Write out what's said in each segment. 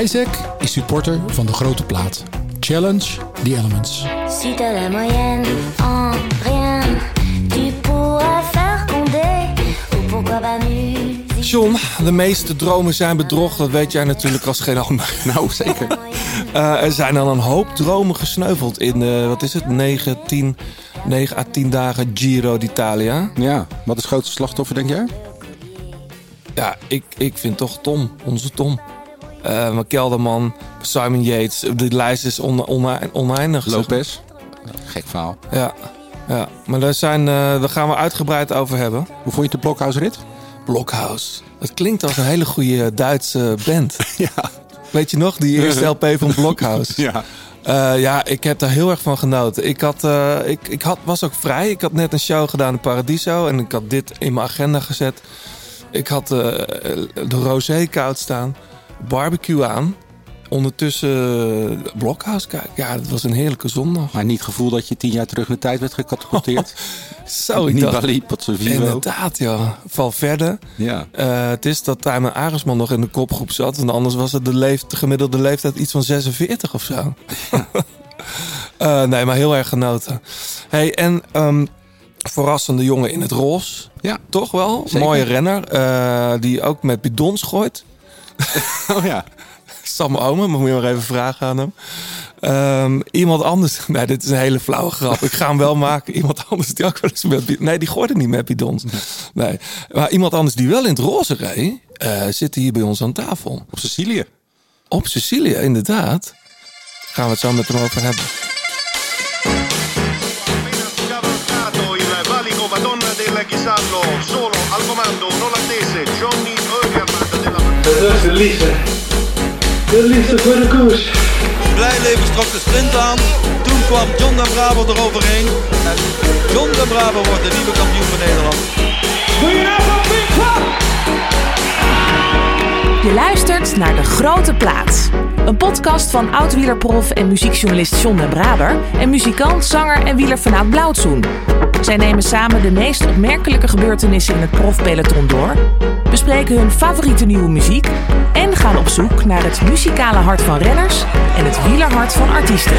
Isaac is supporter van de grote plaat. Challenge the Elements. Si t'as la moyenne en rien, tu pourras faire condé. Ou pourquoi pas musique. John, de meeste dromen zijn bedrog. Dat weet jij natuurlijk als geen ander. Nou, zeker. Eh, er zijn al een hoop dromen gesneuveld in, eh, wat is het, 9, 10, 9 à 10 dagen Giro d'Italia. Ja, wat is het grootste slachtoffer, denk jij? Ja, ik, ik vind toch Tom, onze Tom. Eh mijn kelderman, Simon Yates. De lijst is on, onei- oneindig. Lopez. Gek verhaal. Ja, ja. maar daar, zijn, eh, daar gaan we uitgebreid over hebben. Hoe vond je de blokhuisrit? Blockhouse. Het klinkt als een hele goede Duitse band. Ja. Weet je nog, die eerste LP van Blockhouse? Ja. Eh, ja, ik heb daar heel erg van genoten. Ik, had, eh, ik, ik had, was ook vrij. Ik had net een show gedaan in Paradiso. En ik had dit in mijn agenda gezet. Ik had eh, de rosé koud staan. Barbecue aan. Ondertussen uh, Blockhouse kijken. Ja, dat was een heerlijke zondag. Maar niet het gevoel dat je tien jaar terug in de tijd werd gecatapulteerd? Zo, ik dacht... Nibali, Pozzovivo. Inderdaad, ja. Val verder. Ja. Eh, het is dat Tijmen Aresman nog in de kopgroep zat. Want anders was het de, leef, de gemiddelde leeftijd iets van 46 of zo. Eh, nee, maar heel erg genoten. Hey, en ehm, verrassende jongen in het roze. Ja. Toch wel? Zeker. Mooie renner. eh, die ook met bidons gooit. Oh ja. Sam Omen, maar moet je maar even vragen aan hem. Ehm, iemand anders. Nee, dit is een hele flauwe grap. Ik ga hem wel maken. Iemand anders die ook wel eens met. Nee, die gooide niet met bidons. Nee. Maar iemand anders die wel in het roze reed. eh, zit hier bij ons aan tafel. Op Sicilië. Op Sicilië, inderdaad. Gaan we het zo met hem over hebben. solo al comando un olandese Johnny Dat is de liefde. De liefde voor de koers. Blijlevens trok de sprint aan. Toen kwam John den Braber eroverheen. En John den Braber wordt de nieuwe kampioen van Nederland. Je luistert naar De Grote Plaats. Een podcast van oud-wielerprof en muziekjournalist John den Braber... en muzikant, zanger en wielerfanaat Blauwtsoen. Zij nemen samen de meest opmerkelijke gebeurtenissen in het profpeloton door... bespreken hun favoriete nieuwe muziek... en gaan op zoek naar het muzikale hart van renners... en het wielerhart van artiesten.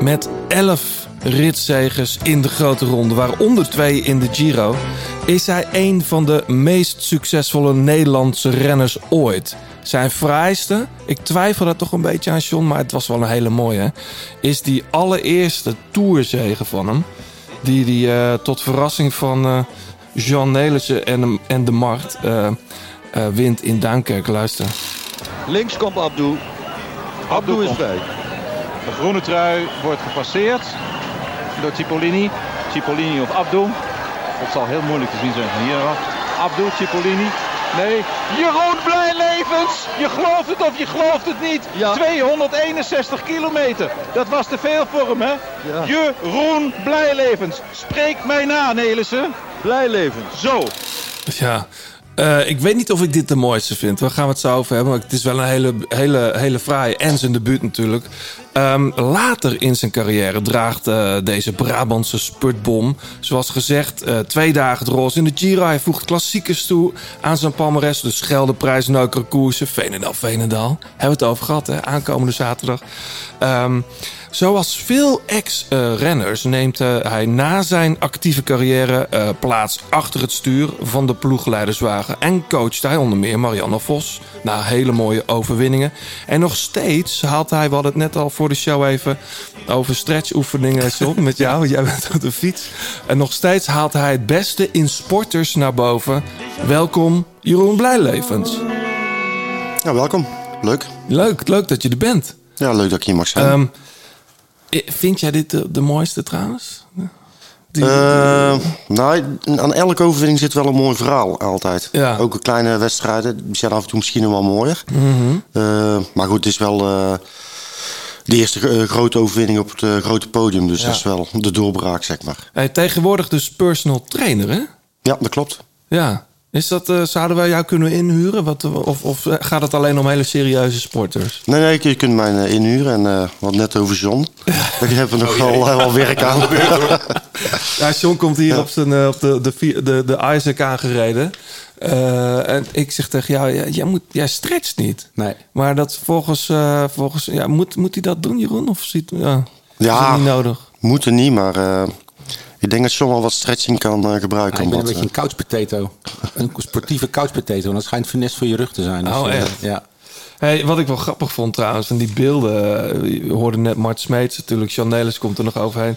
Met 11 ritzegers in de grote ronde, waaronder twee in de Giro, is hij een van de meest succesvolle Nederlandse renners ooit. Zijn fraaiste, ik twijfel daar toch een beetje aan John, maar het was wel een hele mooie, is die allereerste tourzege van hem. Die hij eh, tot verrassing van eh, Jean Nelissen en, en de Mart eh, eh, wint in Duinkerk. Luister. Links komt Abdou. Abdou is vrij. De groene trui wordt gepasseerd door Cipollini. Cipollini of Abdo. Het zal heel moeilijk te zien zijn van hier. Abdo, Cipollini. Nee, Jeroen Blijlevens! Je gelooft het of je gelooft het niet. Ja. 261 kilometer. Dat was te veel voor hem, hè? Ja. Jeroen Blijlevens. Spreek mij na, Nelissen. Blijlevens. Zo. Ja, eh, ik weet niet of ik dit de mooiste vind. Waar gaan we het zo over hebben? Maar het is wel een hele, hele, hele fraaie en zijn debuut natuurlijk. Ehm, later in zijn carrière draagt eh, deze Brabantse spurtbom, zoals gezegd, eh, twee dagen het roze in de Giro. Hij voegt klassiekers toe aan zijn palmares. De Scheldeprijs, Neukere Koersen, Veenendaal, Veenendaal. Hebben we het over gehad, hè? Aankomende zaterdag. Ehm, Zoals veel ex-renners neemt eh, hij na zijn actieve carrière eh, plaats achter het stuur van de ploegleiderswagen. En coacht hij onder meer Marianne Vos na hele mooie overwinningen. En nog steeds haalt hij, we hadden het net al voor de show even over stretchoefeningen John, met jou. Jij bent op de fiets. En nog steeds haalt hij het beste in sporters naar boven. Welkom, Jeroen Blijlevens. Ja, welkom. Leuk. Leuk, leuk dat je er bent. Ja, leuk dat ik hier mag zijn. Ehm, i- vind jij dit de, de mooiste trouwens? Die- Eh, nou, aan elke overwinning zit wel een mooi verhaal altijd. Ja. Ook kleine wedstrijden, die zijn af en toe misschien wel mooier. Eh, maar goed, het is wel eh, de eerste eh, grote overwinning op het eh, grote podium. Dus Ja. dat is wel de doorbraak, zeg maar. Hij tegenwoordig dus personal trainer, hè? Ja, dat klopt. Ja. Is dat, eh, zouden wij jou kunnen inhuren? Wat, of, of eh, gaat het alleen om hele serieuze sporters? Nee, nee, je kunt mij eh, inhuren. En eh, wat net over John. Daar hebben we nog Oh, wel, werk aan. Ja, John komt hier op, zijn, op de, de, de, de Isaac aangereden. Eh, en ik zeg tegen jou, jij, moet, jij stretcht niet. Nee. Maar dat volgens, eh, volgens ja, moet, moet hij dat doen, Jeroen? Of ziet, ja, is Ja, dat niet nodig? moet er niet, maar eh, ik denk dat John wel wat stretching kan eh, gebruiken. Ja, ik ben een beetje een couch potato. Een sportieve couch potato. En dat schijnt finesse voor je rug te zijn. Dus, Oh, eh, echt? Ja. Hey, wat ik wel grappig vond trouwens, van die beelden. eh, Je hoorde net Mart Smeets natuurlijk, Jan Nelis komt er nog overheen.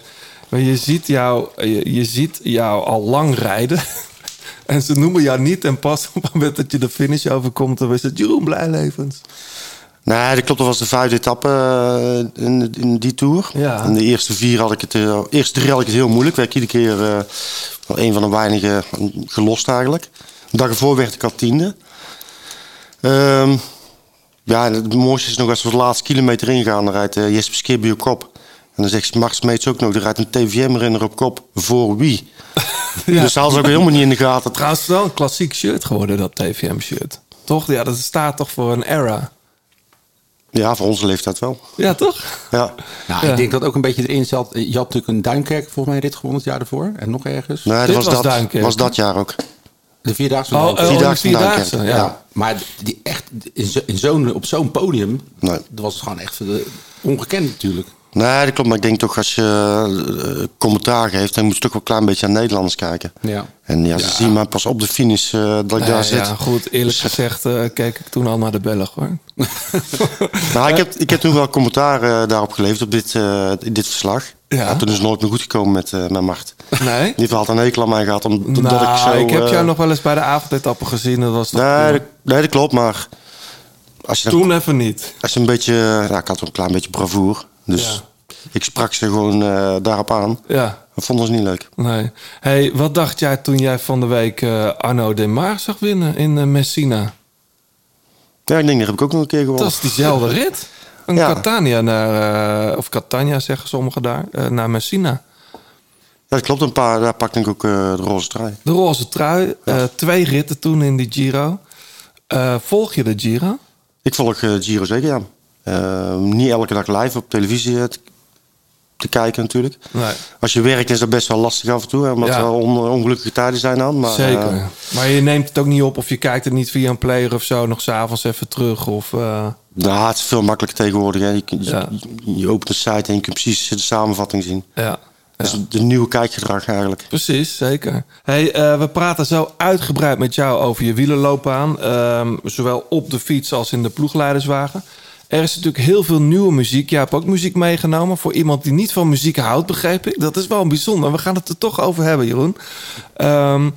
Maar je ziet jou, je, je ziet jou al lang rijden. en ze noemen jou niet. En pas op het moment dat je de finish overkomt, dan is het Jeroen Blijlevens. Nee, dat klopt. Dat was de vijfde etappe eh, in, in die tour. Ja. En de eerste vier had ik het, eh, eerste drie had ik het heel moeilijk. Werd ik iedere keer eh, wel een van de weinigen gelost eigenlijk. De dag ervoor werd ik al tiende. Ehm, ja, het mooiste is nog als we de laatste kilometer ingaan, dan rijdt uh, Jesper Skibby op kop. En dan zegt Max Smeets ook nog, er rijdt een TVM-renner op kop. Voor wie? Ja. Dus hadden ze ook helemaal niet in de gaten. Trouwens, wel een klassiek shirt geworden, dat TVM-shirt. Toch? Ja, dat staat toch voor een era. Ja, voor onze leeftijd wel. Ja, toch? Ja. Nou, Ja. ik denk dat ook een beetje erin zat. Je had natuurlijk een Duinkerk volgens mij rit gewonnen het jaar ervoor. En nog ergens. Nee, dat Dit was, was dat, Duinkerk, was dat jaar ook. De Vierdaagse Oh, van oh, de Vierdaagse Vierdaagse, ja. Ja, maar die echt in zo, in zo'n, op zo'n podium, Nee. dat was gewoon echt ongekend natuurlijk. Nee, dat klopt. Maar ik denk toch als je eh, commentaar geeft, dan moet je toch wel een klein beetje aan Nederlanders kijken. Ja. En ja, ze zien mij pas op de finish eh, dat ik Nee, daar zit. ja, goed, eerlijk gezegd eh, keek ik toen al naar de Belg, hoor. Nou, ik heb, ik heb toen wel commentaar eh, daarop geleverd, op dit, eh, in dit verslag. Ja. toen is het nooit meer goed gekomen met, eh met Mart. Nee? Die heeft altijd een hekel aan mij gehad, om- omdat nou, ik zo... ik heb eh, jou nog wel eens bij de avondetappe gezien. Dat was toch Nee, dat, nee, dat klopt, maar... Als je, dan- Toen even niet. als je een beetje... Nou, ik had een klein beetje bravoer. Dus ik sprak ze gewoon eh, daarop aan. Ja, Dat vonden ze niet leuk. nee. hey, wat dacht jij toen jij van de week eh, Arno Den Maar zag winnen in eh, Messina? Ja, ik denk, daar heb ik ook nog een keer gewonnen. Dat is diezelfde rit. Een Ja. Catania naar... of Catania zeggen sommigen daar. naar Messina. Ja, dat klopt. Een paar, daar pakte ik ook de roze trui. De roze trui. twee ritten toen in die Giro. Volg je de Giro? Ik volg Giro zeker, ja. Eh, niet elke dag live op televisie eh, te, te kijken natuurlijk. Nee. Als je werkt is dat best wel lastig af en toe. Hè, omdat Ja. er on- ongelukkige tijden zijn dan. Maar, Zeker. eh, maar je neemt het ook niet op of je kijkt het niet via een player of zo. Nog s'avonds even terug. Of, eh, nou, het is veel makkelijker tegenwoordig. Hè. Je, kunt- Ja. je, je opent de site en je kunt precies de samenvatting zien. ja. Dat is de nieuwe kijkgedrag eigenlijk. Precies, zeker. Hey, we praten zo uitgebreid met jou over je wielerloopbaan. Ehm, zowel op de fiets als in de ploegleiderswagen. Er is natuurlijk heel veel nieuwe muziek. Jij hebt ook muziek meegenomen. Voor iemand die niet van muziek houdt, begreep ik. Dat is wel bijzonder. We gaan het er toch over hebben, Jeroen. Ehm,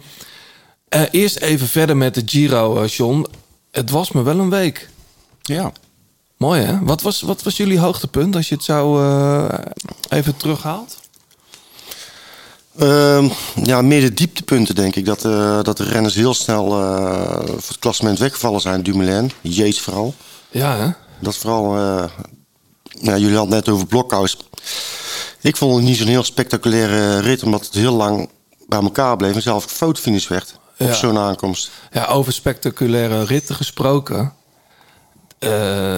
eh, eerst even verder met de Giro, eh, John. Het was me wel een week. Ja. Mooi, hè? Wat was, wat was jullie hoogtepunt als je het zo eh, even terughaalt? Ehm, ja, meer de dieptepunten denk ik. Dat, dat de renners heel snel voor het klassement weggevallen zijn. Dumoulin, Yates vooral. Ja, hè? Dat vooral... eh, ja, jullie hadden het net over Blokhuis. Ik vond het niet zo'n heel spectaculaire rit... omdat het heel lang bij elkaar bleef... en zelf fotofinish werd Ja. op zo'n aankomst. Ja, over spectaculaire ritten gesproken. Eh,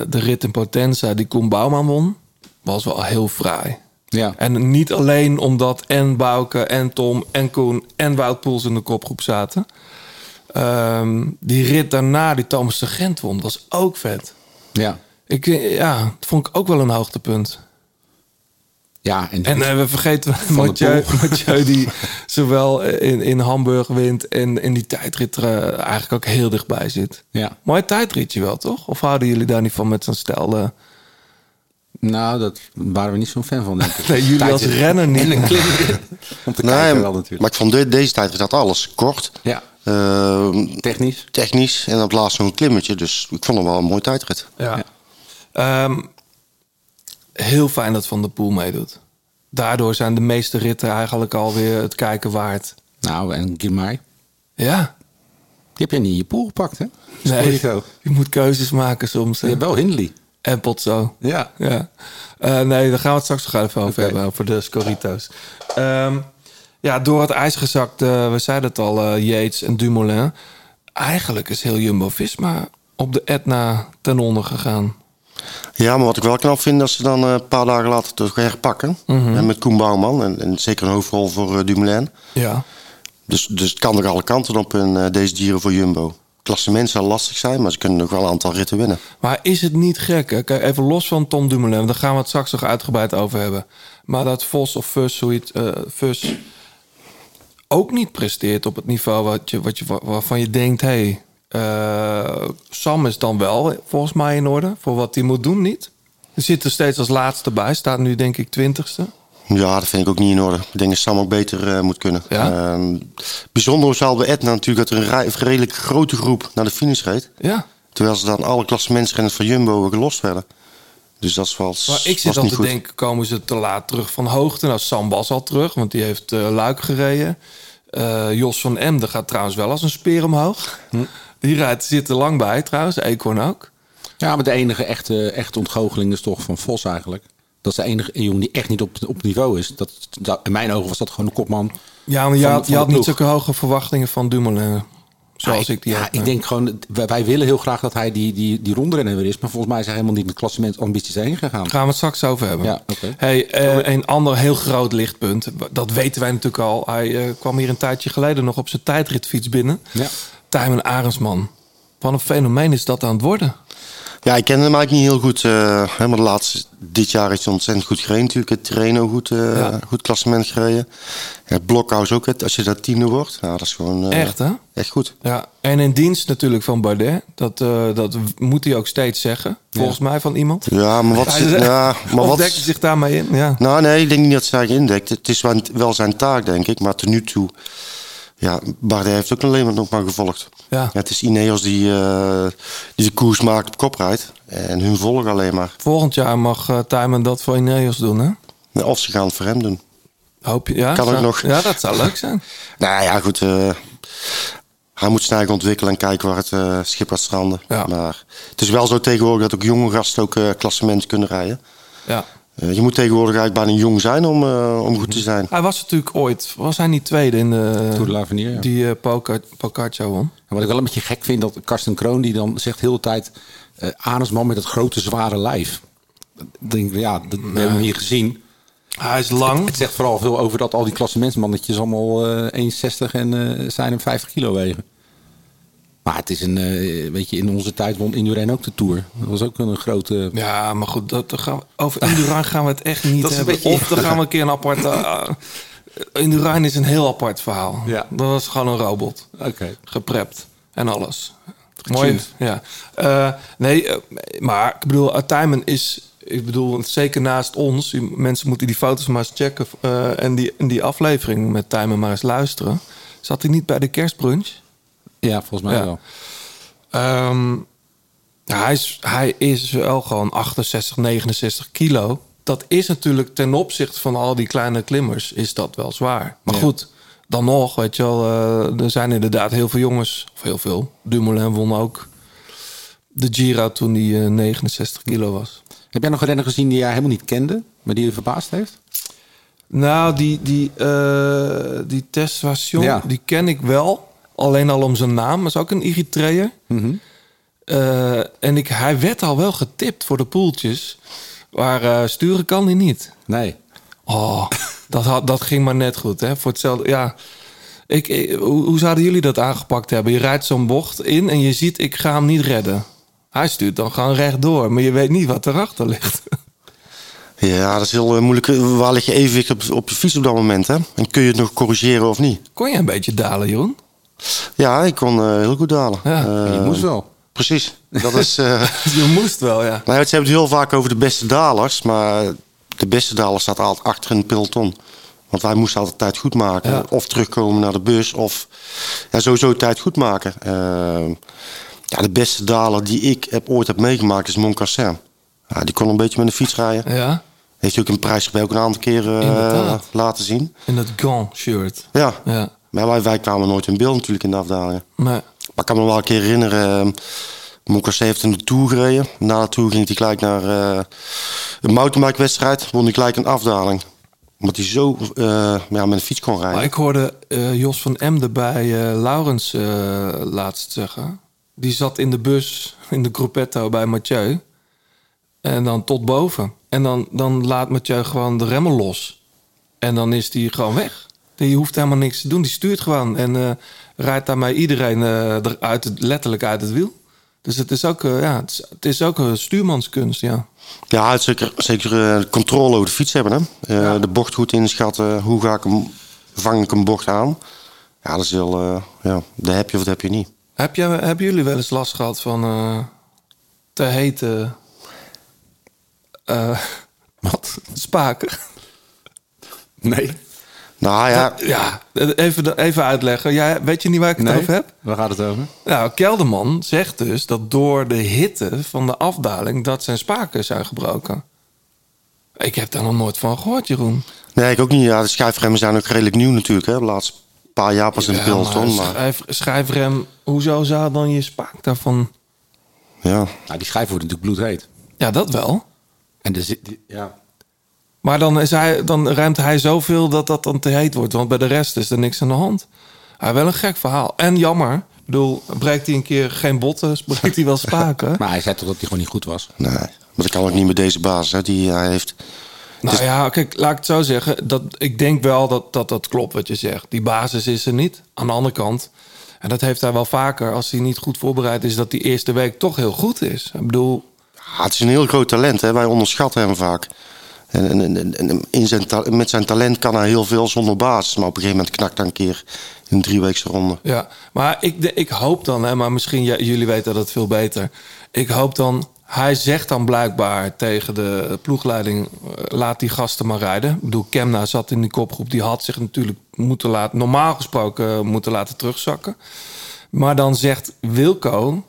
de rit in Potenza die Koen Bouwman won, was wel heel fraai. Ja. En niet alleen omdat en Bouke en Tom en Koen en Wout Poels in de kopgroep zaten. Ehm, die rit daarna die Thomas de Gent won, was ook vet. Ja. Ik, eh, ja, dat vond ik ook wel een hoogtepunt. Ja, en, En eh, we vergeten Van de Mathieu. Mathieu die zowel in, in Hamburg wint en in die tijdrit er eh, eigenlijk ook heel dichtbij zit. ja. Mooi tijdritje wel, toch? Of houden jullie daar niet van met zo'n stijl? eh? Nou, dat waren we niet zo'n fan van, denk ik. Nee, jullie als renner niet. En een klimrit. Om te Nee, kijken wel natuurlijk. maar ik vond de- deze tijd had alles kort. Ja, ehm, technisch. technisch en op het laatst nog een klimmetje. Dus ik vond hem wel een mooi tijdrit. Ja. Ehm, heel fijn dat Van der Poel meedoet. Daardoor zijn de meeste ritten eigenlijk alweer het kijken waard. Nou, en Girmay. Ja. Die heb jij niet in je pool gepakt, hè? Nee, Scorito. je moet keuzes maken soms. Je hebt wel Hindley. En Potso. Ja. Ja. Eh, nee, daar gaan we het straks nog even over hebben, over de Scorito's. Ehm, ja, door het ijs gezakt, eh, we zeiden het al, eh, Yates en Dumoulin. eigenlijk is heel Jumbo-Visma op de Etna ten onder gegaan. Ja, maar wat ik wel knap vind, dat ze dan eh, een paar dagen later terug herpakken. En met Koen Bouwman. En, en zeker een hoofdrol voor eh, Dumoulin. Ja. Dus, dus het kan nog alle kanten op in eh, deze dieren voor Jumbo. Klassement zal lastig zijn, maar ze kunnen nog wel een aantal ritten winnen. Maar is het niet gek? Hè? Kijk, even los van Tom Dumoulin, daar gaan we het straks nog uitgebreid over hebben. Maar dat Vos of Fus, hoe het, Fus ook niet presteert op het niveau wat je, wat je, waarvan je denkt: hé, hey, eh, Sam is dan wel volgens mij in orde voor wat hij moet doen, niet? Hij zit er steeds als laatste bij, staat nu denk ik twintigste. Ja, dat vind ik ook niet in orde. Ik denk dat Sam ook beter eh, moet kunnen. Ja? Ehm, bijzonder wel bij Etna natuurlijk dat er een redelijk grote groep naar de finish reed. Ja. Terwijl ze dan alle klassementsrenners van Jumbo gelost werden. Dus dat was, Maar ik zit al niet te goed. denken, komen ze te laat terug van hoogte? Nou, Sam was al terug, want die heeft eh, Luik gereden. Jos van Emden gaat trouwens wel als een speer omhoog. Hm. Die rijdt, zit er lang bij trouwens, Eekhoorn ook. Ja, maar de enige echte, echte ontgoocheling is toch van Vos eigenlijk. Dat is de enige jongen die echt niet op, op niveau is. Dat, dat- in mijn ogen was dat gewoon de kopman. Ja, maar je van- had, van je had niet zulke hoge verwachtingen van Dumoulin. Zoals Ja, ik die ja, ik denk gewoon, wij, wij willen heel graag dat hij die, die, die rondrenner weer is. Maar volgens mij is hij helemaal niet met klassementambities heen gegaan. Daar gaan we het straks over hebben. Ja, oké. Hey, eh, een ander heel groot lichtpunt. Dat weten wij natuurlijk al. Hij eh, kwam hier een tijdje geleden nog op zijn tijdritfiets binnen. Ja. Tijmen Arendsman. Wat een fenomeen is dat aan het worden. Ja, ik ken hem eigenlijk niet heel goed. hè, maar de laatste, dit jaar is hij ontzettend goed gereden natuurlijk. Het Terreno goed, eh, Ja. goed klassement gereden. Het Blokhuis ook, het- als je daar tiende wordt. Ja, dat is gewoon eh, Echt, hè? echt goed. Ja, en in dienst natuurlijk van Bardet. Dat, dat moet hij ook steeds zeggen. Volgens mij van iemand. Ja, maar wat... Zegt- ja, maar wat dekt hij zich daarmee in? Ja. Nou nee, ik denk niet dat ze eigenlijk indekt. Het is wel, wel zijn taak, denk ik. Maar tot nu toe... Ja, Bardet heeft ook alleen maar nog maar gevolgd. Ja. het is Ineos die, eh, die de koers maakt op kop rijdt. En hun volgen alleen maar. Volgend jaar mag Tijmen dat voor Ineos doen, hè? Of ze gaan het voor hem doen. Hoop je? Ja, Kan ook nog. Ja, dat zou leuk zijn. Nou ja, goed. eh, hij moet zijn eigen ontwikkelen en kijken waar het schip gaat stranden. Maar het is wel zo tegenwoordig dat ook jonge gasten ook eh klassement kunnen rijden. Ja. Eh, je moet tegenwoordig eigenlijk bijna jong zijn om, eh, om goed te zijn. Hij was natuurlijk ooit, was hij niet tweede in de Tour de l'Avenir, ja. die uh, Pogacar won? En wat ik wel een beetje gek vind, dat Karsten Kroon die dan zegt heel de tijd... eh Arendsman met het grote zware lijf. Dan denk ik, ja, dat we hebben hem hier gezien. Hij is lang. Het, het zegt vooral veel over dat al die klassementsmannetjes allemaal eh 1,60 en eh, zijn hem 50 kilo wegen. Maar het is een, eh, weet je, in onze tijd won Indurain ook de Tour. Dat was ook een grote... Ja, maar goed, dat, dat gaan we, over Indurain gaan we het echt niet Dat is een hebben. beetje- Of dan gaan we een keer een apart... uh, Indurain is een heel apart verhaal. Ja. Dat was gewoon een robot. Oké. Geprept en alles. Mooi. Ja. Nee, maar ik bedoel, Tijmen is... Ik bedoel, zeker naast ons. Mensen moeten die foto's maar eens checken. en, die, en die aflevering met Tijmen maar eens luisteren. Zat hij niet bij de kerstbrunch? Ja, volgens mij Ja. wel. Ehm, hij, is, hij is wel gewoon 68, 69 kilo. Dat is natuurlijk ten opzichte van al die kleine klimmers is dat wel zwaar. Maar Ja. goed, dan nog, weet je wel, eh, er zijn inderdaad heel veel jongens, of heel veel. Dumoulin won ook de Giro toen hij eh, 69 kilo was. Heb jij nog een renner gezien die jij helemaal niet kende, maar die je verbaasd heeft? Nou, die, die, eh die Ja. die ken ik wel. Alleen al om zijn naam. Dat is ook een Eritreër. Mhm. Eh, en ik, hij werd al wel getipt voor de poeltjes. Maar eh, sturen kan hij niet. Nee. Oh, dat, had, dat ging maar net goed. Hè? Voor hetzelfde, ja. Ik, ik- hoe, hoe zouden jullie dat aangepakt hebben? Je rijdt zo'n bocht in en je ziet, ik ga hem niet redden. Hij stuurt dan gewoon rechtdoor, maar je weet niet wat erachter ligt. Ja, dat is heel eh, moeilijk. Waar lig je evenwicht op, op je fiets op dat moment? Hè? En kun je het nog corrigeren of niet? Kon je een beetje dalen, Jeroen? Ja, ik kon eh, heel goed dalen. Ja, Eh, je moest wel. Precies. Dat is, eh, Je moest wel, ja. nou, ze hebben het heel vaak over de beste dalers. Maar de beste daler staat altijd achter in het peloton. Want wij moesten altijd tijd goed maken. Ja. Of terugkomen naar de bus. Of ja, sowieso tijd goed maken. Ja, de beste daler die ik heb, ooit heb meegemaakt is Moncassin. Ja, die kon een beetje met de fiets rijden. Ja, Heeft hij ook een prijsgebij ook een aantal keren laten zien. in dat Gant-shirt. Ja. Ja, Maar wij, kwamen nooit in beeld natuurlijk in de afdalingen. maar Maar ik kan me wel een keer herinneren. Uh, Moncassin heeft in de Tour gereden. Na de Tour ging hij gelijk naar eh, een mountainbike wedstrijd. Won hij gelijk een afdaling. Omdat hij zo eh, ja, met een fiets kon rijden. Maar ik hoorde eh, Jos van Emden bij Laurens laatst zeggen. Die zat in de bus, in de gruppetto bij Mathieu. En dan tot boven. En dan, dan laat Mathieu gewoon de remmen los. En dan is die gewoon weg. Die hoeft helemaal niks te doen. Die stuurt gewoon. En eh, rijdt daarmee iedereen eh, eruit, het- letterlijk uit het wiel. Dus het is ook, eh, ja, het is, het is ook een stuurmanskunst, ja. Ja, had zeker, zeker eh, controle over de fiets hebben. Hè? Eh, De bocht goed inschatten. Hoe ga ik hem, vang ik een bocht aan? Ja, dat is heel... eh, ja, dat heb je of dat heb je niet. Heb je, hebben jullie wel eens last gehad van eh, te hete... eh, Wat? spaken? Nee. Nou ja, ja, even, even uitleggen. Ja, weet je niet waar ik het Nee? over heb? Waar gaat het over? Nou, Kelderman zegt dus dat door de hitte van de afdaling... dat zijn spaken zijn gebroken. Ik heb daar nog nooit van gehoord, Jeroen. nee, ik ook niet. Ja, de schijfremmen zijn ook redelijk nieuw natuurlijk. Hè? De laatste paar jaar pas in de Ja, peloton. maar schijf- schijfrem, hoezo zou dan je spaak daarvan... ja. Nou, die schijf wordt natuurlijk bloedheet. Ja, dat wel. En er zit, die- ja. Maar dan, is hij, dan ruimt hij zoveel dat dat dan te heet wordt. Want bij de rest is er niks aan de hand. Hij wel een gek verhaal. En jammer. Ik bedoel, breekt hij een keer geen botten, breekt hij wel spaken. Maar hij zei toch dat hij gewoon niet goed was? Nee, maar dat kan ook niet met deze basis hè, die hij heeft. Nou ja, kijk, laat ik het zo zeggen. Dat, ik denk wel dat, dat dat klopt wat je zegt. Die basis is er niet. Aan de andere kant, en dat heeft hij wel vaker... als hij niet goed voorbereid is, dat die eerste week toch heel goed is. Ik bedoel, Ja, het is een heel groot talent. Hè? Wij onderschatten hem vaak. En, en, en, in zijn met zijn talent kan hij heel veel zonder basis. Maar op een gegeven moment knakt hij een keer een drieweekse ronde. Ja, maar ik, ik hoop dan, hè, maar misschien jullie weten dat veel beter. Ik hoop dan, hij zegt dan blijkbaar tegen de ploegleiding: eh, laat die gasten maar rijden. Ik bedoel, Kemna zat in die kopgroep, die had zich natuurlijk moeten laten, normaal gesproken moeten laten terugzakken. Maar dan zegt Wilco: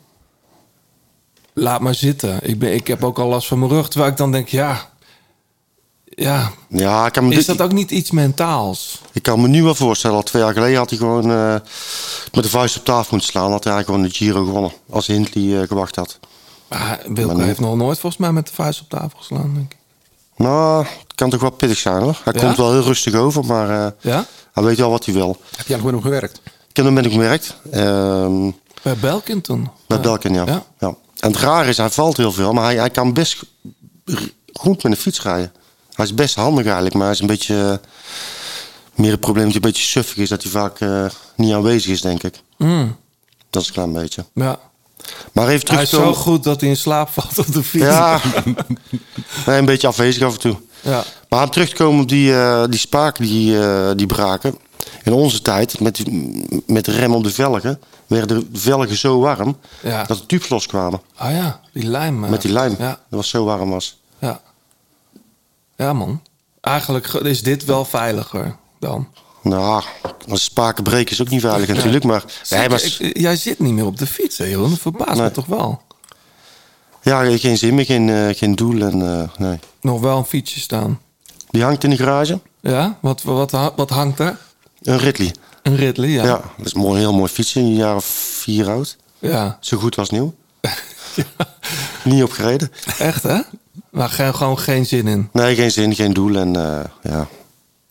laat maar zitten. Ik, ben, ik heb ook al last van mijn rug. Terwijl ik dan denk: ja, ja, Ja, ik kan, me is dat ook niet iets mentaals? ik kan me nu wel voorstellen. Al twee jaar geleden had hij gewoon eh, met de vuist op tafel moeten slaan. Had hij eigenlijk gewoon de Giro gewonnen. Als Hindley eh, gewacht had. Maar Wilco Maar nu- heeft nog nooit volgens mij met de vuist op tafel geslaan, denk ik. Nou, het kan toch wel pittig zijn hoor. Hij Ja? komt wel heel rustig over, maar eh, Ja? hij weet wel wat hij wil. Heb je eigenlijk met hem gewerkt? Ik heb hem met hem gewerkt. Ehm, Bij Belkin toen. Bij Ja. Belkin, ja. Ja. ja. En het rare is, hij valt heel veel, maar hij, hij kan best goed met een fiets rijden. Is best handig eigenlijk, maar is een beetje... eh, meer het probleem dat hij een beetje suffig is, dat hij vaak eh, niet aanwezig is, denk ik. Mm, Dat is een klein beetje. ja. Maar even Hij is zo goed dat hij in slaap valt op de fiets. Ja, nee, een beetje afwezig af en toe. Ja. Maar om terug te komen op die, eh, die spaken die, die braken. In onze tijd, met, met rem op de velgen, werden de velgen zo warm Ja. dat de tubes loskwamen. Ah ja, die lijm. Met die lijm. Ja, Dat was zo warm was. ja. Ja, man. Eigenlijk ge- is dit wel veiliger dan. Nou, als spaken breken is ook niet veilig natuurlijk. Maar, nee, maar Ik- jij zit niet meer op de fiets, hè. Dat verbaast me toch wel. ja, geen zin meer, geen, eh, geen doel. En, eh, nee. Nog wel een fietsje staan. Die hangt in de garage. Ja? Wat, wat, wat, wat hangt er? Een Ridley. Een Ridley, ja. Ja. dat is een mooi, heel mooi fietsje. Een jaar of vier oud. Ja. Zo goed als nieuw. Niet opgereden. Echt, hè? Maar gewoon geen zin in. Nee, geen zin, geen doel. En eh, ja.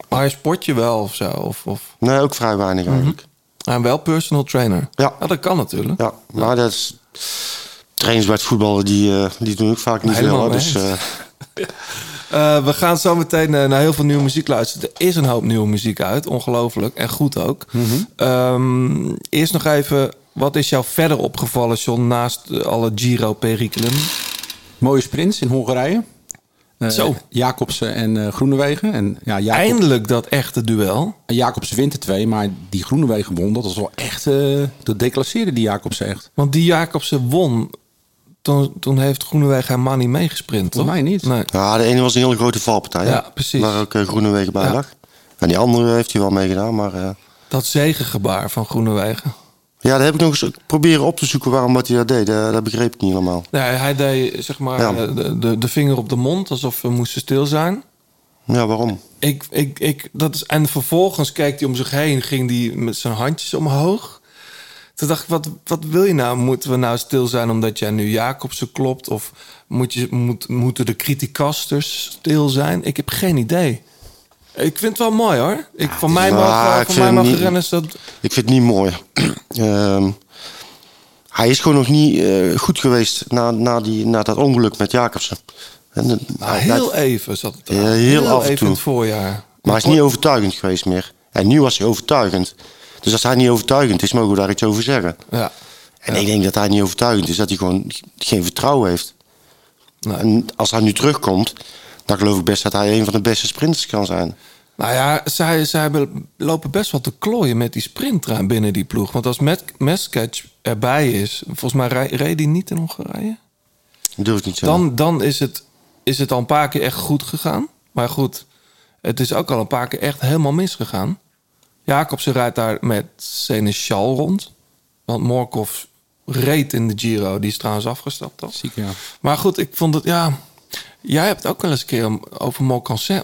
Maar je sport je wel of zo? Of, of... Nee, ook vrij weinig eigenlijk. En wel personal trainer. Ja. dat kan natuurlijk. Ja, maar dat is... Trainers bij het voetballen, die, eh, die doen ook vaak niet Helemaal veel. Dus, eh, we gaan zo meteen naar heel veel nieuwe muziek luisteren. Er is een hoop nieuwe muziek uit, ongelooflijk. En goed ook. Ehm, eerst nog even, wat is jou verder opgevallen, John, naast alle Giro-perikelen? Mooie sprints in Hongarije. Eh, Zo. Jacobsen en eh, Groenewegen. En, ja, Jacob, Eindelijk dat echte duel. Jacobsen wint er twee, maar die Groenewegen won. Dat was wel echt... eh dat declasseerde die Jacobsen echt. Want die Jacobsen won. Toen, toen heeft Groenewegen helemaal niet meegesprint, toch? Mij niet. Nee. ja, de ene was een hele grote valpartij. hè, Ja, precies. Waar ook uh, Groenewegen bij Ja. lag. En die andere heeft hij wel meegedaan. Maar eh, Dat zegengebaar van Groenewegen. Ja, daar heb ik nog eens proberen op te zoeken waarom wat hij dat deed. Dat, dat begreep ik niet helemaal. Nee, hij deed zeg maar Ja. eh, de, de, de vinger op de mond, alsof we moesten stil zijn. Ja, waarom? Ik, ik, ik, dat is, en vervolgens keek hij om zich heen, ging hij met zijn handjes omhoog. Toen dacht ik, wat, wat wil je nou? Moeten we nou stil zijn omdat jij nu Jacobsen klopt? Of moet je, moet, moeten de criticasters stil zijn? Ik heb geen idee. Ik vind het wel mooi hoor. Ik, van mij mag, ik van mij mag niet- renners dat... Ik vind het niet mooi. Ehm, hij is gewoon nog niet eh, goed geweest na, na, die, na dat ongeluk met Jacobsen. En, Nou, hij- heel even zat het heel af en toe. in het voorjaar. maar hij is niet overtuigend geweest meer. En nu was hij overtuigend. Dus als hij niet overtuigend is, mogen we daar iets over zeggen. Ja. En ik denk dat hij niet overtuigend is, dat hij gewoon geen vertrouwen heeft. Nee. En als hij nu terugkomt, dan geloof ik best dat hij een van de beste sprinters kan zijn. Nou ja, zij, zij hebben- lopen best wel te klooien met die sprinttrein binnen die ploeg. Want als Met- Mesketch erbij is... Volgens mij rij- reed hij niet in Hongarije. Dat durf ik niet zeggen. Dan, dan is, het, is het al een paar keer echt goed gegaan. Maar goed, het is ook al een paar keer echt helemaal misgegaan. Jacobsen rijdt daar met Seneschal rond. Want Morkov reed in de Giro. Die is trouwens afgestapt al. Ziek, ja. Maar goed, ik vond het, ja... Jij hebt ook wel eens een keer over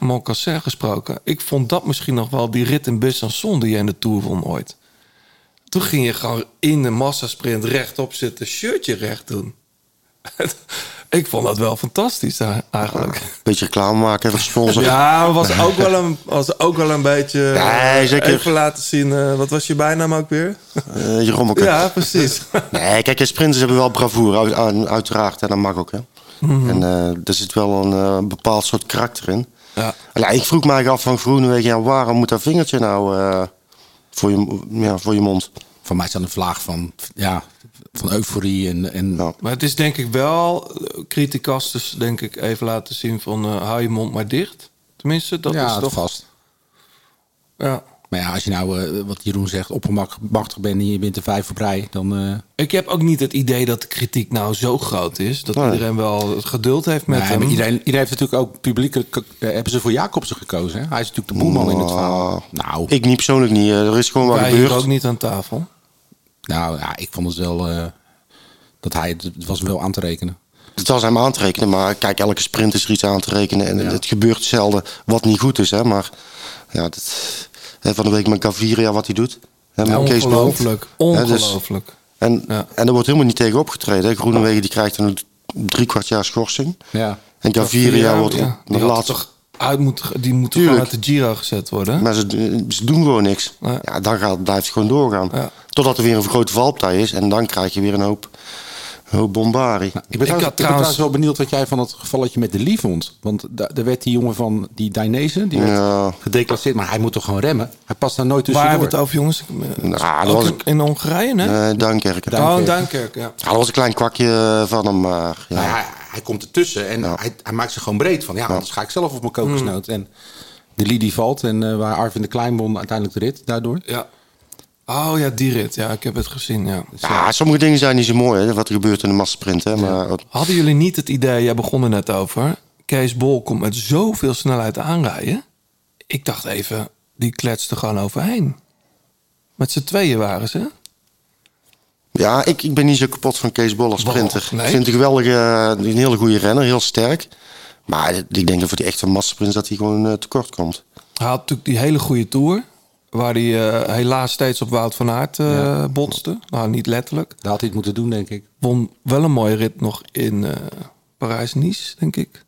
Mocassin gesproken. Ik vond dat misschien nog wel die rit in Besançon die jij in de Tour won ooit. Toen ging je gewoon in de massasprint rechtop zitten, shirtje recht doen. ik vond dat wel fantastisch daar, eigenlijk. Beetje reclame maken de sponsor. Ja, was ook wel een, was ook wel een beetje... Nee, eh, zeker. Even laten zien, eh, wat was je bijnaam ook weer? Eh, je rommelke. Ja, precies. Nee, kijk, sprinters hebben wel bravoure, uit- uit- uiteraard. En dat mag ook, hè. Mhm. En eh, er zit wel een eh, bepaald soort karakter in. Ja. Ik vroeg mij af van Groenewegen, ja, waarom moet dat vingertje nou eh, voor, je, ja, voor je mond? Van mij is dat een vlaag van, ja, van euforie. En, en Maar het is denk ik wel, criticas dus denk ik even laten zien van hou je mond maar dicht. Tenminste, dat ja, is toch... vast. Ja. Maar ja, als je nou, eh, wat Jeroen zegt, oppermachtig bent en je bent er vijf op rij, dan... eh, Ik heb ook niet het idee dat de kritiek nou zo groot is. Dat Nee. iedereen wel het geduld heeft met nee, hem. maar iedereen, iedereen heeft natuurlijk ook publiekelijk... eh, hebben ze voor Jacobsen gekozen, hè? Hij is natuurlijk de boeman in het verhaal. Nou, Ik niet persoonlijk niet. er is gewoon wat gebeurd. ook niet aan tafel. nou ja, ik vond het wel... eh, dat hij, het was wel aan te rekenen. Het was hem aan te rekenen, maar kijk, elke sprint is er iets aan te rekenen. En Ja. het gebeurt zelden wat niet goed is, hè. Maar ja, dat, van de week met Gaviria wat hij doet. Hè, met Ja, Kees Bolt. ongelooflijk. Dus- Ongelooflijk. en, Ja. en er wordt helemaal niet tegen opgetreden. Groenewegen die krijgt een drie kwart jaar schorsing. Ja. En Gaviria wordt ja, de laatste... uit moet, die moet gewoon uit de Giro gezet worden. Maar ze, ze doen gewoon niks. Ja. Ja, dan gaat, blijft het gewoon doorgaan. Totdat er weer een grote valpartij is. En dan krijg je weer een hoop, een hoop bombarie. Ik ben, Ik trouwens, ik wel benieuwd wat jij van het gevalletje met de Lee vond. Want da- daar werd die jongen van die Dainese, die werd gedeclasseerd. Maar hij moet toch gewoon remmen? Hij past daar nooit Waar tussendoor. hebben we het over, jongens? Nou, dat Ook was in, in Hongarije, hè? Eh, Duinkerken. Oh, in Duinkerk, ja. Ja, dat was een klein kwakje van hem. Maar, ja. Nou ja, hij, hij komt ertussen en hij, hij maakt zich gewoon breed van... ja, anders ga ik zelf op mijn kokosnoot. En de Lee die valt en eh, waar Arvin de Klein won uiteindelijk de rit daardoor. Ja. Oh ja, die rit. Ja, ik heb het gezien, ja. Ja, sommige dingen zijn niet zo mooi, hè, wat er gebeurt in de massasprint. Hè, maar, Hadden jullie niet het idee, jij begon er net over... Kees Bol komt met zoveel snelheid aanrijden. Ik dacht even, die kletste gewoon overheen. Met z'n tweeën waren ze. ja, ik, ik ben niet zo kapot van Kees Bol als sprinter. Nee? Ik vind het een geweldige, een hele goede renner, heel sterk. Maar ik denk dat voor die echte massasprint dat hij gewoon eh, tekort komt. Hij had natuurlijk die hele goede Tour... waar hij eh, helaas steeds op Wout van Aert eh, Ja. botste. Nou, niet letterlijk. Daar had hij het moeten doen, denk ik. Won wel een mooie rit nog in eh, Parijs-Nice, denk ik.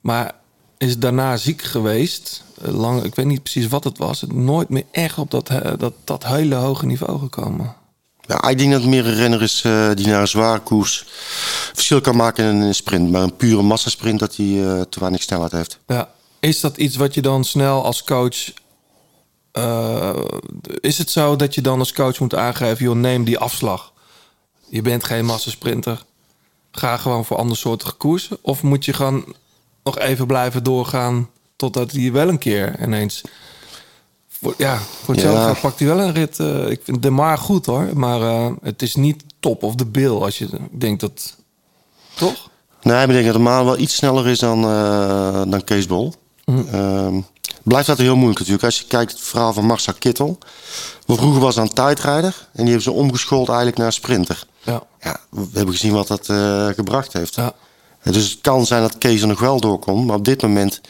Maar is daarna ziek geweest. Lang, ik weet niet precies wat het was. Nooit meer echt op dat, dat, dat hele hoge niveau gekomen. Ja, ik denk dat het meer een renner is eh, die naar een zware koers verschil kan maken in een sprint. Maar een pure massasprint dat hij eh, te weinig snelheid heeft. Ja. Is dat iets wat je dan snel als coach... eh, is het zo dat je dan als coach moet aangeven... joh, neem die afslag. Je bent geen massasprinter. Ga gewoon voor andersoortige koersen. Of moet je gewoon nog even blijven doorgaan... totdat hij wel een keer ineens... Voor, ja, voor hetzelfde Ja. pakt hij wel een rit. eh, ik vind de maar goed hoor. Maar eh, het is niet top of de bill als je denkt dat... Toch? Nee, maar ik denk dat de Maan wel iets sneller is dan, dan Kees Bol. Ehm, blijft dat heel moeilijk natuurlijk. Als je kijkt het verhaal van Marcel Kittel. Wat vroeger was dan tijdrijder. En die hebben ze omgeschoold eigenlijk naar sprinter. Ja. Ja, we hebben gezien wat dat eh, gebracht heeft. Ja. Dus het kan zijn dat Kees er nog wel doorkomt. Maar op dit moment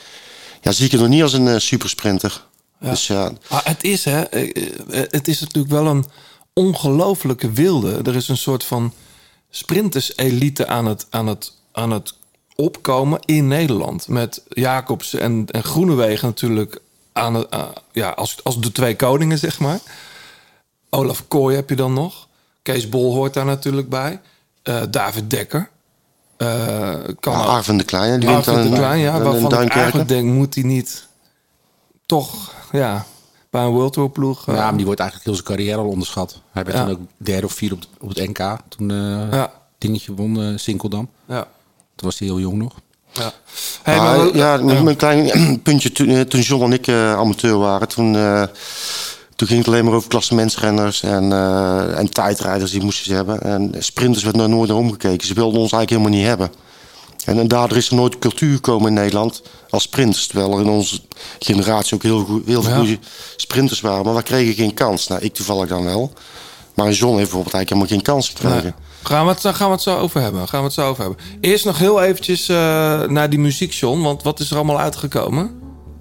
ja, zie ik het nog niet als een eh, supersprinter. Ja. Dus ja, Maar het is, hè, eh, het is natuurlijk wel een ongelofelijke wilde. Er is een soort van sprinters-elite aan het, aan, het, aan het opkomen in Nederland. Met Jacobs en, en Groenewegen natuurlijk aan ah, ja, als, als de twee koningen, zeg maar. Olaf Kooi heb je dan nog. Kees Bol hoort daar natuurlijk bij. Eh, David Dekker. Eh, kan Ja, ook- Arven de Klein, die dan de Klein, ja. Waarvan ik eigenlijk denk, moet hij niet toch, ja, bij een World Tour ploeg... eh, Ja, maar die wordt eigenlijk heel zijn carrière al onderschat. Hij werd Ja. toen ook derde of vierde op, het- op het NK. Toen eh Ja. dingetje won, eh Sinkeldam. ja. Toen was hij heel jong nog. Ja. Hey, Maar, maar we- ja, een klein puntje. Toen, eh, toen John en ik eh, amateur waren, toen, eh, toen ging het alleen maar over klassementsrenners en, eh, en tijdrijders die moesten ze hebben. En sprinters werd er nooit naar omgekeken. Ze wilden ons eigenlijk helemaal niet hebben. En, en daardoor is er nooit cultuur gekomen in Nederland als sprinters. Terwijl er in onze generatie ook heel, goed, heel veel Ja. goede sprinters waren. Maar we kregen geen kans. Nou, ik toevallig dan wel. Maar John heeft bijvoorbeeld eigenlijk helemaal geen kans gekregen. Nee. Gaan we, het, gaan we het zo over hebben. Gaan we het zo over hebben. Eerst nog heel eventjes eh, naar die muziek, John. Want wat is er allemaal uitgekomen?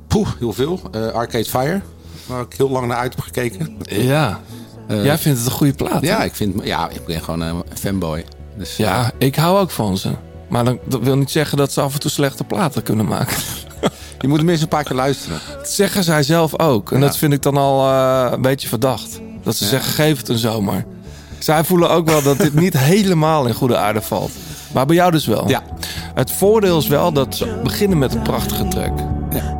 Poeh, heel veel. Eh, Arcade Fire, waar ik heel lang naar uit heb gekeken. Ja. Jij vindt het een goede plaat. hè? Ja, ik, vind, ja, ik ben gewoon een fanboy. Dus, Ja, ik hou ook van ze. Maar dan, dat wil niet zeggen dat ze af en toe slechte platen kunnen maken. Je moet tenminste een paar keer luisteren. Dat zeggen zij zelf ook. En Ja. dat vind ik dan al eh, een beetje verdacht. Dat ze zeggen, geef het een zomaar. Zij voelen ook wel dat dit niet helemaal in goede aarde valt. Maar bij jou dus wel. Ja. Het voordeel is wel dat ze beginnen met een prachtige track. Ja,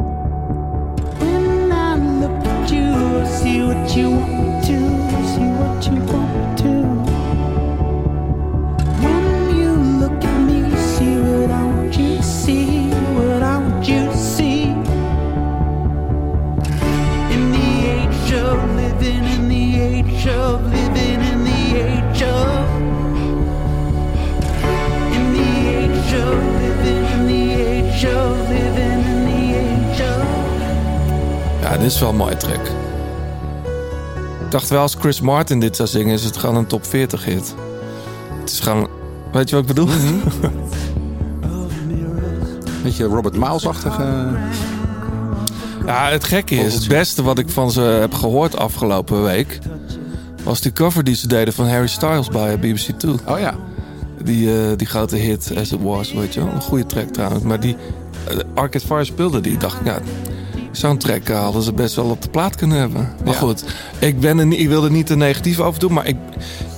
dit is wel een mooie track. Ik dacht wel, als Chris Martin dit zou zingen, is het gewoon een top 40 hit. Het is gewoon... Weet je wat ik bedoel? Beetje Robert Miles-achtig. eh. Ja, het gekke is, het beste wat ik van ze heb gehoord afgelopen week... was die cover die ze deden van Harry Styles bij BBC Two. Oh ja. Die, eh, die grote hit As It Was, weet je wel. Een goede track trouwens. Maar die uh, Arcade Fire speelde die. dacht ik, ja, zo'n track eh, hadden ze best wel op de plaat kunnen hebben. Maar Ja. goed, ik, ben er niet, ik wil er niet te negatief over doen. Maar ik,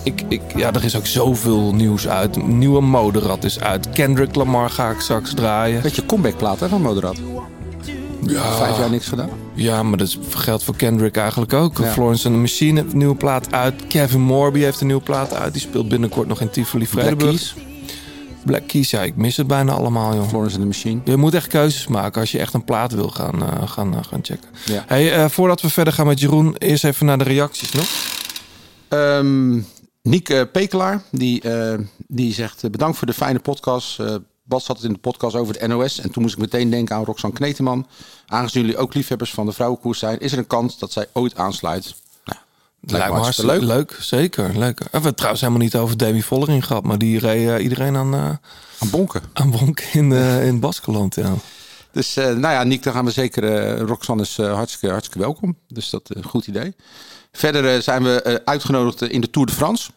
ik, ik, ja, er is ook zoveel nieuws uit. Nieuwe moderat is uit. Kendrick Lamar ga ik straks draaien. Beetje comebackplaat hè, van Moderat. Ja. Vijf jaar niks gedaan. Ja, maar dat geldt voor Kendrick eigenlijk ook. Ja. Florence and the Machine heeft een nieuwe plaat uit. Kevin Morby heeft een nieuwe plaat uit. Die speelt binnenkort nog in Tivoli. Keys, Black Keys, ja, ik mis het bijna allemaal, joh. Florence and the Machine. Je moet echt keuzes maken als je echt een plaat wil gaan, eh, gaan, eh, gaan checken. Ja. Hey, eh, voordat we verder gaan met Jeroen, eerst even naar de reacties nog. Ehm Niek Pekelaar, die, die zegt... bedankt voor de fijne podcast. Eh, Bas had het in de podcast over de NOS. En toen moest ik meteen denken aan Roxanne Kneteman. Aangezien jullie ook liefhebbers van de vrouwenkoers zijn... is er een kans dat zij ooit aansluit. Nou, Lijkt me hartstikke leuk. Zeker, leuk. We hebben het trouwens helemaal niet over Demi Vollering gehad, maar die reed eh, iedereen aan, eh Aan bonken. aan bonk in, eh in Baskeland. Ja. Dus eh, nou ja, Niek, dan gaan we zeker... eh, Roxanne is eh, hartstikke, hartstikke welkom. Dus dat is een goed idee. Verder eh, zijn we eh, uitgenodigd eh, in de Tour de France.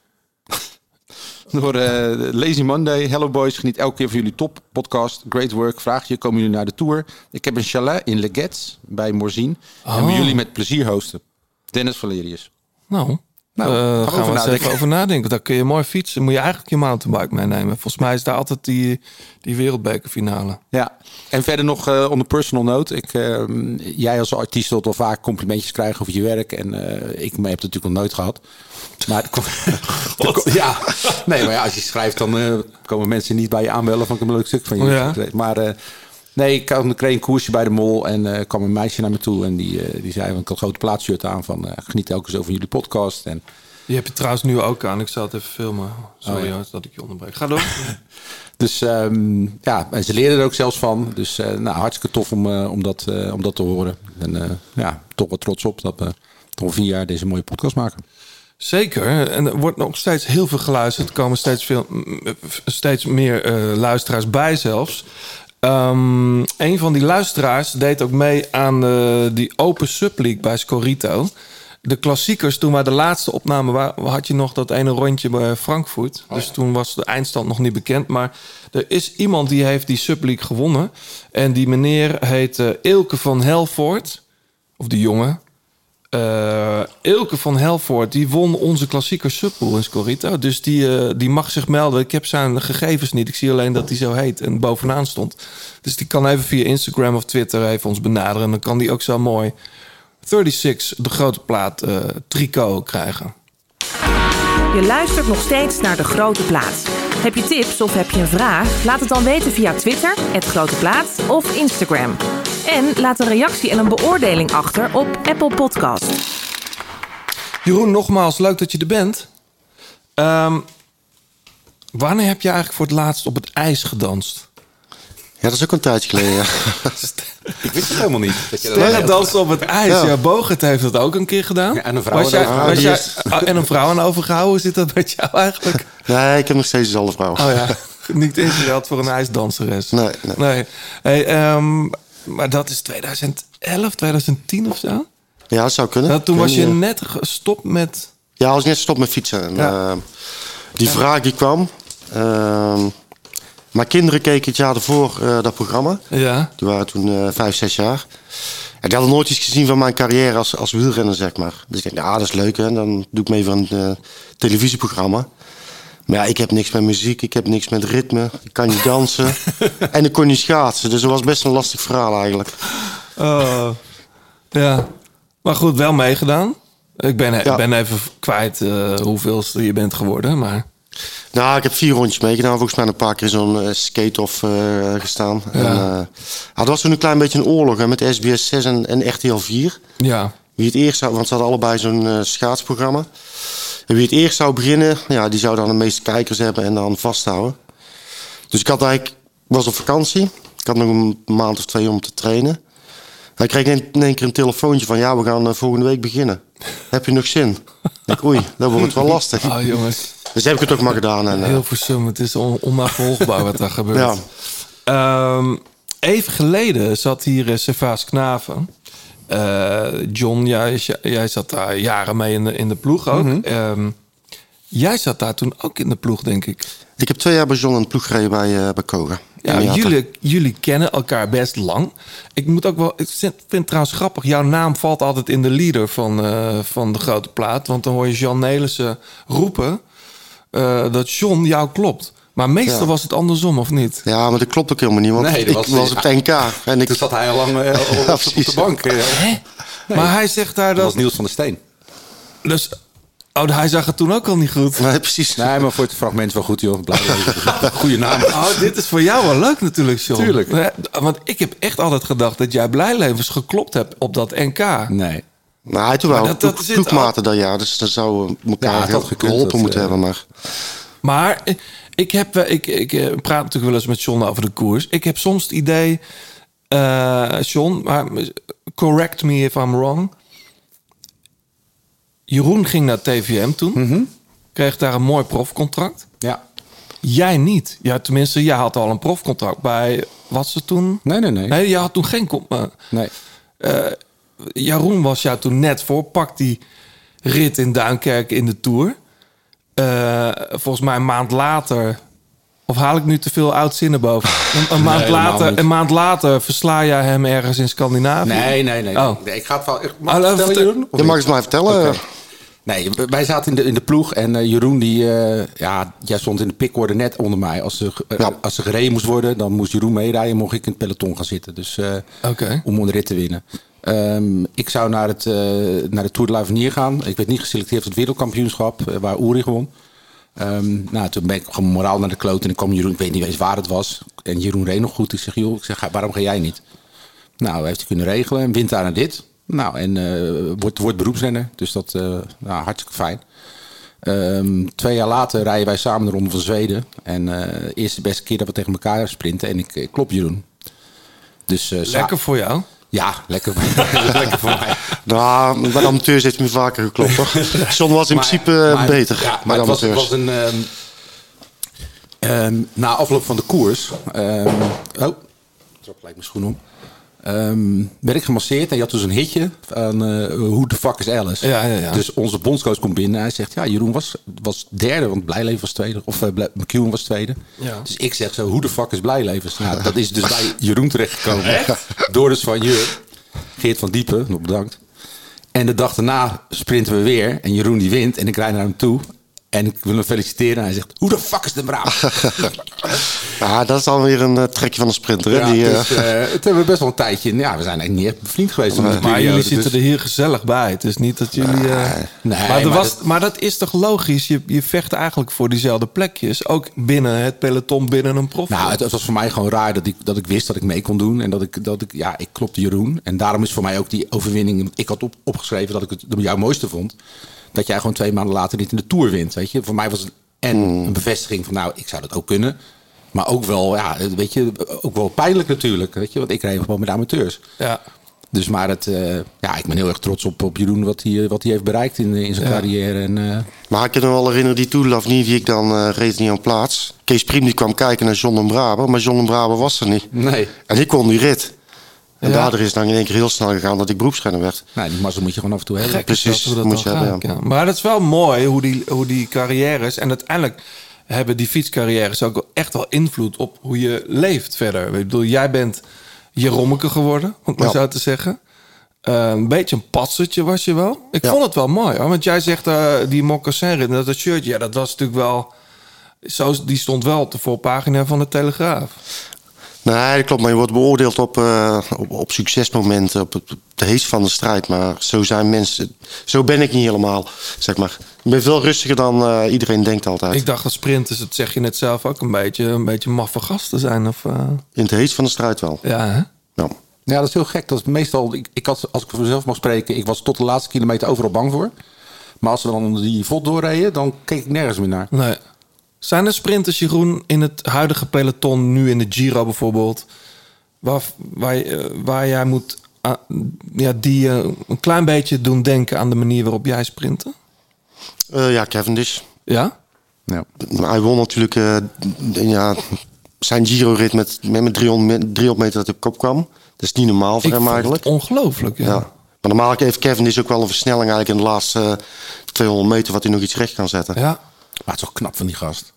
Door eh, Lazy Monday. Hello boys, geniet elke keer van jullie top podcast. Great work. Vraag je, komen jullie naar de Tour? Ik heb een chalet in Leget bij Morzine. En we Oh. jullie met plezier hosten. Dennis Valerius. Nou, Nou, eh, gaan we gaan we over eens nadenken. even over nadenken. Daar kun je mooi fietsen. Moet je eigenlijk je mountainbike meenemen. Volgens mij is daar altijd die, die wereldbekerfinale. Ja, en verder nog eh on a personal note. Ik, eh, jij als artiest zult wel vaak complimentjes krijgen over je werk. En eh, ik heb het natuurlijk nog nooit gehad. Maar ja, nee, maar ja, als je schrijft, dan komen mensen niet bij je aanbellen van ik heb een leuk stuk van je. Ja? Maar nee, ik had- ik kreeg een koersje bij de mol en eh kwam een meisje naar me toe. En die, eh, die zei, want ik had een grote plaatshirt aan van eh, geniet elke zo van jullie podcast. En Die heb je trouwens nu ook aan. Ik zal het even filmen. Sorry Oh, ja. dat ik je onderbreek. Ga door. Dus ehm, ja, en ze leerden er ook zelfs van. Dus nou, hartstikke tof om, om, dat, om dat te horen. En ja, toch wel trots op dat we toch vier jaar deze mooie podcast maken. Zeker. En er wordt nog steeds heel veel geluisterd. Er komen steeds, veel, steeds meer luisteraars bij zelfs. Ehm, een van die luisteraars deed ook mee aan eh, die Open Subleague bij Scorito. De klassiekers, toen wij de laatste opname waren, had je nog dat ene rondje bij Frankfurt. dus toen was de eindstand nog niet bekend. Maar er is iemand die heeft die Subleague gewonnen. En die meneer heet eh, Ilke van Helvoort. of de jongen. Eh Ilke van Helvoort, die won onze klassieker subpool in Scorito. Dus die, eh, die mag zich melden. Ik heb zijn gegevens niet. Ik zie alleen dat hij zo heet en bovenaan stond. Dus die kan even via Instagram of Twitter even ons benaderen. En dan kan die ook zo mooi 36, de grote plaat, eh tricot krijgen. Je luistert nog steeds naar De Grote Plaat. Heb je tips of heb je een vraag? Laat het dan weten via Twitter, het Grote Plaat of Instagram. En laat een reactie en een beoordeling achter op Apple Podcast. Jeroen, nogmaals, leuk dat je er bent. Ehm, wanneer heb je eigenlijk voor het laatst op het ijs gedanst? Ja, dat is ook een tijdje geleden. ja. Ik wist het helemaal niet. Dat je Sterren dansen op het ijs. Ja, Ja. Bogert heeft dat ook een keer gedaan. Ja, en een vrouw Was jij- was jij- oh, en een vrouw aan overgehouden. Hoe zit dat met jou eigenlijk? Nee, ik heb nog steeds dezelfde vrouw. Oh ja, niet ingesteld voor een ijsdanseres. Nee, nee. nee. Hey, ehm, maar dat is 2011, 2010 of zo? Ja, dat zou kunnen. Nou, toen was je niet, net gestopt met... Ja, als ik net stop met fietsen. En, Ja. eh, die vraag die kwam. ehm, mijn kinderen keken het jaar ervoor eh, dat programma. Ja, Die waren toen eh, vijf, zes jaar. En die hadden nooit iets gezien van mijn carrière als, als wielrenner, zeg maar. Dus ik denk, ja, dat is leuk. Hè? Dan doe ik mee van een eh, televisieprogramma. Maar ja, ik heb niks met muziek, ik heb niks met ritme. Ik kan niet dansen. en ik kon niet schaatsen. Dus dat was best een lastig verhaal eigenlijk. Oh, ja. Maar goed, wel meegedaan. Ik ben, ik ben even kwijt eh hoeveelste je bent geworden, maar... Nou, ik heb vier rondjes meegedaan. Volgens mij een paar keer zo'n eh, skate-off eh, gestaan. En, ja, het was toen een klein beetje een oorlog hè, met SBS 6 en, en RTL 4. Ja, Wie het eerst zou, want ze hadden allebei zo'n schaatsprogramma. En wie het eerst zou beginnen, ja, die zou dan de meeste kijkers hebben en dan vasthouden. Dus ik had eigenlijk, was op vakantie. Ik had nog een maand of twee om te trainen. Hij kreeg in, in één keer een telefoontje van, ja, we gaan eh, volgende week beginnen. Heb je nog zin? Ik oei, dan wordt wel lastig. oh jongens. Dus heb ik het ook maar gedaan. En, eh, Heel versum. Het is on onnavolgbaar wat daar gebeurt. Ja. Ehm, even geleden zat hier uh, Servaas Knaven. Eh, John, jij, jij zat daar jaren mee in de, in de ploeg ook. Mhm. Ehm, jij zat daar toen ook in de ploeg, denk ik. Ik heb twee jaar bij John in de ploeg gereden bij, eh bij Koga. Ja, jullie, jullie kennen elkaar best lang. Ik moet ook wel. Ik vind het trouwens grappig. Jouw naam valt altijd in de leader van, eh, van de grote plaat. Want dan hoor je Jean Nelissen roepen dat John jou klopt. Maar meestal Ja. was het andersom, of niet? Ja, maar dat klopt ook helemaal niet. Want Nee, ik was, was- op het NK. En ik, Toen zat hij al lang eh, op, op de bank. eh. Maar hij zegt daar Dat was dat. Niels van der Steen. Dus, oh, hij zag het toen ook al niet goed. nee, precies. Nee, maar voor het fragment wel goed, joh. Goede naam. Oh, dit is voor jou wel leuk natuurlijk, John. Tuurlijk. Want ik heb echt altijd gedacht dat jij Blijlevens geklopt hebt op dat NK. Nee. Nou, toen wel dat- dat ploegmaten dat jaar. Dus dan zou Ja, elkaar gekund, geholpen moeten eh, hebben. Maar Maar eh, ik, heb, wel- ik, ik eh, praat natuurlijk wel eens met John over de koers. Ik heb soms het idee, eh John, maar correct me if I'm wrong. Jeroen ging naar TVM toen. Mhm. Kreeg daar een mooi profcontract. Ja. Jij niet. Ja, tenminste, jij had al een profcontract bij... Wat ze toen? Nee, nee, nee. Nee, je had toen geen... eh, Nee. Jeroen was jou toen net voor. Pak die rit in Duinkerk in de Tour. Eh, volgens mij een maand later... Of haal ik nu te veel oud zinnen boven? Een, een maand, later, een maand later versla jij hem ergens in Scandinavië? Nee, nee, nee. Oh. nee. Ik ga het wel... ik- Mag ik vertellen, Jeroen? Je mag het mij vertellen. Nee, wij zaten in de, in de ploeg en eh, Jeroen, die, eh, ja, jij stond in de pickorde net onder mij. Als er, Ja. als er gereden moest worden, dan moest Jeroen meerijden, mocht ik in het peloton gaan zitten. Dus eh, Oké. om een rit te winnen. Ehm, ik zou naar, het, eh, naar de Tour de l'Avenir gaan. Ik werd niet geselecteerd voor het wereldkampioenschap, eh, waar Uri won. Ehm, nou, toen ben ik gewoon moraal naar de kloot en ik kwam Jeroen, ik weet niet eens waar het was. En Jeroen reed nog goed. Ik zeg, joh, ik zeg, waarom ga jij niet? Nou, heeft hij kunnen regelen en wint daar naar dit. Nou, en eh, wordt, wordt beroepsrenner. Dus dat nou, hartstikke fijn. Ehm, twee jaar later rijden wij samen de Ronde van Zweden. En de beste keer dat we tegen elkaar sprinten. En ik, ik klop Jeroen. Dus, Lekker voor jou. Ja, lekker, lekker voor mij. Nou, bij de amateurs heeft hij me vaker geklopt. Hoor. John was in Maar- principe eh, maar- beter. Ja, maar het was, het een... ehm, ehm, na afloop van de koers... ehm, oh, ik trok gelijk mijn schoen om. Ehm, werd ik gemasseerd en je had dus een hitje van eh Who the fuck is Alice? Ja, ja, ja. Dus onze bondscoach komt binnen en hij zegt... Ja, Jeroen was, was derde, want Blijleven was tweede. Of uh, McEwen was tweede. Ja. Dus ik zeg zo, hoe de fuck is Blijlevens? Nou, dat is dus bij Jeroen terechtgekomen. Door dus van Jur. Geert van Diepen, nog bedankt. En de dag daarna sprinten we weer. En Jeroen die wint. En ik rijd naar hem toe. En ik wil hem feliciteren. En hij zegt, hoe de fuck is de braaf? Ja, dat is dan weer een eh, trekje van een sprinter. Ja, die, eh, dus, eh, het hebben we best wel een tijdje. Ja, we zijn eigenlijk niet echt bevriend geweest. Maar jullie dus- zitten er hier gezellig bij. Het is niet dat jullie... eh, Nee, maar, er maar was, dat- maar dat is toch logisch? Je, je vecht eigenlijk voor diezelfde plekjes. Ook binnen het peloton, binnen een prof. Nou, het, het was voor mij gewoon raar dat ik, dat ik wist dat ik mee kon doen. En dat ik, dat ik, ja, ik klopte Jeroen. En daarom is voor mij ook die overwinning. Ik had op, opgeschreven dat ik het de jou mooiste vond. Dat jij gewoon twee maanden later niet in de Tour wint. Weet je, voor mij was het en een bevestiging van, nou, ik zou dat ook kunnen. Maar ook wel, ja, weet je, ook wel pijnlijk natuurlijk. Weet je, want ik reed gewoon met amateurs. Ja. Dus maar het, eh, ja, ik ben heel erg trots op, op Jeroen wat hij, wat hij heeft bereikt in, in zijn Ja. carrière. En, eh, Maar ik kan me wel herinneren, die Tour niet die ik dan eh, reed niet aan plaats. Kees Priem die kwam kijken naar John den Braber, maar John den Braber was er niet. nee, En ik kon die rit. En Ja. daardoor is het dan in één keer heel snel gegaan dat ik beroepsrenner werd. nou, die mazzel moet je gewoon af en toe hebben. Precies, dat moet je hebben, ja. Maar dat is wel mooi hoe die, hoe die carrières... En uiteindelijk hebben die fietscarrières ook echt wel invloed op hoe je leeft verder. Ik bedoel, jij bent Jerommeke geworden, om het maar Ja. zo te zeggen. Eh, een beetje een patsertje was je wel. Ik Ja. vond het wel mooi, hoor. Want jij zegt uh, die moccasin dat dat shirtje... Ja, dat was natuurlijk wel... Zo, die stond wel op de voorpagina van de Telegraaf. Nee, dat klopt. Maar je wordt beoordeeld op, eh, op, op succesmomenten, op het, op heest van de strijd. Maar zo zijn mensen, zo ben ik niet helemaal, zeg maar. Ik ben veel rustiger dan eh, iedereen denkt altijd. Ik dacht dat sprinters, dat zeg je net zelf ook, een beetje, een beetje maffe gasten zijn. Of, uh... In het heest van de strijd wel. Ja, hè? Ja. Ja, dat is heel gek. Dat is meestal, ik, ik had, als ik voor mezelf mag spreken, ik was tot de laatste kilometer overal bang voor. Maar als we dan die vod doorreden, dan keek ik nergens meer naar. Nee. Zijn er sprinters, Jeroen, in het huidige peloton, nu in de Giro bijvoorbeeld, waar, waar, waar jij moet, ah, ja, die eh, een klein beetje doen denken aan de manier waarop jij sprinten? Eh, ja, Cavendish. Ja? Ja. Hij won natuurlijk eh, ja, zijn Giro-rit met, met, met 300, me- 300 meter dat hij op kop kwam. Dat is niet normaal voor Ik hem eigenlijk. het ongelooflijk, ja. Ja. Maar normaal heeft Cavendish ook wel een versnelling eigenlijk in de laatste eh, 200 meter... wat hij nog iets recht kan zetten. Ja. Maar het is toch knap van die gast.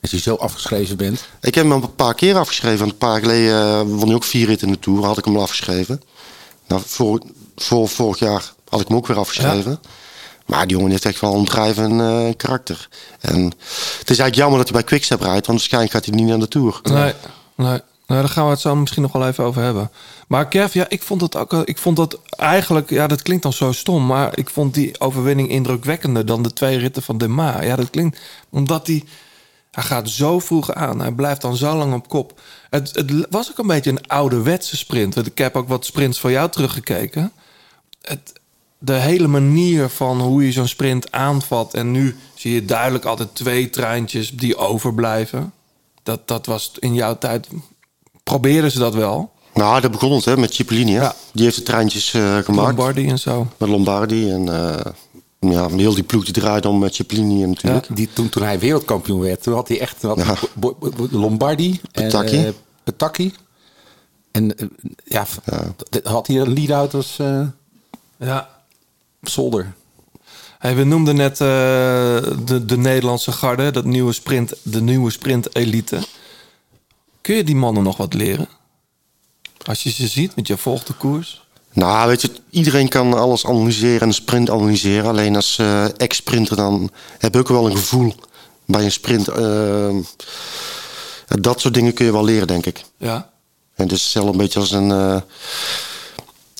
Als je zo afgeschreven bent. Ik heb hem een paar keer afgeschreven. Een paar jaar geleden eh, won hij ook vier ritten in de Tour. Had ik hem al afgeschreven. Nou, voor, voor vorig jaar had ik hem ook weer afgeschreven. Maar die jongen heeft echt wel een drijvend eh, karakter. En het is eigenlijk jammer dat hij bij Quickstep rijdt. Want waarschijnlijk gaat hij niet naar de Tour. Nee, nee. Nou, daar gaan we het zo misschien nog wel even over hebben. Maar Kev, ja, ik vond het ook. Ik vond dat eigenlijk, ja, dat klinkt dan zo stom, maar ik vond die overwinning indrukwekkender dan de twee ritten van De Ma. Ja, dat klinkt omdat hij. Hij gaat zo vroeg aan. Hij blijft dan zo lang op kop. Het, het was ook een beetje een ouderwetse sprint. Ik heb ook wat sprints van jou teruggekeken. Het, de hele manier van hoe je zo'n sprint aanvat. En nu zie je duidelijk altijd twee treintjes die overblijven. Dat, dat was in jouw tijd. Probeerden ze dat wel? Nou, dat begon het hè, met Cipollini. Hè? Ja. Die heeft de treintjes eh, gemaakt. Lombardi en zo. Met Lombardi. En eh, ja, heel die ploeg die draaide om met Cipollini natuurlijk. Die, toen, toen hij wereldkampioen werd, toen had hij echt had Ja. Lombardi. Petacchi. En, Petacchi. En ja, had hij een lead-out als eh Ja. Solder. Hey, we noemden net eh, de, de Nederlandse garde, dat nieuwe sprint, de nieuwe sprint elite. Kun je die mannen nog wat leren? Als je ze ziet, want je volgt de koers. Nou, weet je, iedereen kan alles analyseren en een sprint analyseren. Alleen als eh, ex-sprinter dan heb je ook wel een gevoel bij een sprint. eh, dat soort dingen kun je wel leren, denk ik. Ja. En het is hetzelfde een beetje als een, eh,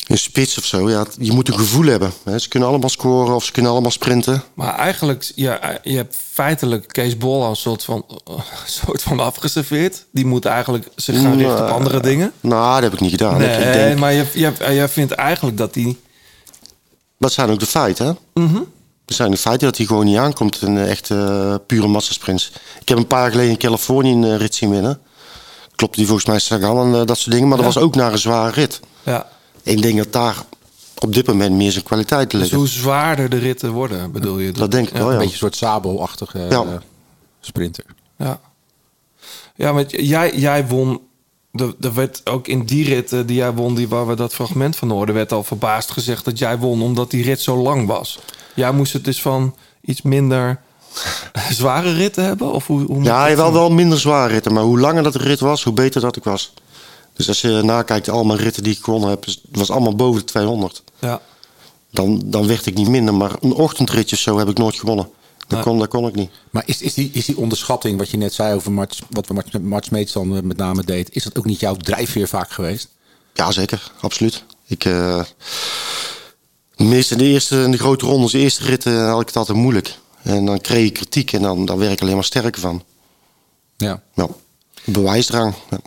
een spits of zo. Ja, je moet een gevoel hebben. Hè. Ze kunnen allemaal scoren of ze kunnen allemaal sprinten. Maar eigenlijk, ja, je hebt feitelijk Kees Bol al een soort van, soort van afgeserveerd. Die moet eigenlijk zich gaan richten op Nou, andere dingen. Nou, dat heb ik niet gedaan. Nee, Ik, denk, maar je, je, jij vindt eigenlijk dat die... dat zijn ook de feiten, hè? Mhm. Dat zijn de feiten dat hij gewoon niet aankomt in een echte eh, pure massasprints. Ik heb een paar jaar geleden in Californië een eh, rit zien winnen. Klopt die volgens mij Sagan en eh, dat soort dingen. Maar dat was ook naar een zware rit. Ja. Ik denk dat daar op dit moment meer zijn kwaliteit Dus liggen. hoe zwaarder de ritten worden, bedoel je? Dat denk ik wel, Een ja. beetje een soort Sabo-achtige Ja. eh, sprinter. Ja, ja want jij, jij won. Er, er werd ook in die rit die jij won, die waar we dat fragment van hoorden, werd al verbaasd gezegd dat jij won omdat die rit zo lang was. Jij moest het dus van iets minder zware ritten hebben? Of hoe, hoe Ja, hij dat wel wel minder zware ritten. Maar hoe langer dat de rit was, hoe beter dat ik was. Dus als je nakijkt, allemaal ritten die ik gewonnen heb, het was allemaal boven de 200. Ja. Dan, dan werd ik niet minder. Maar een ochtendritje of zo heb ik nooit gewonnen. Dat, kon, dat kon ik niet. Maar is, is, die, is die onderschatting, wat je net zei over wat we dan eh, met name deed, is dat ook niet jouw drijfveer vaak geweest? Ja, zeker. Absoluut. Ik, eh, de meeste, de eerste, de grote rondes, de eerste ritten had ik het altijd moeilijk. En dan kreeg ik kritiek en dan, dan werd ik alleen maar sterker van. Ja. Ja. Bewijsdrang. Ja.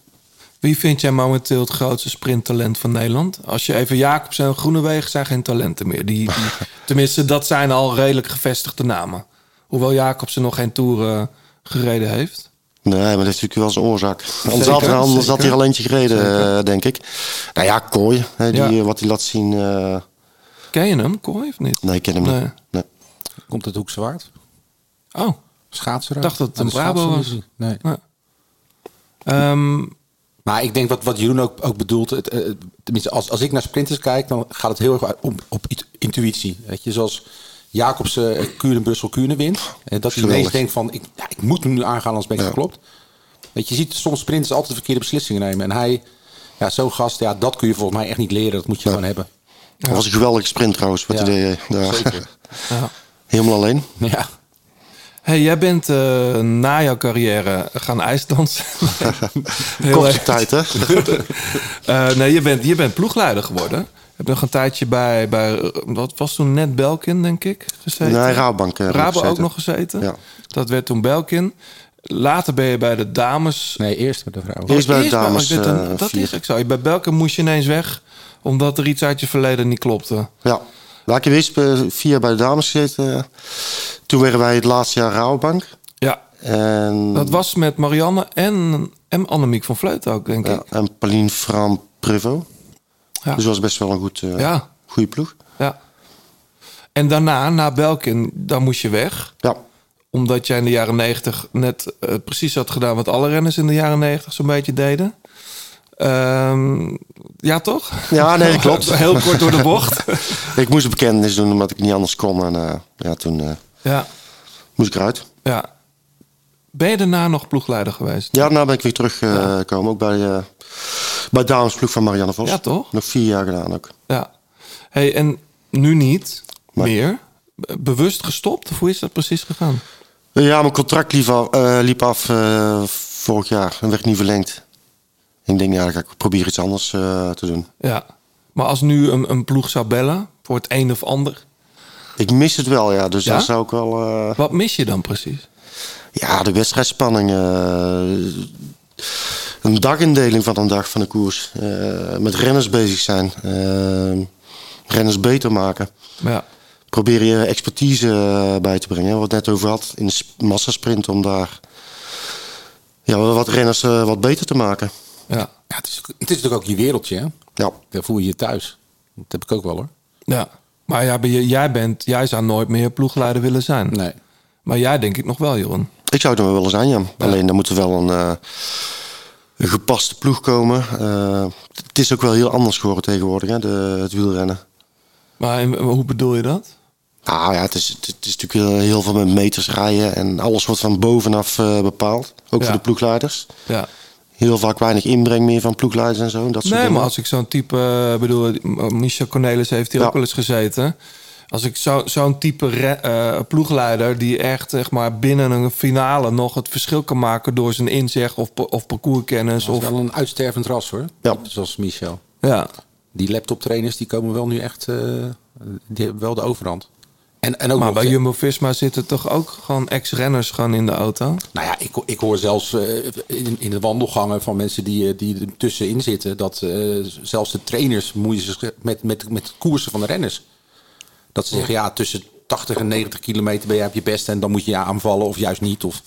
Wie vind jij momenteel het grootste sprinttalent van Nederland? Als je even Jacobs en Groenewegen zijn geen talenten meer. Die, die, tenminste, dat zijn al redelijk gevestigde namen. Hoewel Jacobsen nog geen Tour eh, gereden heeft. Nee, maar dat heeft natuurlijk wel zijn oorzaak. Anders Zeker, had, anders had hij er al eentje gereden, Zeker. eh, denk ik. Nou ja, Kooi, hè, die, Ja. eh, wat hij laat zien. eh, Ken je hem, Kooi, of niet? nee, ik ken hem Nee. niet. Nee. Komt het Hoekzwaard? Oh, Schaatser? ik dacht dat het een Brabo was. Nee. Ja. Maar ik denk wat, wat Jeroen ook, ook bedoelt, het, eh, tenminste als, als ik naar sprinters kijk, dan gaat het heel erg om, op int- intuïtie. Weet je, zoals Jacobsen uh, Kuren, Brussel, Kuren wint. En dat Geweldig. ineens denkt van, ik, ja, ik moet hem nu aangaan, anders ben ik geklopt. Weet je, je ziet soms sprinters altijd de verkeerde beslissingen nemen. En hij, ja, zo'n gast, ja, dat kun je volgens mij echt niet leren. Dat moet je gewoon hebben. Dat was een geweldige sprint trouwens, wat hij deed. eh, Daar. ja. Helemaal alleen. Ja. Hey, jij bent eh, na jouw carrière gaan ijsdansen. Heel Korte erg. tijd, hè? Eh, nee, je bent, je bent ploegleider geworden. Je hebt nog een tijdje bij, bij wat was toen net Belkin, denk ik, gezeten? Nee, Rabobank, eh, Rabo ook nog gezeten. Ja. Dat werd toen Belkin. Later ben je bij de dames. Nee, eerst met de vrouw. Eerst bij de dames. oh, een- dat vier. is ik zo. Bij Belkin moest je ineens weg, omdat er iets uit je verleden niet klopte. Ja. Nou, ik heb eerst eh, vier jaar bij de dames gezeten. Toen werden wij het laatste jaar Rabobank. Ja, En, dat was met Marianne en, en Annemiek van Vleuten ook, denk ja, ik. en Pauline Fram Prevo. Ja. Dus dat was best wel een goed, eh Ja. goede ploeg. Ja. En daarna, na Belkin, dan moest je weg. Ja. Omdat jij in de jaren negentig net eh, precies had gedaan wat alle renners in de jaren negentig zo'n beetje deden. Ehm, ja, toch? Ja, nee, klopt. Heel kort door de bocht. ik moest een bekentenis doen omdat ik niet anders kon. En eh, ja, toen eh, ja, moest ik eruit. ja. Ben je daarna nog ploegleider geweest? Ja, daarna ben ik weer teruggekomen. Ook bij, eh bij de damesploeg van Marianne Vos. Ja, toch? Nog vier jaar gedaan ook. Ja. Hey, en nu niet Nee. meer? Be- Bewust gestopt? Of hoe is dat precies gegaan? Ja, mijn contract liep af, liep af vorig jaar en werd niet verlengd. Ik denk, ja, dan ga ik proberen iets anders eh, te doen. Ja. Maar als nu een, een ploeg zou bellen voor het een of ander, Ik mis het wel, ja. Dus Ja? dan zou ik wel... eh, wat mis je dan precies? ja, de wedstrijdspanning. eh, een dagindeling van een dag van de koers. met renners bezig zijn. renners beter maken. Ja. Probeer je expertise bij te brengen. Wat net over had in de sp- massasprint. Om daar ja, wat renners wat beter te maken. Ja. Ja, het, is, het is natuurlijk ook je wereldje, hè? Ja. Daar voel je je thuis. Dat heb ik ook wel, hoor. Ja, maar ja, ben je- jij, bent, jij zou nooit meer ploegleider willen zijn. Nee. Maar jij denk ik nog wel, Jeroen. Ik zou het wel willen zijn, ja. Alleen dan moet er wel een, eh, een gepaste ploeg komen. Eh, het is ook wel heel anders geworden tegenwoordig, hè, de, het wielrennen. Maar in- hoe bedoel je dat? Nou ja, het is, het, het is natuurlijk heel- veel met meters rijden. En alles wordt van bovenaf eh, bepaald. Ook Ja. voor de ploegleiders. Ja. Heel vaak weinig inbreng meer van ploegleiders en zo. Dat soort Nee, dingen. maar als ik zo'n type... eh, bedoel, Michel Cornelis heeft hier Ja. ook wel eens gezeten. Als ik zo- zo'n type re- eh, ploegleider... die echt zeg maar, binnen een finale nog het verschil kan maken... door zijn inzicht of, of parcourskennis. Dat is Of, wel een uitstervend ras, hoor. Ja. Zoals Michel. ja. Die laptoptrainers die komen wel nu echt... eh, die hebben wel de overhand. En, en ook Maar bij Jumbo-Visma zitten toch ook gewoon ex-renners gewoon in de auto? Nou ja, ik, ik hoor zelfs eh, in, in de wandelgangen van mensen die, eh, die er tussenin zitten... dat eh, zelfs de trainers moeien zich met, met, met het koersen van de renners. Dat ze zeggen, ja, tussen 80 en 90 kilometer ben jij op je best... en dan moet je aanvallen of juist niet. Of...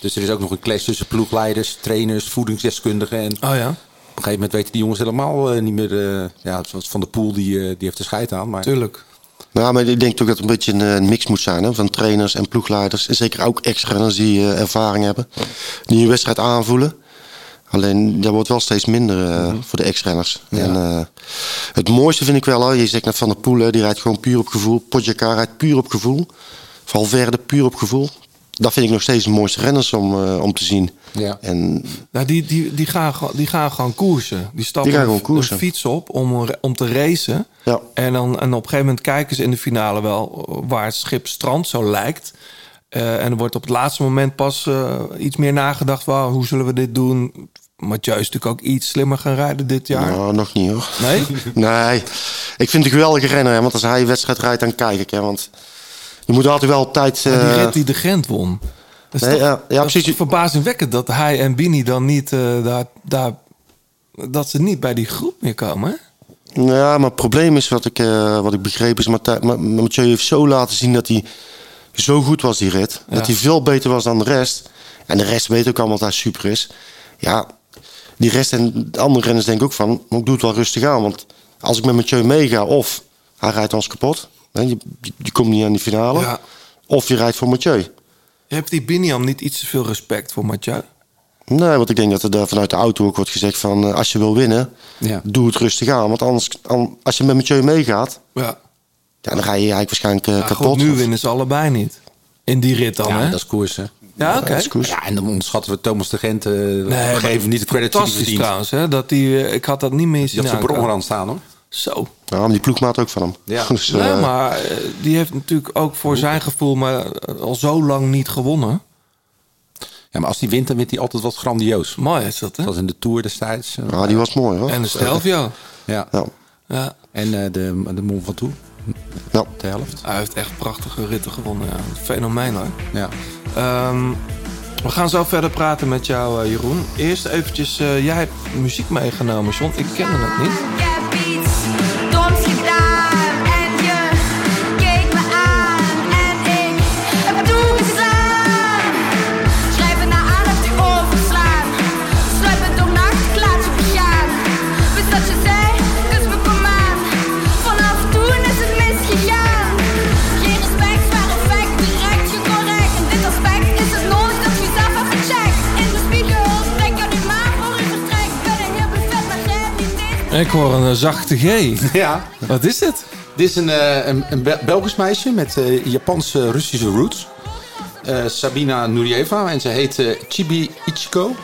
Dus er is ook nog een clash tussen ploegleiders, trainers, voedingsdeskundigen... en Oh ja, op een gegeven moment weten die jongens helemaal niet meer... ja, Van de Poel, die, die heeft de scheid aan. Maar tuurlijk. Nou, maar ik denk ook dat het een beetje een, mix moet zijn hè, van trainers en ploegleiders. En zeker ook ex-renners die eh, ervaring hebben. Die een wedstrijd aanvoelen. Alleen, dat wordt wel steeds minder eh, voor de ex-renners. En, eh, het mooiste vind ik wel, hè, je zegt net Van der Poel, hè, die rijdt gewoon puur op gevoel. Podjakar rijdt puur op gevoel. Valverde puur op gevoel. Dat vind ik nog steeds de mooiste renners om, eh, om te zien. Ja. En Nou, die, die, die, gaan, gewoon- die gaan gewoon koersen. Die stappen Die gaan koersen. een fiets op om, om te racen. Ja. En, dan, en op een gegeven moment kijken ze in de finale wel waar het schip strandt, zo lijkt. Eh, en er wordt op het laatste moment pas eh, iets meer nagedacht. Wel, hoe zullen we dit doen? Mathieu is natuurlijk ook iets slimmer gaan rijden dit jaar. nou, nog niet hoor. Nee? Nee, ik vind het een geweldige renner. Hè, want als hij wedstrijd rijdt, dan kijk ik. Hè, want je moet altijd wel op tijd... Maar die eh, rit die de Gent won. Dat is Nee, toch, ja, ja, dat is precies. verbazingwekkend dat hij en Bini dan niet eh, daar, daar... Dat ze niet bij die groep meer komen, hè? Ja, maar het probleem is wat ik, eh, wat ik begreep is... Mathieu heeft zo laten zien dat hij zo goed was, die rit. Ja. Dat hij veel beter was dan de rest. En de rest weet ook allemaal dat hij super is. Ja, die rest en de andere renners denken ook van... "Maar ik doe het wel rustig aan, want als ik met Mathieu meega... of hij rijdt ons kapot, je, je, je komt niet aan die finale... Ja. of je rijdt voor Mathieu. Heeft die Biniam niet iets te veel respect voor Mathieu? Nee, want ik denk dat er daar vanuit de auto ook wordt gezegd van... eh, als je wil winnen, Ja. doe het rustig aan. Want anders, an- als je met Mathieu meegaat... Ja. Ja, dan ga je eigenlijk waarschijnlijk eh, kapot. goed, nu winnen ze allebei niet. In die rit dan, Ja, hè? dat is koers, hè. Ja, oké. dat. Ja, en dan onderschatten we Thomas de Gent. eh Nee, geven niet de credit die hij Fantastisch verdient. trouwens, hè? Dat die, ik had dat niet meer zien brommer aan staan, hoor. Zo. Ja, maar die ploegmaat ook van hem. Ja. Dus, Nee, eh, maar eh, die heeft natuurlijk ook voor zijn gevoel maar eh, al zo lang niet gewonnen. Ja, maar als hij wint, dan wint hij altijd wat grandioos. Mooi is dat, hè? Zoals in de Tour destijds. ja, die was mooi hoor. En de Stelvio. Ja. Ja. Ja, En eh, de, de Mont Ventoux, Ja. de helft. hij heeft echt prachtige ritten gewonnen. Ja. Fenomeen hoor. Ja. Ehm, we gaan zo verder praten met jou, Jeroen. Eerst eventjes, eh, jij hebt muziek meegenomen, John. Ik kende het niet. Ik Ik hoor een eh, zachte G. ja. Wat is dit? Dit is een, eh, een, een Bel- Belgisch meisje met eh, Japanse Russische roots. Sabina Nurieva. En ze heet Chibi Ichiko.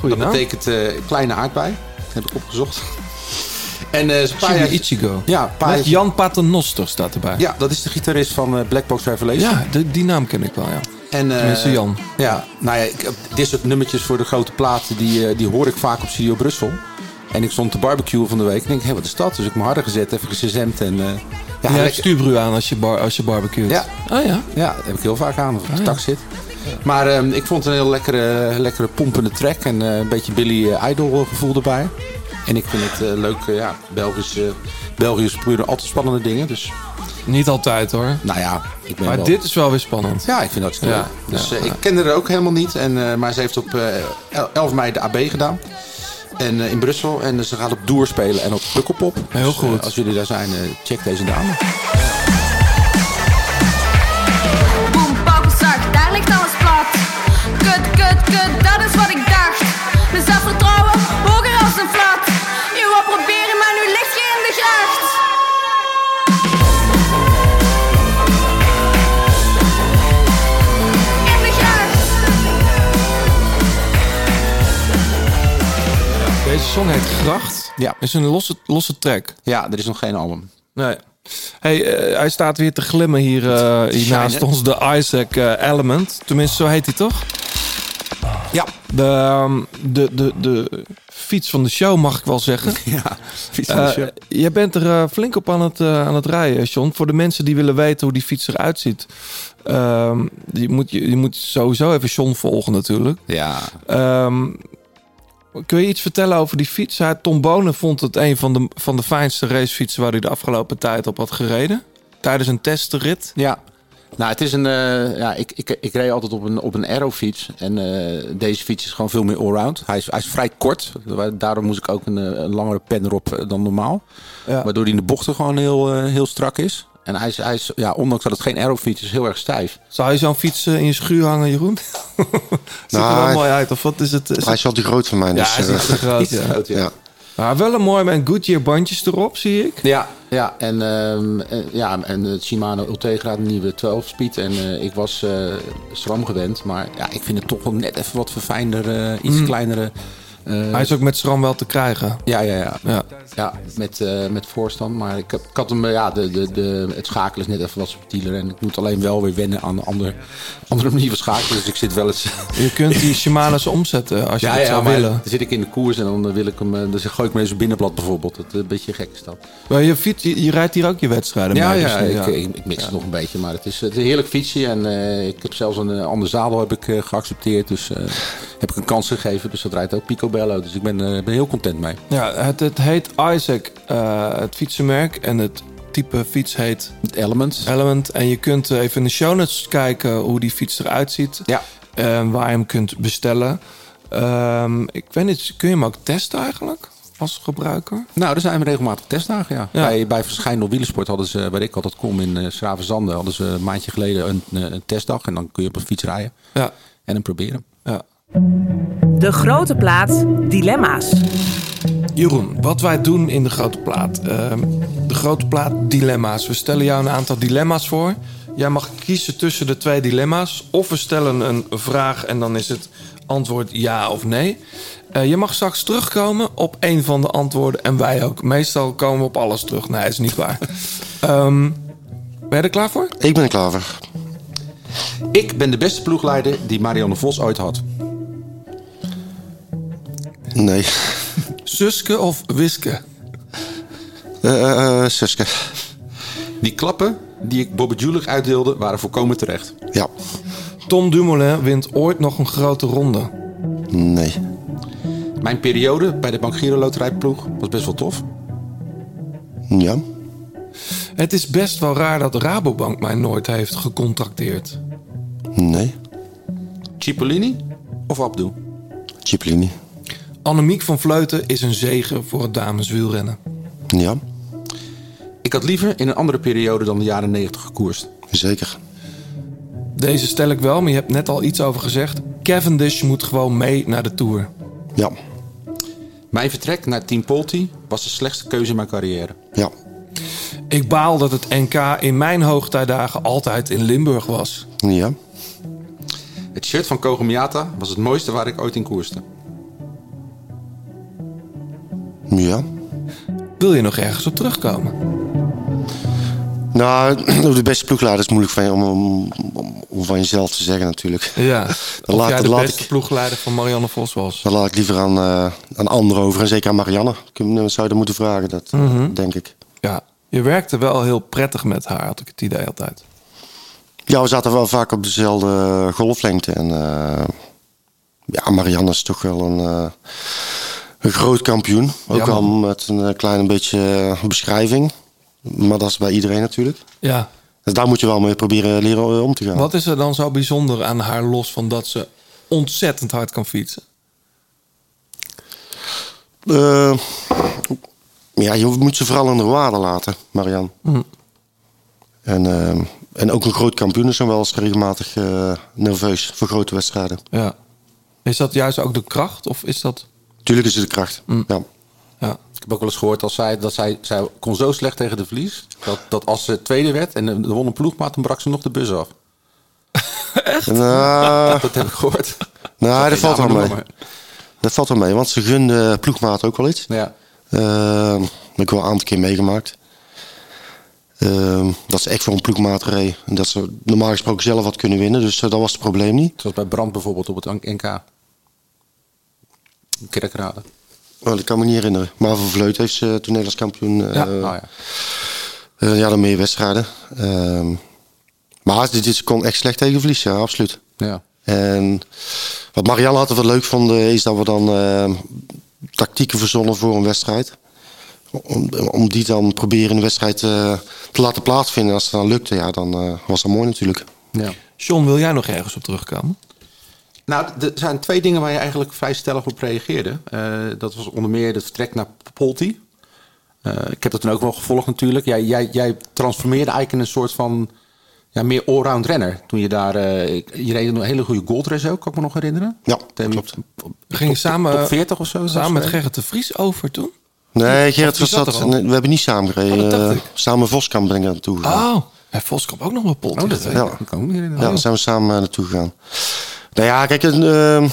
Goeie dat betekent kleine aardbei. Dat heb ik opgezocht. En paar Chibi jaar- Ichigo. Ja, paar Met Jan Paternoster staat erbij. Ja, dat is de gitarist van eh, Black Box Revelation. Ja, de- die naam ken ik wel, ja. En, eh, Tenminste, Jan. Ja, nou ja, ik, dit soort nummertjes voor de grote platen, die, die hoor ik vaak op Studio Brussel. En ik stond te barbecue van de week en denk, hé, wat is dat? Dus ik heb me harder gezet, even gezemd en... eh ja, Ja, aan als je, bar, als je barbecuet. Ja. Oh ja. Ja, dat heb ik heel vaak aan als ik op de Ah, ja. tak zit. Maar ehm, ik vond het een heel lekkere, lekkere pompende track en eh, een beetje Billy eh, Idol gevoel erbij. En ik vind het leuk, ja, Belgisch, eh Belgiërs gebeuren altijd spannende dingen. Dus Niet altijd hoor. nou ja, ik ben Maar wel... dit is wel weer spannend. Ja, ik vind dat Ja, leuk. Dus ja, ja. ik kende haar ook helemaal niet. En, maar ze heeft op eh, el- 11 mei de AB gedaan. En eh, in Brussel. En ze gaat op Doer spelen en op Pukkelpop. Heel Dus, eh, goed. als jullie daar zijn, eh, check deze dame. Song heet Gracht. Ja. Is een losse, losse track. Ja, er is nog geen album. Nee. Hey, eh, hij staat weer te glimmen hier, eh, hier naast ons. De Isaac eh, Element. Tenminste, zo heet hij toch? Ja. De, ehm, de, de, de fiets van de show, mag ik wel zeggen. Ja, fiets van de show. je bent er flink op aan het, aan het rijden, John. Voor de mensen die willen weten hoe die fiets eruit ziet. Ehm, je, moet, je, je moet sowieso even John volgen natuurlijk. Ja. Ehm, kun je iets vertellen over die fiets? Tom Bonen vond het een van de, van de fijnste racefietsen... waar hij de afgelopen tijd op had gereden. Tijdens een testrit. Ja. Nou, het is een. eh, ja, ik, ik, ik reed altijd op een, op een aerofiets. En eh, deze fiets is gewoon veel meer allround. Hij is, hij is vrij kort. Daarom moest ik ook een, eh, een langere pen erop dan normaal. Ja. Waardoor hij in de bochten gewoon heel, heel strak is. En hij is, hij is, ja, ondanks dat het geen aerofiets is, heel erg stijf. Zou je zo'n fiets eh, in je schuur hangen, Jeroen? Ziet er Nou, wel hij- mooi uit. Of wat is het? Is Hij is wel te groot voor mij. Ja, Dus, hij is eh, te groot. Ja. groot, ja. ja. Maar wel een mooi met Goodyear bandjes erop, zie ik. Ja, ja, en, ehm, eh, ja, en het Shimano Ultegra, de nieuwe 12 speed. En eh, ik was eh SRAM gewend, maar ja, ik vind het toch wel net even wat verfijnder, eh, iets Mm. kleinere. Eh, Hij is ook met SRAM wel te krijgen. Ja, ja, ja. Ja. ja met, eh, met voorstand. Maar ik, heb, ik had hem, eh, ja, de, de, de, het schakelen is net even wat subtieler. En ik moet alleen wel weer wennen aan een andere, andere manier van schakelen. Dus ik zit wel eens... Je kunt die Shimano's omzetten als je ja, dat ja, zou willen. Dan zit ik in de koers en dan wil ik hem... Dan gooi ik me eens een binnenblad bijvoorbeeld. Dat is een beetje gek is dat. Maar je, fiets, je, je rijdt hier ook je wedstrijden Ja, mee. ja, dus, ik, ik, ik mix het nog een beetje. Maar het is, het is een heerlijk fietsje. En ik heb zelfs een ander zadel heb ik, geaccepteerd. Dus heb ik een kans gegeven. Dus dat rijdt ook Picobello. Dus ik ben, eh, ben heel content mee. Ja, het, het heet Isaac, eh, het fietsenmerk. En het type fiets heet Element. Element. En je kunt eh, even in de show notes kijken hoe die fiets eruit ziet. Ja. En waar je hem kunt bestellen. Ehm, ik weet niet, kun je hem ook testen eigenlijk? Als gebruiker? Nou, er zijn regelmatig testdagen, ja. Ja. Bij, bij Verschijnen Wielersport hadden ze, waar ik altijd kom in uh, Schravenzande, hadden ze een maandje geleden een, een testdag. En dan kun je op een fiets rijden Ja. en hem proberen. Ja. De grote plaat Dilemma's. Jeroen, wat wij doen in de grote plaat. ehm, de grote plaat dilemma's. We stellen jou een aantal dilemma's voor. Jij mag kiezen tussen de twee dilemma's. Of we stellen een vraag en dan is het antwoord ja of nee. Eh, je mag straks terugkomen op een van de antwoorden. En wij ook. Meestal komen we op alles terug. Nee, is niet waar. Ehm, ben je er klaar voor? Ik ben er klaar voor. Ik ben de beste ploegleider die Marianne Vos ooit had. Nee. Suske of Wiske? Eh, Suske. Die klappen die ik Bobby Julich uitdeelde waren volkomen terecht. Ja. Tom Dumoulin wint ooit nog een grote ronde. Nee. Mijn periode bij de Bank Giro Loterijploeg was best wel tof. Ja. Het is best wel raar dat Rabobank mij nooit heeft gecontacteerd. Nee. Cipollini of Abdu? Cipollini. Annemiek van Vleuten is een zegen voor het dameswielrennen. Ja. Ik had liever in een andere periode dan de jaren 90 gekoerst. Zeker. Deze stel ik wel, maar je hebt net al iets over gezegd. Cavendish moet gewoon mee naar de Tour. Ja. Mijn vertrek naar Team Polti was de slechtste keuze in mijn carrière. Ja. Ik baal dat het NK in mijn hoogtijdagen altijd in Limburg was. Ja. Het shirt van Kogomiata was het mooiste waar ik ooit in koerste. Ja. Wil je nog ergens op terugkomen? Nou, de beste ploegleider is moeilijk van je, om, om, om, van jezelf te zeggen natuurlijk. Ja. Dan laat, jij de laat beste ik, ploegleider van Marianne Vos was. dan laat ik liever aan, eh, aan anderen over. En zeker aan Marianne. Ik zou je moeten vragen, dat Mhm. denk ik. Ja, je werkte wel heel prettig met haar, had ik het idee altijd. Ja, we zaten wel vaak op dezelfde golflengte. En eh, ja, Marianne is toch wel een, eh, een groot kampioen. Ook Ja, wel man. met een eh, klein beetje eh, beschrijving. Maar dat is bij iedereen natuurlijk. Ja. Dus daar moet je wel mee proberen leren eh, om te gaan. Wat is er dan zo bijzonder aan haar, los van dat ze ontzettend hard kan fietsen? Ja, je moet ze vooral in de waarde laten, Marianne. Hm. En, en ook een groot kampioen is dan wel eens regelmatig eh, nerveus voor grote wedstrijden. Ja. Is dat juist ook de kracht? Of is dat... Tuurlijk is het de kracht. Hm. Ja. Ja. Ik heb ook wel eens gehoord als zij, dat zij, zij kon zo slecht tegen de verlies. Dat, dat als ze tweede werd en er won een ploegmaat, dan brak ze nog de bus af. Nou, Dat heb ik gehoord. nou dat valt wel mee. Dat valt wel mee, want ze gunde ploegmaat ook wel iets. Ja. Heb ik wel een aantal keer meegemaakt. Eh, dat ze echt voor een ploegmaat reed. En dat ze normaal gesproken zelf had kunnen winnen. Dus eh, dat was het probleem niet. Zoals bij Brand bijvoorbeeld op het NK. Kerkrade. Oh, dat kan me niet herinneren. Maar voor Vleut heeft ze toen Nederlands kampioen. eh, Ja. Oh, ja. eh, ja, dan meer wedstrijden. Ehm, maar dit, dit kon echt slecht tegen verlies, ja, absoluut. Ja. En wat Marianne altijd wel leuk vond, eh, is dat we dan eh, tactieken verzonnen voor een wedstrijd. Om, om die dan proberen in de wedstrijd eh, te laten plaatsvinden. Als het dan lukte, ja, dan eh, was dat mooi natuurlijk. Ja. John, wil jij nog ergens op terugkomen? Nou, er zijn twee dingen waar je eigenlijk vrij stellig op reageerde. Eh, dat was onder meer het vertrek naar Polti. Eh, ik heb dat toen ook wel gevolgd natuurlijk. Jij, jij, jij transformeerde eigenlijk in een soort van ja, meer allround renner. Toen je daar, eh, je reed een hele goede goldrace ook, kan ik me nog herinneren. Ja, klopt. We gingen samen, top 40 of zo. samen met Gerrit de Vries over toen. Nee, Gerrit was zat dat. nee, we hebben niet samen gereden. Oh, dat samen Voskamp ben ik naartoe gegaan. Oh, en Voskamp ook nog wel pot. Oh, dat Ja. ik in. Ja, daar zijn we samen naartoe gegaan. Nou ja, kijk, een, eh,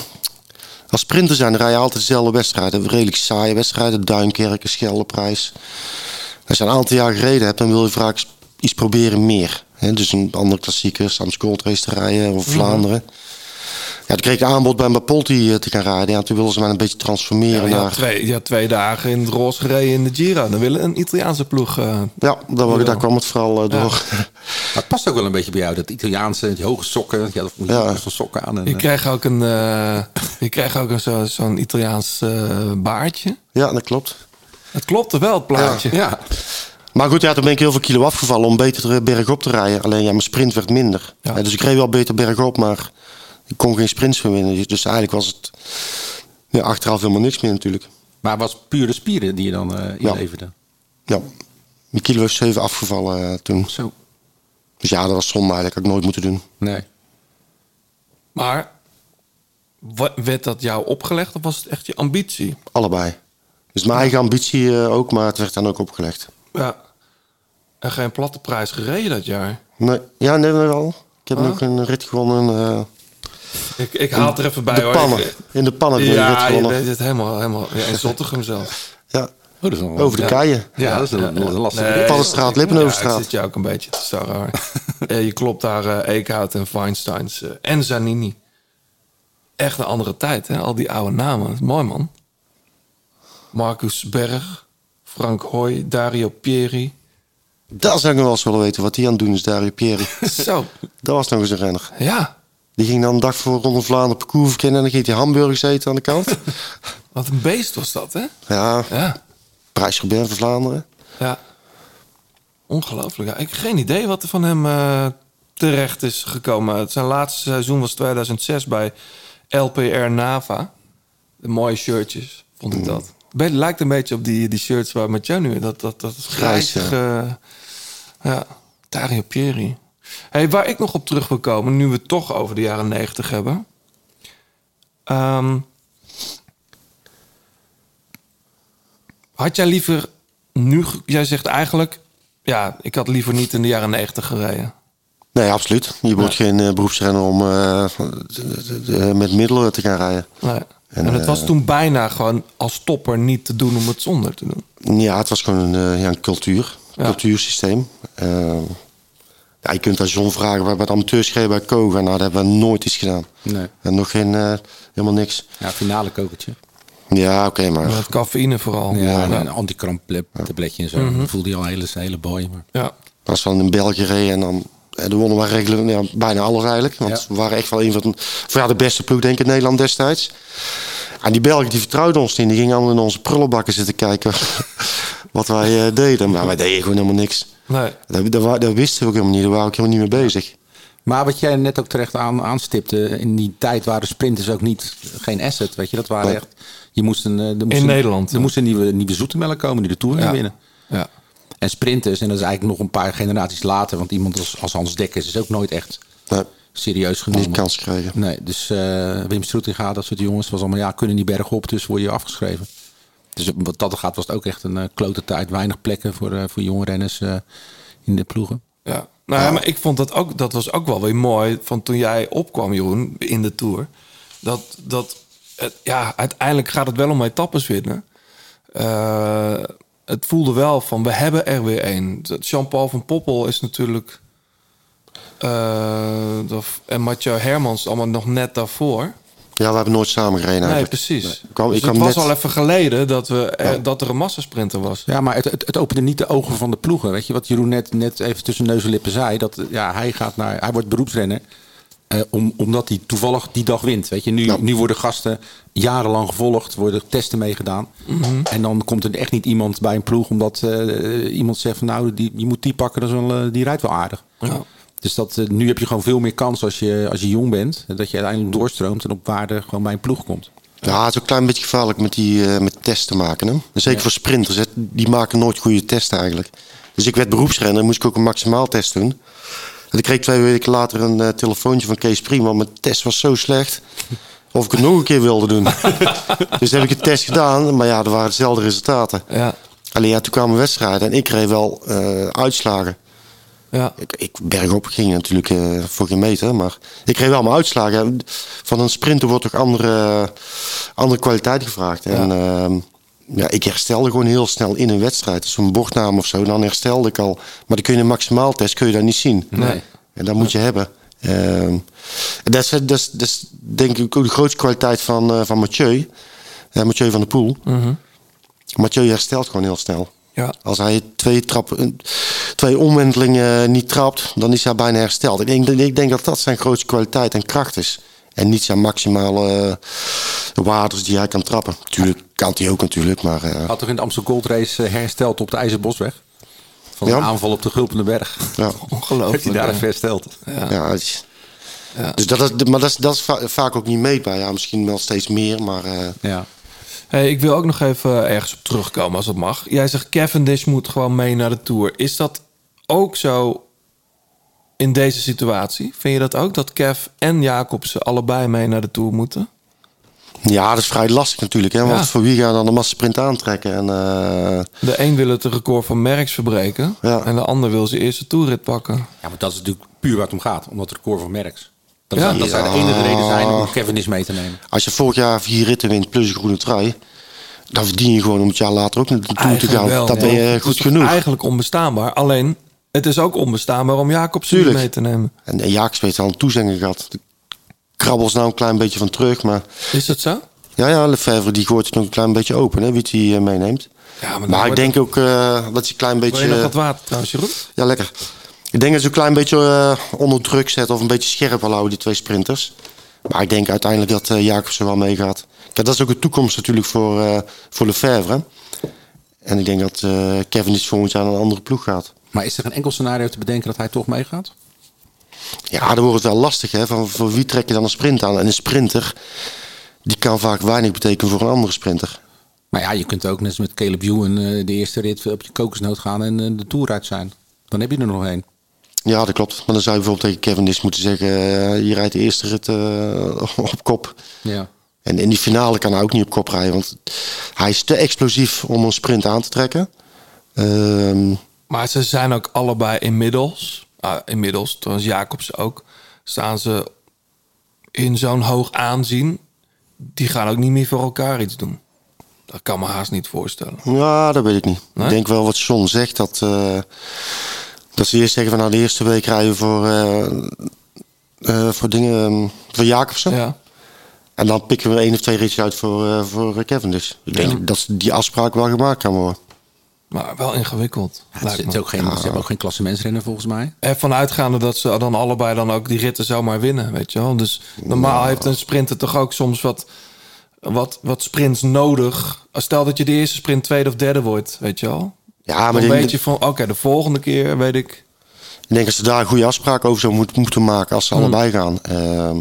als sprinter zijn, rij je altijd dezelfde wedstrijden. Redelijk saaie wedstrijden. Duinkerken, Scheldeprijs. Als je een aantal jaar gereden hebt, dan wil je vaak iets proberen meer. Hè, dus een andere klassieker, Sam's Gold Race te rijden of Vlaanderen. Ja, toen kreeg ik aanbod bij Bapolti eh, te gaan rijden. Ja, toen wilden ze mij een beetje transformeren Ja, naar... twee, ja, twee dagen in het roze gereden in de Giro. Dan willen een Italiaanse ploeg... eh, Ja, daar, Ja. daar kwam het vooral eh, door. Maar het past ook wel een beetje bij jou, dat Italiaanse, die hoge sokken. Ja, dat moet je Ja. ook zo'n sokken aan. En, je kreeg ook een, eh, je kreeg ook een zo, zo'n Italiaans eh, baardje. Ja, dat klopt. Het klopte wel, het plaatje. ja, Maar goed, ja, toen ben ik heel veel kilo afgevallen om beter bergop te rijden. Alleen ja, mijn sprint werd minder. Ja. Dus ik reed wel beter bergop, maar ik kon geen sprints meer winnen. Dus- Dus eigenlijk was het ja, achteraf helemaal niks meer natuurlijk. maar het was puur de spieren die je dan Ja. inleverde. Ja, mijn kilo is 7 afgevallen eh, toen. Zo. Dus ja, dat was zonde eigenlijk. Dat had ik nooit moeten doen. Nee. Maar werd dat jou opgelegd of was het echt je ambitie? Allebei. Dus mijn eigen ambitie eh, ook, maar het werd dan ook opgelegd. Ja. En geen platte prijs gereden dat jaar. Nee, ja, nee, wel. Ik heb ook een rit gewonnen. Eh, Ik, ik haal het er even bij de hoor. pannen. Ik- In de pannen ja, je weet het helemaal. helemaal ja, in Zottegem zelf. Ja, Oh, dat is wel- over de Ja. keien. Ja, dat is een, een lastige Nee, rit. Paddenstraat, Ja, ik zit jou ook een beetje te starren. Eh, je klopt daar eh Eekhout en Feinsteins eh, en Zanini. Echt een andere tijd, hè? Al die oude namen. Mooi, man. Marcus Berg, Frank Hoy, Dario Pieri. Dat zou ik nog wel eens willen weten wat die aan het doen is, Dario Pieri. Zo, Dat was nog eens een renner. ja. Die ging dan een dag voor Ronde Vlaanderen parcours verkennen... en dan ging hij hamburgers eten aan de kant. Wat een beest was dat, hè? ja, Ja, prijs van Vlaanderen. ja. Ongelooflijk. Ja, ik heb geen idee wat er van hem eh, terecht is gekomen. Het zijn laatste seizoen was 2006 bij LPR Nava. De mooie shirtjes, vond ik dat. Be- lijkt een beetje op die, die shirts waar met jou nu... Dat, dat, dat Grijs, grijzige... ja, Dario Pieri. Hey, waar ik nog op terug wil komen, nu we het toch over de jaren 90 hebben. Ehm, had jij liever nu... Jij zegt eigenlijk... Ja, ik had liever niet in de jaren 90 gereden. Nee, absoluut. Je wordt geen eh, beroepsrenner om eh, met middelen te gaan rijden. Nee. En, En, het was eh, toen bijna gewoon als topper niet te doen om het zonder te doen. Ja, het was gewoon een, ja, een cultuur. Ja. cultuursysteem. Eh, ja, je kunt aan John vragen, we hebben het amateurs gereden bij Koga. Nou, daar hebben we nooit iets gedaan. Nee. En nog geen, eh, helemaal niks. Ja, finale kokertje. Ja, oké, maar... Met cafeïne vooral. Ja, en ja. een antikramp tabletje en zo. Dan voelde je al hele, hele boy. Maar... Ja. Als we dan in België reden en dan... En dan wonnen we regelen ja, bijna alles eigenlijk. Want Ja. we waren echt wel een van de, ja, de beste ploeg denk ik in Nederland destijds. En die Belgen die vertrouwden ons niet. Die gingen allemaal in onze prullenbakken zitten kijken wat wij eh, deden. Maar wij deden gewoon helemaal niks. Nee. Dat, dat, dat wisten we ook helemaal niet. Daar waren we ook helemaal niet mee bezig. Maar wat jij net ook terecht aan, aanstipte, in die tijd waren sprinters ook niet geen asset, weet je. Dat waren Nee. echt, je moest een, eh, er moest In een- Nederland, Er ja. moest een nieuwe, nieuwe zoetemelk komen die de Tour ging Ja. winnen. Ja. En sprinters, en dat is eigenlijk nog een paar generaties later, want iemand als, als Hans Dekkers is ook nooit echt Nee, serieus genomen. niet kans gekregen. Nee, dus eh, Wim Stroetinga, dat soort jongens, was allemaal ja, kunnen die bergen op, dus word je afgeschreven. Dus wat dat gaat, was het ook echt een eh, klote tijd. Weinig plekken voor, eh, voor jonge renners eh, in de ploegen. Ja. Nou ja, maar ik vond dat ook, dat was ook wel weer mooi van toen jij opkwam, Jeroen, in de Tour. Dat, dat het, ja, uiteindelijk gaat het wel om etappes winnen. Eh, het voelde wel van, we hebben er weer één. Jean-Paul van Poppel is natuurlijk... en Mathieu Hermans allemaal nog net daarvoor. Ja, we hebben nooit samen gereden Nee, eigenlijk. precies. Ik kwam, dus ik het was net, al even geleden dat, we, er- dat er een massasprinter was. Ja, maar het, het, het opende niet de ogen van de ploegen. Weet je wat Jeroen net, net even tussen neus en lippen zei? Dat ja, hij, gaat naar, hij wordt beroepsrenner. eh, om, omdat hij toevallig die dag wint. Weet je, nu, Ja. nu worden gasten jarenlang gevolgd, worden testen meegedaan. En dan komt er echt niet iemand bij een ploeg omdat eh, iemand zegt van nou, die, je moet die pakken, dat is wel, eh, die rijdt wel aardig. Ja. Dus dat, eh, nu heb je gewoon veel meer kans als je, als je jong bent. Dat je uiteindelijk doorstroomt en op waarde gewoon bij een ploeg komt. ja, het is ook een klein beetje gevaarlijk met die eh, met testen maken. Hè? Zeker voor sprinters. hè. Die maken nooit goede testen eigenlijk. Dus ik werd beroepsrenner. moest ik ook een maximaal test doen. En ik kreeg twee weken later een eh, telefoontje van Kees Prima. Mijn test was zo slecht. Of ik het nog een keer wilde doen. dus heb ik een test gedaan, maar ja, er waren dezelfde resultaten. Ja. Alleen ja, toen kwamen wedstrijden en ik kreeg wel uitslagen. Ja. Ik, ik bergop ging natuurlijk eh, voor geen meter, maar ik kreeg wel mijn uitslagen. Van een sprinter wordt toch andere, andere kwaliteit gevraagd. En ehm, ja, ik herstelde gewoon heel snel in een wedstrijd. Zo'n bochtnaam of zo, dan herstelde ik al. Maar dan kun je een maximaaltest kun je dat niet zien. Nee. En dat moet je hebben. Ehm, dat, is, dat, is, dat is denk ik ook de grootste kwaliteit van, eh, van Mathieu. Mathieu van der Poel. Mhm. Mathieu herstelt gewoon heel snel. Ja. Als hij twee, trappen, twee omwentelingen niet trapt, dan is hij bijna hersteld. Ik denk, ik denk dat dat zijn grootste kwaliteit en kracht is. En niet zijn maximale uh, waardes die hij kan trappen. Tuurlijk kan hij ook natuurlijk, maar... eh, Had toch in de Amstel Gold Race eh, hersteld op de IJzerbosweg? Van Ja. een aanval op de Gulpende Berg. ja. Ongelooflijk. Heeft hij daar ja. even hersteld? Ja, is- Dus dat is, maar dat is, dat is va- vaak ook niet meetbaar. Ja, misschien wel steeds meer, maar... eh, Ja. Hey, ik wil ook nog even ergens op terugkomen als het mag. Jij zegt Cavendish moet gewoon mee naar de Tour. Is dat ook zo in deze situatie? Vind je dat ook, dat Kev en Jacobsen allebei mee naar de Tour moeten? Ja, dat is vrij lastig natuurlijk. Hè? Want Ja. voor wie gaan dan de massasprint aantrekken? En, eh, De een wil het record van Merckx verbreken... Ja. en de ander wil zijn eerste toerrit pakken. ja, maar dat is natuurlijk puur waar het om gaat. Om dat record van Merckx. Dat, Ja. zou, dat zou de enige reden zijn om Cavendish mee te nemen. als je vorig jaar vier ritten wint plus een groene trui... dan verdien je gewoon om het jaar later ook naar de Tour te gaan. wel, dat ja. ben je goed is genoeg. Eigenlijk onbestaanbaar. Alleen, het is ook onbestaanbaar om niet Tuurlijk. mee te nemen. En, en Jacobs heeft al een toezegging gehad. De krabbels nou een klein beetje van terug. Maar Is dat zo? ja, ja Lefebvre die gooit het nog een klein beetje open. Hè, wie het hij eh, meeneemt. Ja, maar, ik denk ook eh, dat hij een klein het- Wil beetje... je nog wat water trouwens, Jeroen? Ja, lekker. Ik denk dat ze een klein beetje eh, onder druk zetten of een beetje scherp wil houden, die twee sprinters. Maar ik denk uiteindelijk dat eh Jacobsen wel meegaat. Kijk, dat is ook de toekomst natuurlijk voor, eh voor Lefebvre. En ik denk dat Kevin is volgend jaar naar een andere ploeg gaat. Maar is er een enkel scenario te bedenken dat hij toch meegaat? Ja, dan wordt het wel lastig. Hè? Van, voor wie trek je dan een sprint aan? En een sprinter, die kan vaak weinig betekenen voor een andere sprinter. Maar ja, je kunt ook net als met Caleb Ewan de eerste rit op je kokosnoot gaan en de Tour uit zijn. Dan heb je er nog één. Ja, dat klopt. Maar dan zou je bijvoorbeeld tegen Kevin Dis moeten zeggen... eh, je rijdt de eerste rit op kop. Ja. En in die finale kan hij ook niet op kop rijden. Want hij is te explosief om een sprint aan te trekken. Ehm, Maar ze zijn ook allebei inmiddels, ah, inmiddels, trouwens Jacobs ook, staan ze in zo'n hoog aanzien. Die gaan ook niet meer voor elkaar iets doen. Dat kan me haast niet voorstellen. ja, dat weet ik niet. Nee? Ik denk wel wat John zegt. Dat, eh, dat ze eerst zeggen van nou de eerste week rijden voor, eh, eh, voor dingen ehm, voor Jacobsen. Ja. En dan pikken we één of twee ritjes uit voor, eh voor Kevin dus. Ik denk dat die afspraak wel gemaakt kan worden. Maar wel ingewikkeld. Ja, het, is, ook geen, Ze hebben ook geen klassementsrenner volgens mij. Ervan uitgaande dat ze dan allebei dan ook die ritten zomaar winnen, weet je wel. Dus normaal heeft een sprinter toch ook soms wat, wat, wat sprints nodig. Stel dat je de eerste sprint tweede of derde wordt, weet je wel. Ja, maar Dan weet je van, oké, de volgende keer weet ik... ik denk dat ze daar een goede afspraak over zou moet- moeten maken als ze allebei gaan. Ehm,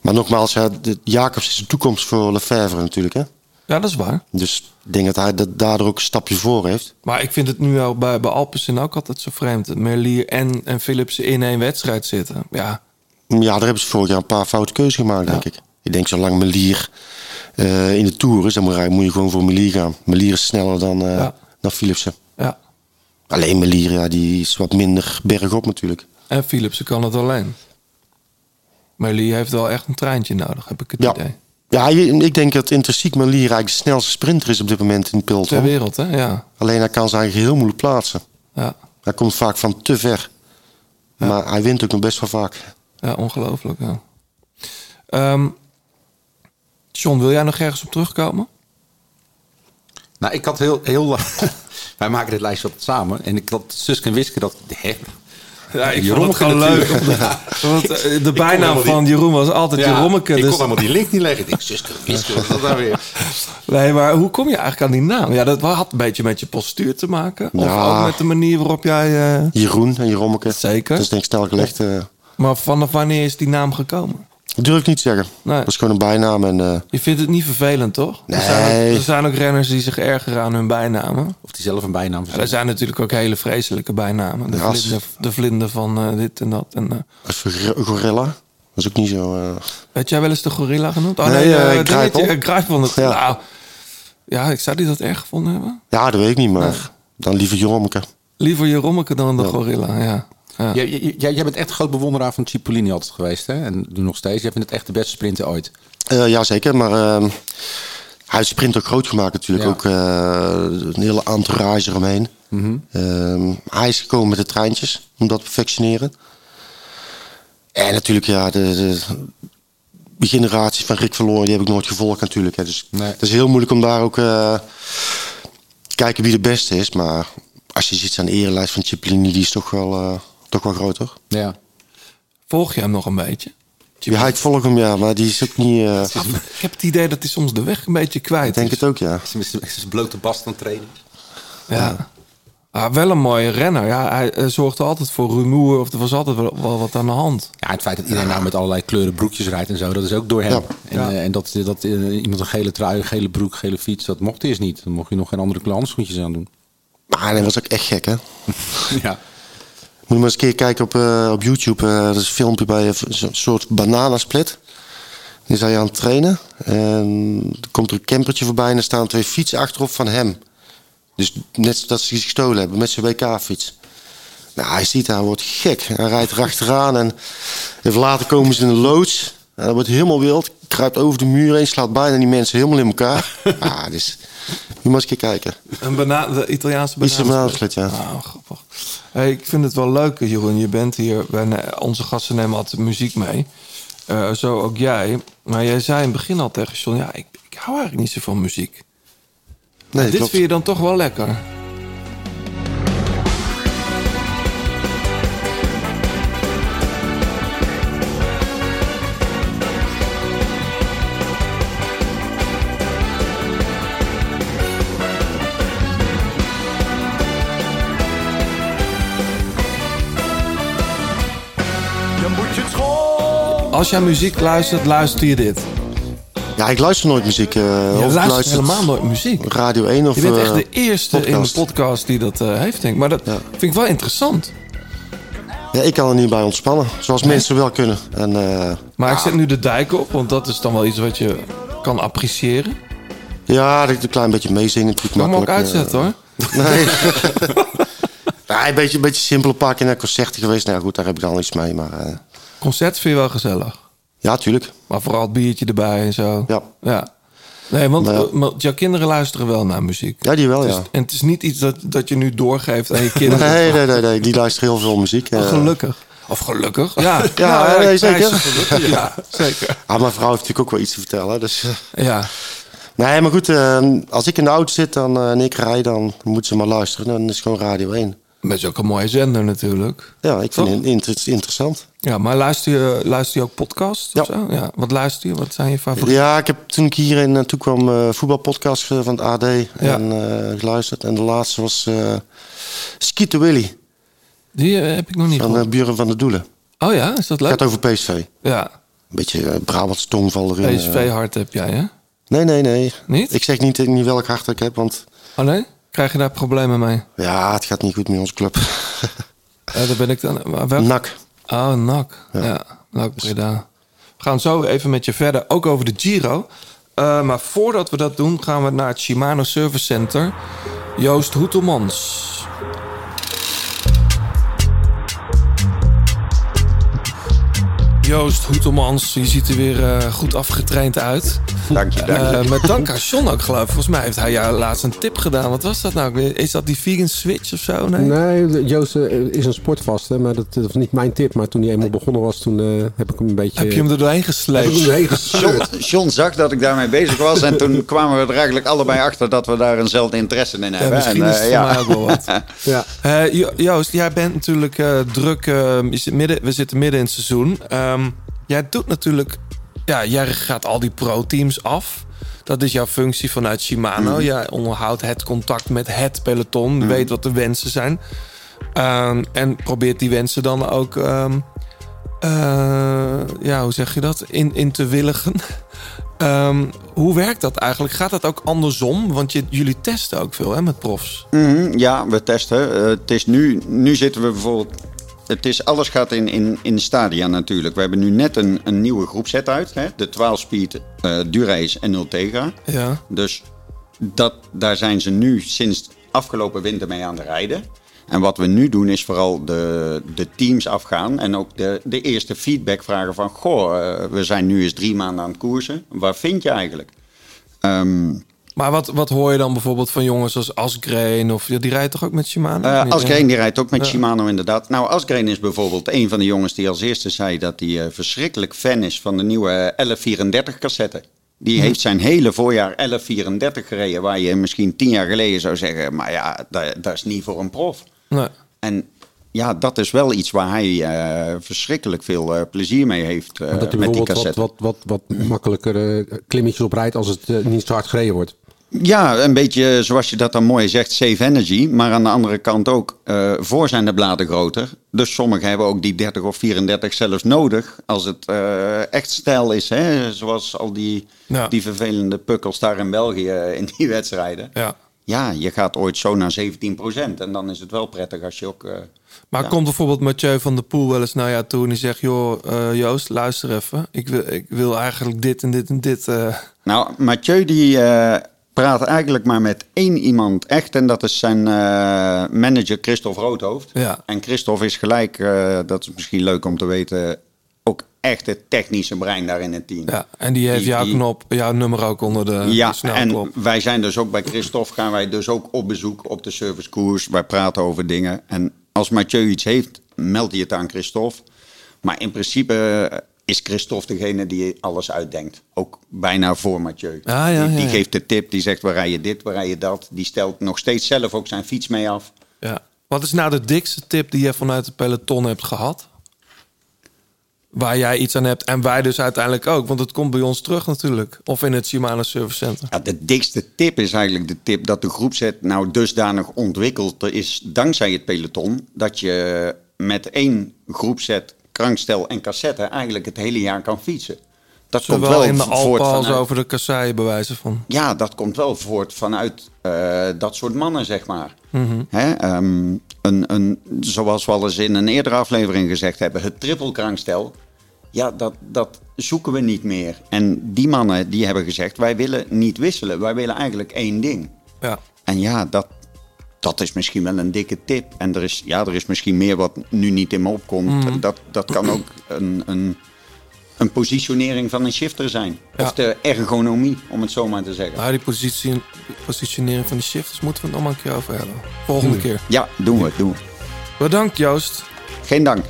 maar nogmaals, ja, Jacobs is de toekomst voor Lefebvre natuurlijk. Hè? Ja, dat is waar. Dus ik denk dat hij dat daardoor ook een stapje voor heeft. Maar ik vind het nu wel bij, bij Alpecin ook altijd zo vreemd. Dat Merlier en, en Philipsen in één wedstrijd zitten. Ja, Ja, daar hebben ze vorig jaar een paar foute keuzes gemaakt, denk ik. Ik denk zolang Melier eh, in de Tour is, dan moet, je gewoon voor Melier gaan. Melier is sneller dan, eh Ja. Dan Philipsen. ja. Alleen Melier, ja, die is wat minder bergop natuurlijk. En Philipsen kan het alleen. Merlier heeft wel echt een treintje nodig, heb ik het Ja. idee. Ja, ik denk dat intrinsiek Melier eigenlijk de snelste sprinter is op dit moment in Ter peloton. wereld, hè? Ja. Alleen hij kan ze eigenlijk heel moeilijk plaatsen. Ja, Hij komt vaak van te ver. Maar hij wint ook nog best wel vaak. ja ongelooflijk. Ja. Ehm, John, wil jij nog ergens op terugkomen? Nou, ik had heel... heel Wij maken dit lijstje altijd samen. En ik had Suske en Wiske dat... Hè? Ja, ik Jeroen vond het gewoon leuk. Want eh, de helemaal bijnaam van Jeroen was altijd Ja, Jerommeke. Ik Dus, kon helemaal die link niet leggen. Ik denk, Suske en Wiske, wat is dat nou weer? nee, maar hoe kom je eigenlijk aan die naam? Ja, dat had een beetje met je postuur te maken. Of Ja. ook met de manier waarop jij... eh, Jeroen en Jerommeke. Zeker. Dat is denk ik snel gelegd. eh. Maar vanaf wanneer is die naam gekomen? Dat durf ik niet te zeggen. Nee. Dat is gewoon een bijnaam. En, eh, Je vindt het niet vervelend, toch? Nee. Er zijn, ook, er zijn ook renners die zich ergeren aan hun bijnamen. Of die zelf een bijnaam Ja, er verzinnen. zijn natuurlijk ook hele vreselijke bijnamen. De, Ja, als- vlinder, de vlinder van eh, dit en dat. En, eh, als Gor- Gorilla. Dat is ook niet zo... eh, Weet jij wel eens de gorilla genoemd? Oh Nee, nee, Grijpel. dingetje, eh, Grijpel. het- Ja. Nou, ja, ik zou die dat erg gevonden hebben. Ja, dat weet ik niet, maar dan liever Jommeke. Liever Jerommeke dan de gorilla, ja. Ja. Jij, jij, bent echt een groot bewonderaar van Cipollini altijd geweest, hè? En nu nog steeds. Jij vindt het echt de beste sprinter ooit. Eh ja, zeker. Maar ehm, hij heeft sprint ook groot gemaakt natuurlijk. Ja. Ook eh, een hele entourage eromheen. Ehm, hij is gekomen met de treintjes om dat te perfectioneren. En natuurlijk, ja, de, de, generatie van Rick Verloor, die heb ik nooit gevolgd natuurlijk. Hè. Dus Nee. het is heel moeilijk om daar ook eh, te kijken wie de beste is. Maar als je ziet aan de erelijst van Cipollini, die is toch wel, toch wel groot, toch? Ja. Volg je hem nog een beetje? Ja, ik volg hem, ja, maar die is ook niet... eh, Ik heb het idee dat hij soms de weg een beetje kwijt ik denk is. het ook, ja. Is is blote bast aan het trainen. Ja. Ah, wel een mooie renner. Ja, hij eh, zorgde altijd voor rumoer of er was altijd wel, wel wat aan de hand. Ja, het feit dat iedereen nou met allerlei kleuren broekjes rijdt en zo, dat is ook door hem. Ja. En, Ja. eh, en dat, dat iemand een gele trui, een gele broek, gele fiets, dat mocht eerst niet. Dan mocht je nog geen andere handschoentjes aan doen. Maar hij was ook echt gek, hè? ja. Je maar eens een keer kijken op, eh, op YouTube. eh dat is een filmpje bij een zo'n soort bananasplit. Die zijn aan het trainen. En er komt er een campertje voorbij en er staan twee fietsen achterop van hem. Dus net dat ze die gestolen hebben met zijn WK-fiets. Nou, hij ziet hij wordt gek. Hij rijdt erachteraan en even later komen ze in een loods. En dat wordt helemaal wild. Kruipt over de muur heen, slaat bijna die mensen helemaal in elkaar. ah, dus, moet je maar eens een keer kijken. Een bana de Italiaanse bananensplit. ja. Ah, grappig. Hey, ik vind het wel leuk, Jeroen. Je bent hier. Onze gasten nemen altijd muziek mee. Eh, zo ook jij. Maar jij zei in het begin al tegen John... Ja, ik, ik hou eigenlijk niet zo van muziek. Nee, Dit klopt. vind je dan toch wel lekker? Als jij muziek luistert, luister je dit. Ja, ik luister nooit muziek. eh, Je of ik luistert luister helemaal nooit muziek. Radio 1 of Je bent echt eh, de eerste in de podcast die dat eh, heeft, denk ik. Maar dat Ja. vind ik wel interessant. Ja, ik kan er niet bij ontspannen. Zoals mensen wel kunnen. En, Maar ik zet nu de dijk op, want dat is dan wel iets wat je kan appreciëren. ja, dat een klein beetje meezingen natuurlijk Mag me ook makkelijk. uitzetten hoor. nee. ja, een beetje, een beetje simpel. Een paar keer naar concerten geweest. Nou goed, daar heb ik dan iets mee. Maar Concert vind je wel gezellig. ja, tuurlijk. Maar vooral het biertje erbij en zo. Ja. Ja. Nee, want, ja. eh, want jouw kinderen luisteren wel naar muziek. Ja, die wel, ja. en het is niet iets dat, dat je nu doorgeeft aan je kinderen. Nee, nee, nee, nee. Die luisteren heel veel muziek. eh. Oh, gelukkig. Of gelukkig. Ja, Ja, Nou, nee, zeker. gelukkig. Ja, zeker. Ah, mijn vrouw heeft natuurlijk ook wel iets te vertellen. Dus, eh. Ja. Nee, maar goed. eh, als ik in de auto zit dan, eh, en ik rij, dan moeten ze maar luisteren. Dan is het gewoon Radio 1. Maar het is ook een mooie zender natuurlijk. Ja, ik vind het inter- interessant. Ja, maar luister je, luister je ook podcasts of Ja. zo? Ja. Wat luister je? Wat zijn je favorieten? Ja, ik heb toen ik hierin naartoe kwam eh voetbalpodcast eh, van het AD en, eh, geluisterd. En de laatste was eh Skeeter Willy Die heb ik nog niet van uh, Buren van de Doelen. Oh ja, is dat Het leuk? gaat over PSV. Ja, Een beetje uh, Brabants tongval erin. eh. PSV-hart heb jij, hè? Nee, nee, nee. Niet? Ik zeg niet, niet welk hart ik heb, want Oh nee? Krijg je daar problemen mee? ja, het gaat niet goed met onze club. Ja, daar ben ik dan... welk- Nak. Oh, NAC. Ja, NAC Breda. We gaan zo even met je verder, ook over de Giro. Eh, maar voordat we dat doen, gaan we naar het Shimano Service Center. Joost Hoetelmans. Joost Hoetelmans, je ziet er weer eh, goed afgetraind uit. Dank je, dank je. Eh, met dank aan John ook, geloof ik. Volgens mij heeft hij jou laatst een tip gedaan. Wat was dat nou? Is dat die vegan switch of zo? Nee? Nee, Joost eh, is een sportvaste, maar dat, dat was niet mijn tip. Maar toen hij eenmaal begonnen was, toen eh, heb ik hem een beetje... Heb je hem er doorheen gesleept? John, John zag dat ik daarmee bezig was. En toen kwamen we er eigenlijk allebei achter dat we daar eenzelfde interesse in Ja, hebben. misschien en, is eh, het mij ook wel wat. Ja. Eh, Jo- Joost, jij bent natuurlijk eh, druk. je zit midden, we zitten midden in het seizoen. Ehm, jij doet natuurlijk. Ja, jij gaat al die pro-teams af. Dat is jouw functie vanuit Shimano. Mhm. Jij onderhoudt het contact met het peloton. Weet wat de wensen zijn. Ehm, en probeert die wensen dan ook. ehm, eh, ja, hoe zeg je dat? In, in te willigen. Hoe werkt dat eigenlijk? Gaat dat ook andersom? Want je, jullie testen ook veel hè, met profs. Mhm, ja, we testen. Eh, het is nu, nu zitten we bijvoorbeeld het is, alles gaat in, in, in stadia natuurlijk. We hebben nu net een, een nieuwe groepset uit. Hè? De 12-speed eh Durace en Ultegra. Ja. Dus dat, daar zijn ze nu sinds afgelopen winter mee aan het rijden. En wat we nu doen is vooral de, de teams afgaan en ook de, de eerste feedback vragen van... Goh, eh, we zijn nu eens drie maanden aan het koersen. Waar vind je eigenlijk? Ehm, Maar wat, wat hoor je dan bijvoorbeeld van jongens als Asgreen? Of ja, die rijdt toch ook met Shimano? Eh niet? Asgreen die rijdt ook met Ja. Shimano inderdaad. Nou, Asgreen is bijvoorbeeld een van de jongens die als eerste zei dat hij eh, verschrikkelijk fan is van de nieuwe 1134 cassette. Die Hm. heeft zijn hele voorjaar 1134 gereden, waar je misschien tien jaar geleden zou zeggen, maar ja, dat, dat is niet voor een prof. Nee. En ja, dat is wel iets waar hij eh, verschrikkelijk veel eh, plezier mee heeft eh, dat hij met die bijvoorbeeld wat, cassette. wat, wat, wat makkelijker eh, klimmetjes op rijdt als het eh, niet zo hard gereden wordt. Ja, een beetje zoals je dat dan mooi zegt, save energy. Maar aan de andere kant ook, eh, voor zijn de bladen groter. Dus sommigen hebben ook die 30 of 34 zelfs nodig. Als het eh, echt stijl is, hè? zoals al die, Ja. die vervelende pukkels daar in België eh, in die wedstrijden. Ja. Ja, je gaat ooit zo naar 17% En dan is het wel prettig als je ook... Maar ja. komt bijvoorbeeld Mathieu van der Poel wel eens naar jou toe en die zegt: Joh, Joost, luister even. Ik wil, ik wil eigenlijk dit en dit en dit. Nou, Mathieu die praat eigenlijk maar met één iemand echt. En dat is zijn eh, manager Christophe Roodhoofd. Ja. En Christophe is gelijk, eh, dat is misschien leuk om te weten, ook echt het technische brein daar in het team. Ja, en die heeft Die- jouw die- knop, jouw nummer ook onder de, ja, de en wij zijn dus ook bij Christophe, gaan wij dus ook op bezoek op de servicekoers. Wij praten over dingen. En als Mathieu iets heeft, meldt hij het aan Christophe. Maar in principe is Christophe degene die alles uitdenkt. Ook bijna voor Mathieu. Ah, ja, die ja, die ja. geeft de tip, die zegt waar rij je dit, waar rij je dat. Die stelt nog steeds zelf ook zijn fiets mee af. Ja. Wat is nou de dikste tip die je vanuit het peloton hebt gehad? Waar jij iets aan hebt en wij dus uiteindelijk ook. Want het komt bij ons terug natuurlijk. Of in het Shimano Service Center. Ja, de dikste tip is eigenlijk de tip dat de groepset nou dusdanig ontwikkeld is dankzij het peloton. Dat je met één groepset, krankstel en cassette eigenlijk het hele jaar kan fietsen. Dat komt wel in de voort vanuit- over de kasseien bewijzen van. Ja, dat komt wel voort vanuit eh, dat soort mannen, zeg maar. Mhm. Hè, ehm, een, een, zoals we al eens in een eerdere aflevering gezegd hebben, het trippelkrankstel. Ja, dat, dat zoeken we niet meer. En die mannen die hebben gezegd, wij willen niet wisselen. Wij willen eigenlijk één ding. Ja. En ja, dat, dat is misschien wel een dikke tip. En er is, ja, er is misschien meer wat nu niet in me opkomt. Mhm. Dat, dat kan ook een, een, een positionering van een shifter zijn. Ja. Of de ergonomie, om het zo maar te zeggen. Nou, die positie, positionering van die shifters moeten we het nog maar een keer over hebben. Volgende keer. Ja, doen we, doen we. Bedankt Joost. Geen dank.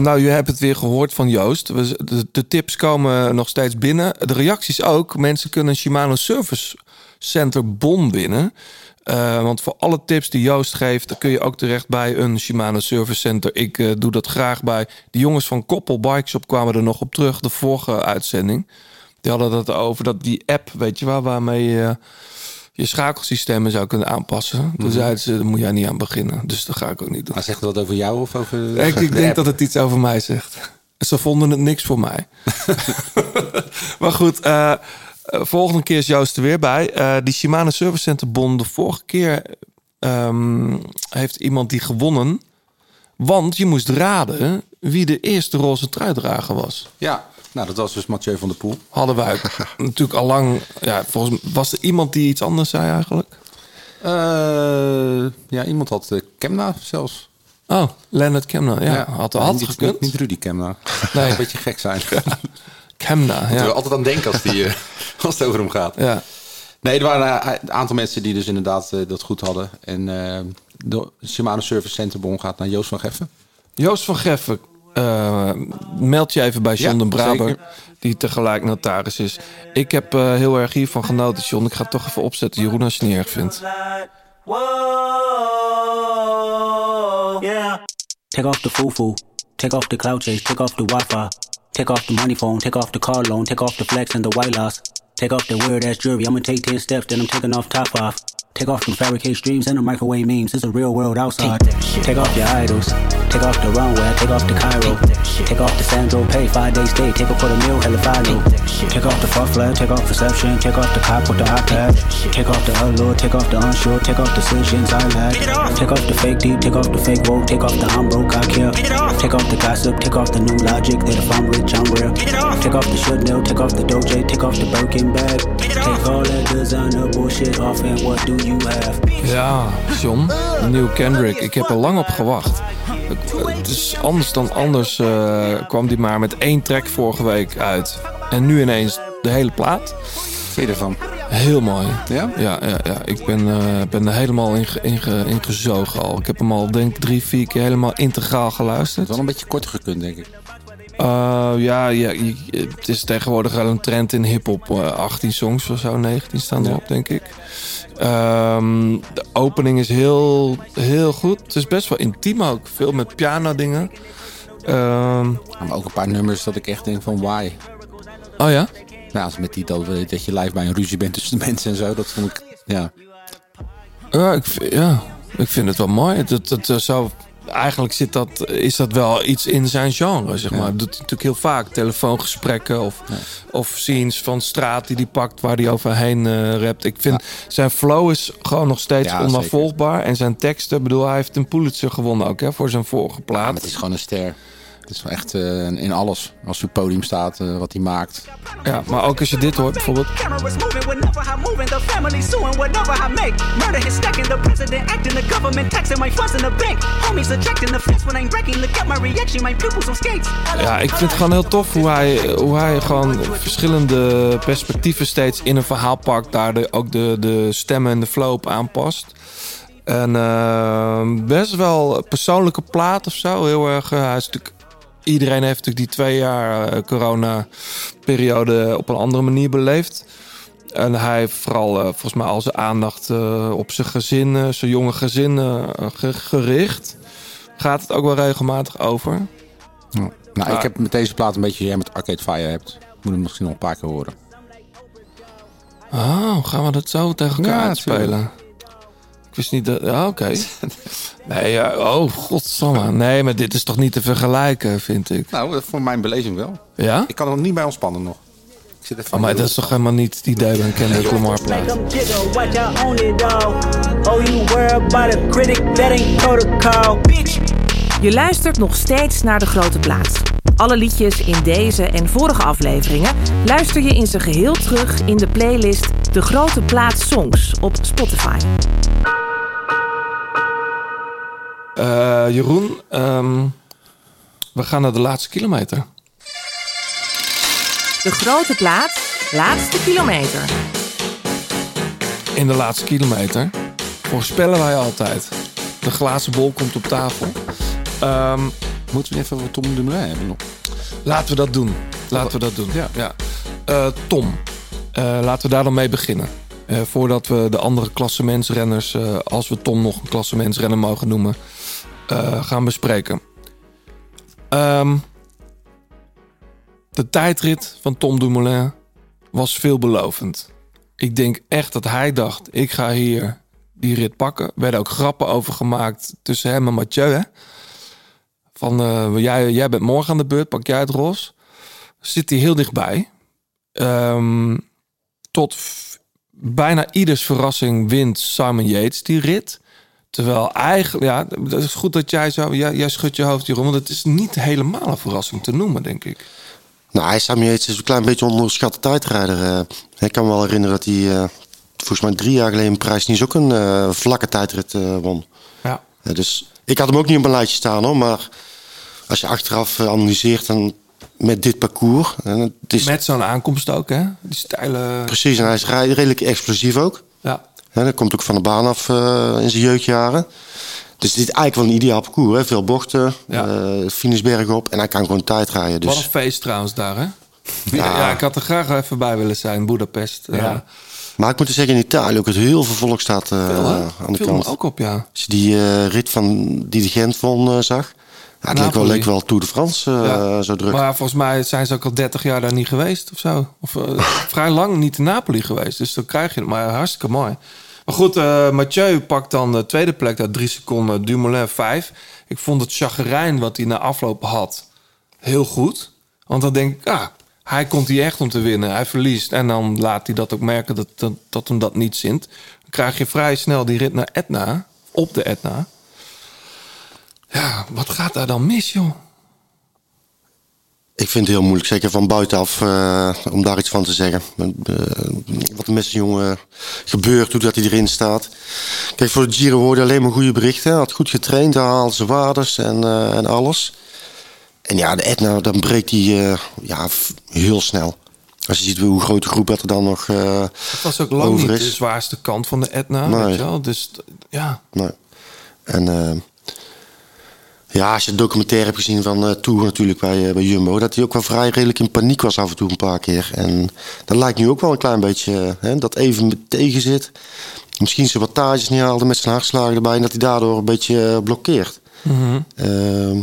Nou, je hebt het weer gehoord van Joost. De, de tips komen nog steeds binnen. De reacties ook. Mensen kunnen Shimano Service Center bon winnen. Eh, want voor alle tips die Joost geeft, dan kun je ook terecht bij een Shimano Service Center. Ik eh, doe dat graag bij. De jongens van Koppel Bike Shop kwamen er nog op terug, de vorige uitzending. Die hadden het over dat die app, weet je wel, waarmee je je schakelsystemen zou kunnen aanpassen. Toen Mhm. zeiden ze, daar moet jij niet aan beginnen. Dus dat ga ik ook niet doen. Maar zegt dat over jou of over Ik, ik de denk app? dat het iets over mij zegt. Ze vonden het niks voor mij. maar goed, eh, eh, volgende keer is Joost er weer bij. Eh, die Shimano Service Center Bon, de vorige keer ehm, heeft iemand die gewonnen. Want je moest raden wie de eerste roze truidrager was. Ja, nou dat was dus Mathieu van der Poel. Hadden wij natuurlijk al lang... Ja, volgens mij was er iemand die iets anders zei eigenlijk? Eh, ja, iemand had eh, Kemna zelfs. Oh, Leonard Kemna. Ja, had, had niet, gekund. Niet Rudy Kemna. Nee. Een beetje gek zijn. Kemna, Moeten ja. we altijd aan denken als, die, eh, als het over hem gaat. Ja. Nee, er waren eh, een aantal mensen die dus inderdaad eh, dat goed hadden. En eh, de Shimano Service Center Bon gaat naar Joost van Geffen. Joost van Geffen, eh, meld je even bij John Ja, den Braber, zeker. die tegelijk notaris is. Ik heb eh, heel erg hiervan genoten, John. Ik ga het toch even opzetten, Jeroen, als je het niet erg vindt. Take off the foo-foo. Take off the cloud chase. Take off the Wi-Fi. Take off the money phone. Take off the car loan. Take off the flex and the white loss. Take off the weird ass jewelry. I'ma take 10 steps, then I'm taking off top off. Take off them fabricated dreams and the microwave memes. It's a real world outside. Take off your idols. Take off the runway. Take off the Cairo. Take off the Sandro pay. Five days stay. Take up for the meal. Hella follow. Take off the fuck flag. Take off perception. Take off the cop with the iPad. Take off the allure. Take off the unsure. Take off decisions I lack. Take off the fake deep. Take off the fake woke. Take off the I'm broke. I care. Take off the gossip. Take off the new logic. That if I'm rich, I'm real. Take off the should know. Take off the doje. Take off the Birkin bag. Take all that designer bullshit off and what do? Ja, John, nieuw Kendrick. Ik heb er lang op gewacht. Het- Het is anders dan anders eh, kwam die maar met één track vorige week uit. En nu ineens de hele plaat. Vind je ervan? Heel mooi. Ja? Ja, ja, ja. ik ben, eh, ben er helemaal in, ge- in, ge- in gezogen al. Ik heb hem al denk ik drie, vier keer helemaal integraal geluisterd. Wel een beetje korter gekund, denk ik. Uh, ja, ja, je- het is tegenwoordig wel een trend in hip-hop. eh, 18 songs of zo, 19 staan erop, denk ik. Ehm, de opening is heel, heel goed. Het is best wel intiem ook. Veel met piano-dingen. Ehm, Maar ook een paar nummers dat ik echt denk van why. oh ja? Ja, als met die dat, dat je live bij een ruzie bent tussen de mensen en zo. Dat vond ik, ja. Ja, ik, vind- ja, ik vind het wel mooi. Het, het, eh, zou, eigenlijk zit dat, is dat wel iets in zijn genre, zeg maar. Dat doet hij natuurlijk heel vaak. Telefoongesprekken of, of scenes van straat die hij pakt... waar hij overheen eh rapt. Ik vind zijn flow is gewoon nog steeds onafvolgbaar. En zijn teksten, bedoel, hij heeft een Pulitzer gewonnen ook... Hè, voor zijn vorige plaat. Het is gewoon een ster. Het is wel echt eh, in alles. Als hij op het podium staat, eh, wat hij maakt. Ja, maar ook als je dit hoort bijvoorbeeld... Ja, ik vind het gewoon heel tof hoe hij, hoe hij gewoon verschillende perspectieven steeds in een verhaal pakt. Daar de, ook de, de stemmen en de flow op aanpast. En eh, best wel persoonlijke plaat of zo. Heel erg. hij is natuurlijk, iedereen heeft natuurlijk die twee jaar eh, corona-periode op een andere manier beleefd. En hij heeft vooral eh, volgens mij al zijn aandacht eh, op zijn gezin, zijn jonge gezin ge- gericht. Gaat het ook wel regelmatig over. Nou, ik heb met deze plaat een beetje jij met Arcade Fire hebt. Moet hem misschien nog een paar keer horen. Oh, gaan we dat zo tegen elkaar Ja, tuurlijk. Ik wist niet dat... Ja, oké. nee, ja, oh, godsamme. Nee, maar dit is toch niet te vergelijken, vind ik. Nou, voor mijn beleving wel. Ja? Ik kan er niet bij ontspannen nog. Ik zit even Oh, maar dat is toch helemaal niet het idee bij een Kendrick Lamar plaat? Oh. Je luistert nog steeds naar de grote plaat. Alle liedjes in deze en vorige afleveringen luister je in zijn geheel terug in de playlist De Grote Plaat Songs op Spotify. Eh, Jeroen, ehm, we gaan naar de laatste kilometer. De Grote Plaat, laatste kilometer. In de laatste kilometer voorspellen wij altijd. De glazen bol komt op tafel. Ehm, Moeten we even wat Tom Dumoulin hebben nog? Laten we dat doen. Laten we dat doen. Ja. Eh, Tom, eh, laten we daar dan mee beginnen. Voordat we de andere klassementsrenners, als we Tom nog een klassementsrenner mogen noemen, gaan bespreken. Ehm, de tijdrit van Tom Dumoulin was veelbelovend. Ik denk echt dat hij dacht, ik ga hier die rit pakken. Er werden ook grappen over gemaakt tussen hem en Mathieu. Van, eh, jij, jij bent morgen aan de beurt, pak jij het ros. Zit hij heel dichtbij. Ehm, tot bijna ieders verrassing wint Simon Yates die rit. Terwijl eigenlijk, ja, dat is goed dat jij zo, jij, jij schudt je hoofd hierom, want het is niet helemaal een verrassing te noemen, denk ik. Nou, hij Sammy Yates is een klein beetje onderschatte tijdrijder. eh. ik kan me wel herinneren dat hij eh, volgens mij drie jaar geleden in Parijs-Nice ook een eh, vlakke tijdrit won. Ja. Dus ik had hem ook niet op mijn lijstje staan hoor, maar als je achteraf analyseert dan met dit parcours. En het is Met zo'n aankomst ook, hè? Die steile... precies, en hij is redelijk explosief ook. Hè, dat komt ook van de baan af eh, in zijn jeugdjaren. Dus dit is eigenlijk wel een ideaal parcours. Hè? Veel bochten, ja. finishberg op en hij kan gewoon tijd rijden. Dus... Wat een feest trouwens daar, hè? Ja. ja, ik had er graag even bij willen zijn, Budapest. Ja. Ja. Maar ik moet er zeggen, in Italië ook het heel veel volk staat eh, Veel, hè? aan de Viel kant. ook op, ja. Als je die eh, rit van die de Gent won eh, zag. Ja, het leek wel, leek wel Tour de France eh, Ja. zo druk. Maar volgens mij zijn ze ook al 30 jaar daar niet geweest of zo. Of eh, vrij lang niet in Napoli geweest. Dus dan krijg je het. Maar hartstikke mooi. Maar goed, eh, Mathieu pakt dan de tweede plek, dat drie seconden. Dumoulin vijf. Ik vond het chagrijn wat hij na afloop had heel goed. Want dan denk ik, ah, hij komt hier echt om te winnen. Hij verliest en dan laat hij dat ook merken dat, dat, dat hem dat niet zint. Dan krijg je vrij snel die rit naar Etna, op de Etna. Ja, wat gaat daar dan mis, joh? Ik vind het heel moeilijk, zeker van buitenaf, eh, om daar iets van te zeggen. Eh, wat er met jongen gebeurt, hoe dat hij erin staat. Kijk, voor de Giro hoorde alleen maar goede berichten. Hij had goed getraind, hij haalde zijn waardes en, eh, en alles. En ja, de Etna, dan breekt hij ja, heel snel. Als je ziet hoe groot de groep dat er dan nog Het was ook lang niet is. de zwaarste kant van de Etna, Nee. weet je wel. Dus ja, Nee. En ja, als je het documentaire hebt gezien van eh Tour natuurlijk bij, eh, bij Jumbo... dat hij ook wel vrij redelijk in paniek was af en toe een paar keer. En dat lijkt nu ook wel een klein beetje eh, hè, dat even met tegen zit. Misschien zijn wattages niet haalde met zijn hartslagen erbij... en dat hij daardoor een beetje blokkeert. Mhm. Ehm,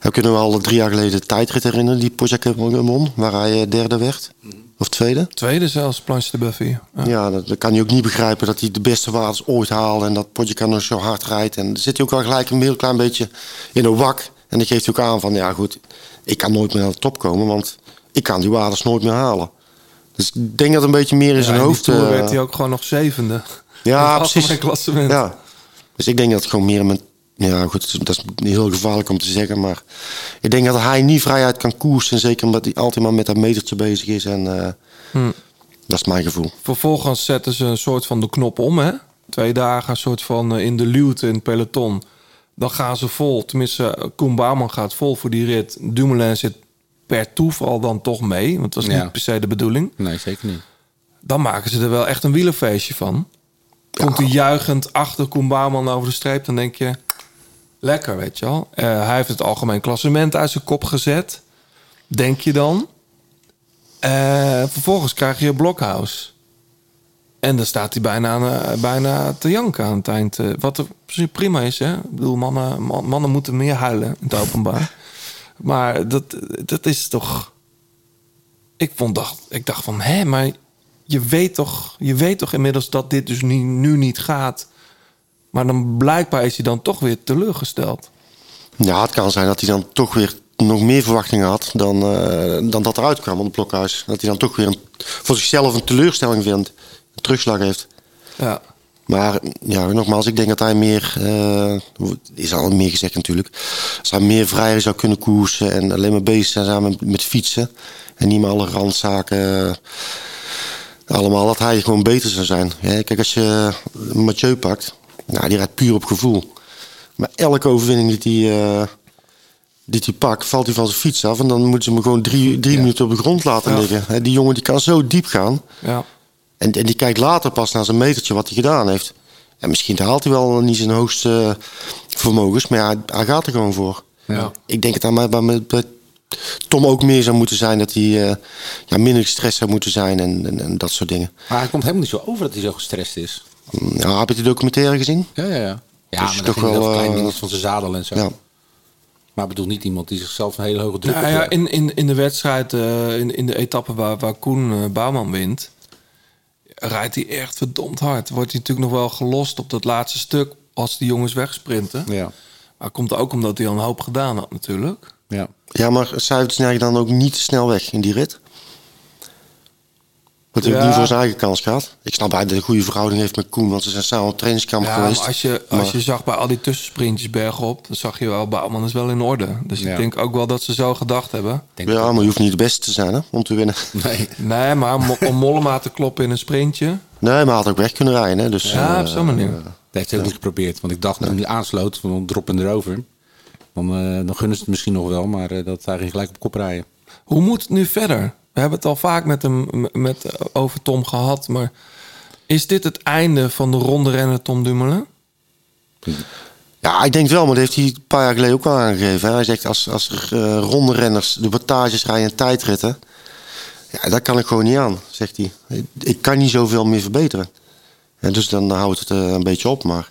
we kunnen we al drie jaar geleden de tijdrit herinneren... die Pogacar won, waar hij derde werd. Of tweede. tweede zelfs, Planche de Buffy. Ja. Ja, dat, dat kan hij ook niet begrijpen dat hij de beste waardes ooit haalde en dat Pogacar nog zo hard rijdt. En dan zit hij ook wel gelijk een heel klein beetje in een wak. En dan geeft hij ook aan van, ja goed, ik kan nooit meer naar de top komen, want ik kan die waardes nooit meer halen. Dus ik denk dat een beetje meer in Ja, zijn hoofd... Tour eh, werd hij ook gewoon nog zevende. Ja, precies. klassement. Ja. Dus ik denk dat het gewoon meer met... Ja, goed, dat is heel gevaarlijk om te zeggen, maar ik denk dat hij niet vrijheid kan koersen. Zeker omdat hij altijd maar met dat metertje bezig is. En eh, Hm. dat is mijn gevoel. Vervolgens zetten ze een soort van de knop om, hè? Twee dagen, een soort van eh, in de luwte in het peloton. Dan gaan ze vol, tenminste, eh, Koen Bouwman gaat vol voor die rit. Dumoulin zit per toeval dan toch mee, want dat was Ja. niet per se de bedoeling. Nee, zeker niet. Dan maken ze er wel echt een wielerfeestje van. Komt hij juichend achter Koen Bouwman over de streep, dan denk je... Lekker, weet je wel. Eh, hij heeft het algemeen klassement uit zijn kop gezet. Denk je dan. Eh, vervolgens krijg je Blokhuis. En dan staat hij bijna, eh, bijna te janken aan het eind. wat er prima is, hè. Ik bedoel, mannen, man- mannen moeten meer huilen in het openbaar. maar dat, dat is toch... Ik, vond, dacht, ik dacht van, hé, maar je weet, toch, je weet toch inmiddels dat dit dus nu, nu niet gaat. Maar dan blijkbaar is hij dan toch weer teleurgesteld. Ja, het kan zijn dat hij dan toch weer nog meer verwachtingen had dan, eh, dan dat eruit kwam op het blokhuis. Dat hij dan toch weer een, voor zichzelf een teleurstelling vindt, een terugslag heeft. Ja. Maar ja, nogmaals, ik denk dat hij meer, eh, is al meer gezegd natuurlijk, als hij meer vrijer zou kunnen koersen en alleen maar bezig zijn samen met, met fietsen en niet meer alle randzaken, eh, allemaal, dat hij gewoon beter zou zijn. Ja, kijk, als je Mathieu pakt, nou, die rijdt puur op gevoel. Maar elke overwinning die hij, eh, die hij pakt, valt hij van zijn fiets af en dan moeten ze hem gewoon drie, drie minuten op de grond laten Ja. liggen. Die jongen die kan zo diep gaan. Ja. En, en die kijkt later pas naar zijn metertje wat hij gedaan heeft. En misschien haalt hij wel niet zijn hoogste vermogens, maar ja, hij, gaat er gewoon voor. Ja. Ik denk dat bij, bij, bij Tom ook meer zou moeten zijn. Dat hij eh, ja, minder gestrest zou moeten zijn en, en, en dat soort dingen. Maar hij komt helemaal niet zo over dat hij zo gestrest is. Ja, heb je de documentaire gezien? Ja, ja, ja. Ja, Dus maar toch wel klein eh, van zijn zadel en zo. Ja. Maar ik bedoel niet iemand die zichzelf een hele hoge druk Nou ja, in, in, in de wedstrijd, eh, in, in de etappe waar, waar Koen eh, Bouwman wint, rijdt hij echt verdomd hard. Wordt hij natuurlijk nog wel gelost op dat laatste stuk als die jongens wegsprinten. Ja. Maar komt ook omdat hij al een hoop gedaan had natuurlijk. Ja. Ja, maar cijfers snijden dan ook niet te snel weg in die rit. Dat hij Ja. niet voor zijn eigen kans gaat. Ik snap dat hij een goede verhouding heeft met Koen, want ze zijn samen op trainingskamp Ja, geweest. maar als je, als Maar- je zag bij al die tussensprintjes bergop, dan zag je wel, Bouwman is wel in orde. Dus Ja. ik denk ook wel dat ze zo gedacht hebben. ja, maar je hoeft niet de beste te zijn hè, om te winnen. Nee. Nee, maar om, om Mollema te kloppen in een sprintje. Nee, maar hij had ook weg kunnen rijden. Hè, dus, Ja, eh, op zo'n manier. eh, Dat heeft hij ook niet geprobeerd. Want ik dacht toen hij aansloot, van droppen erover. Dan, eh, dan gunnen ze het misschien nog wel, maar eh, dat hij ging gelijk op kop rijden. Hoe moet het nu verder? We hebben het al vaak met hem met, eh, over Tom gehad, maar is dit het einde van de ronde renner Tom Dumoulin? Ja, ik denk wel, maar dat heeft hij een paar jaar geleden ook al aangegeven. Hè. Hij zegt als, als uh, ronde renners de wattages rijden en tijdritten... Ja, dat kan ik gewoon niet aan, zegt hij. Ik kan niet zoveel meer verbeteren. En dus dan houdt het uh, een beetje op. Maar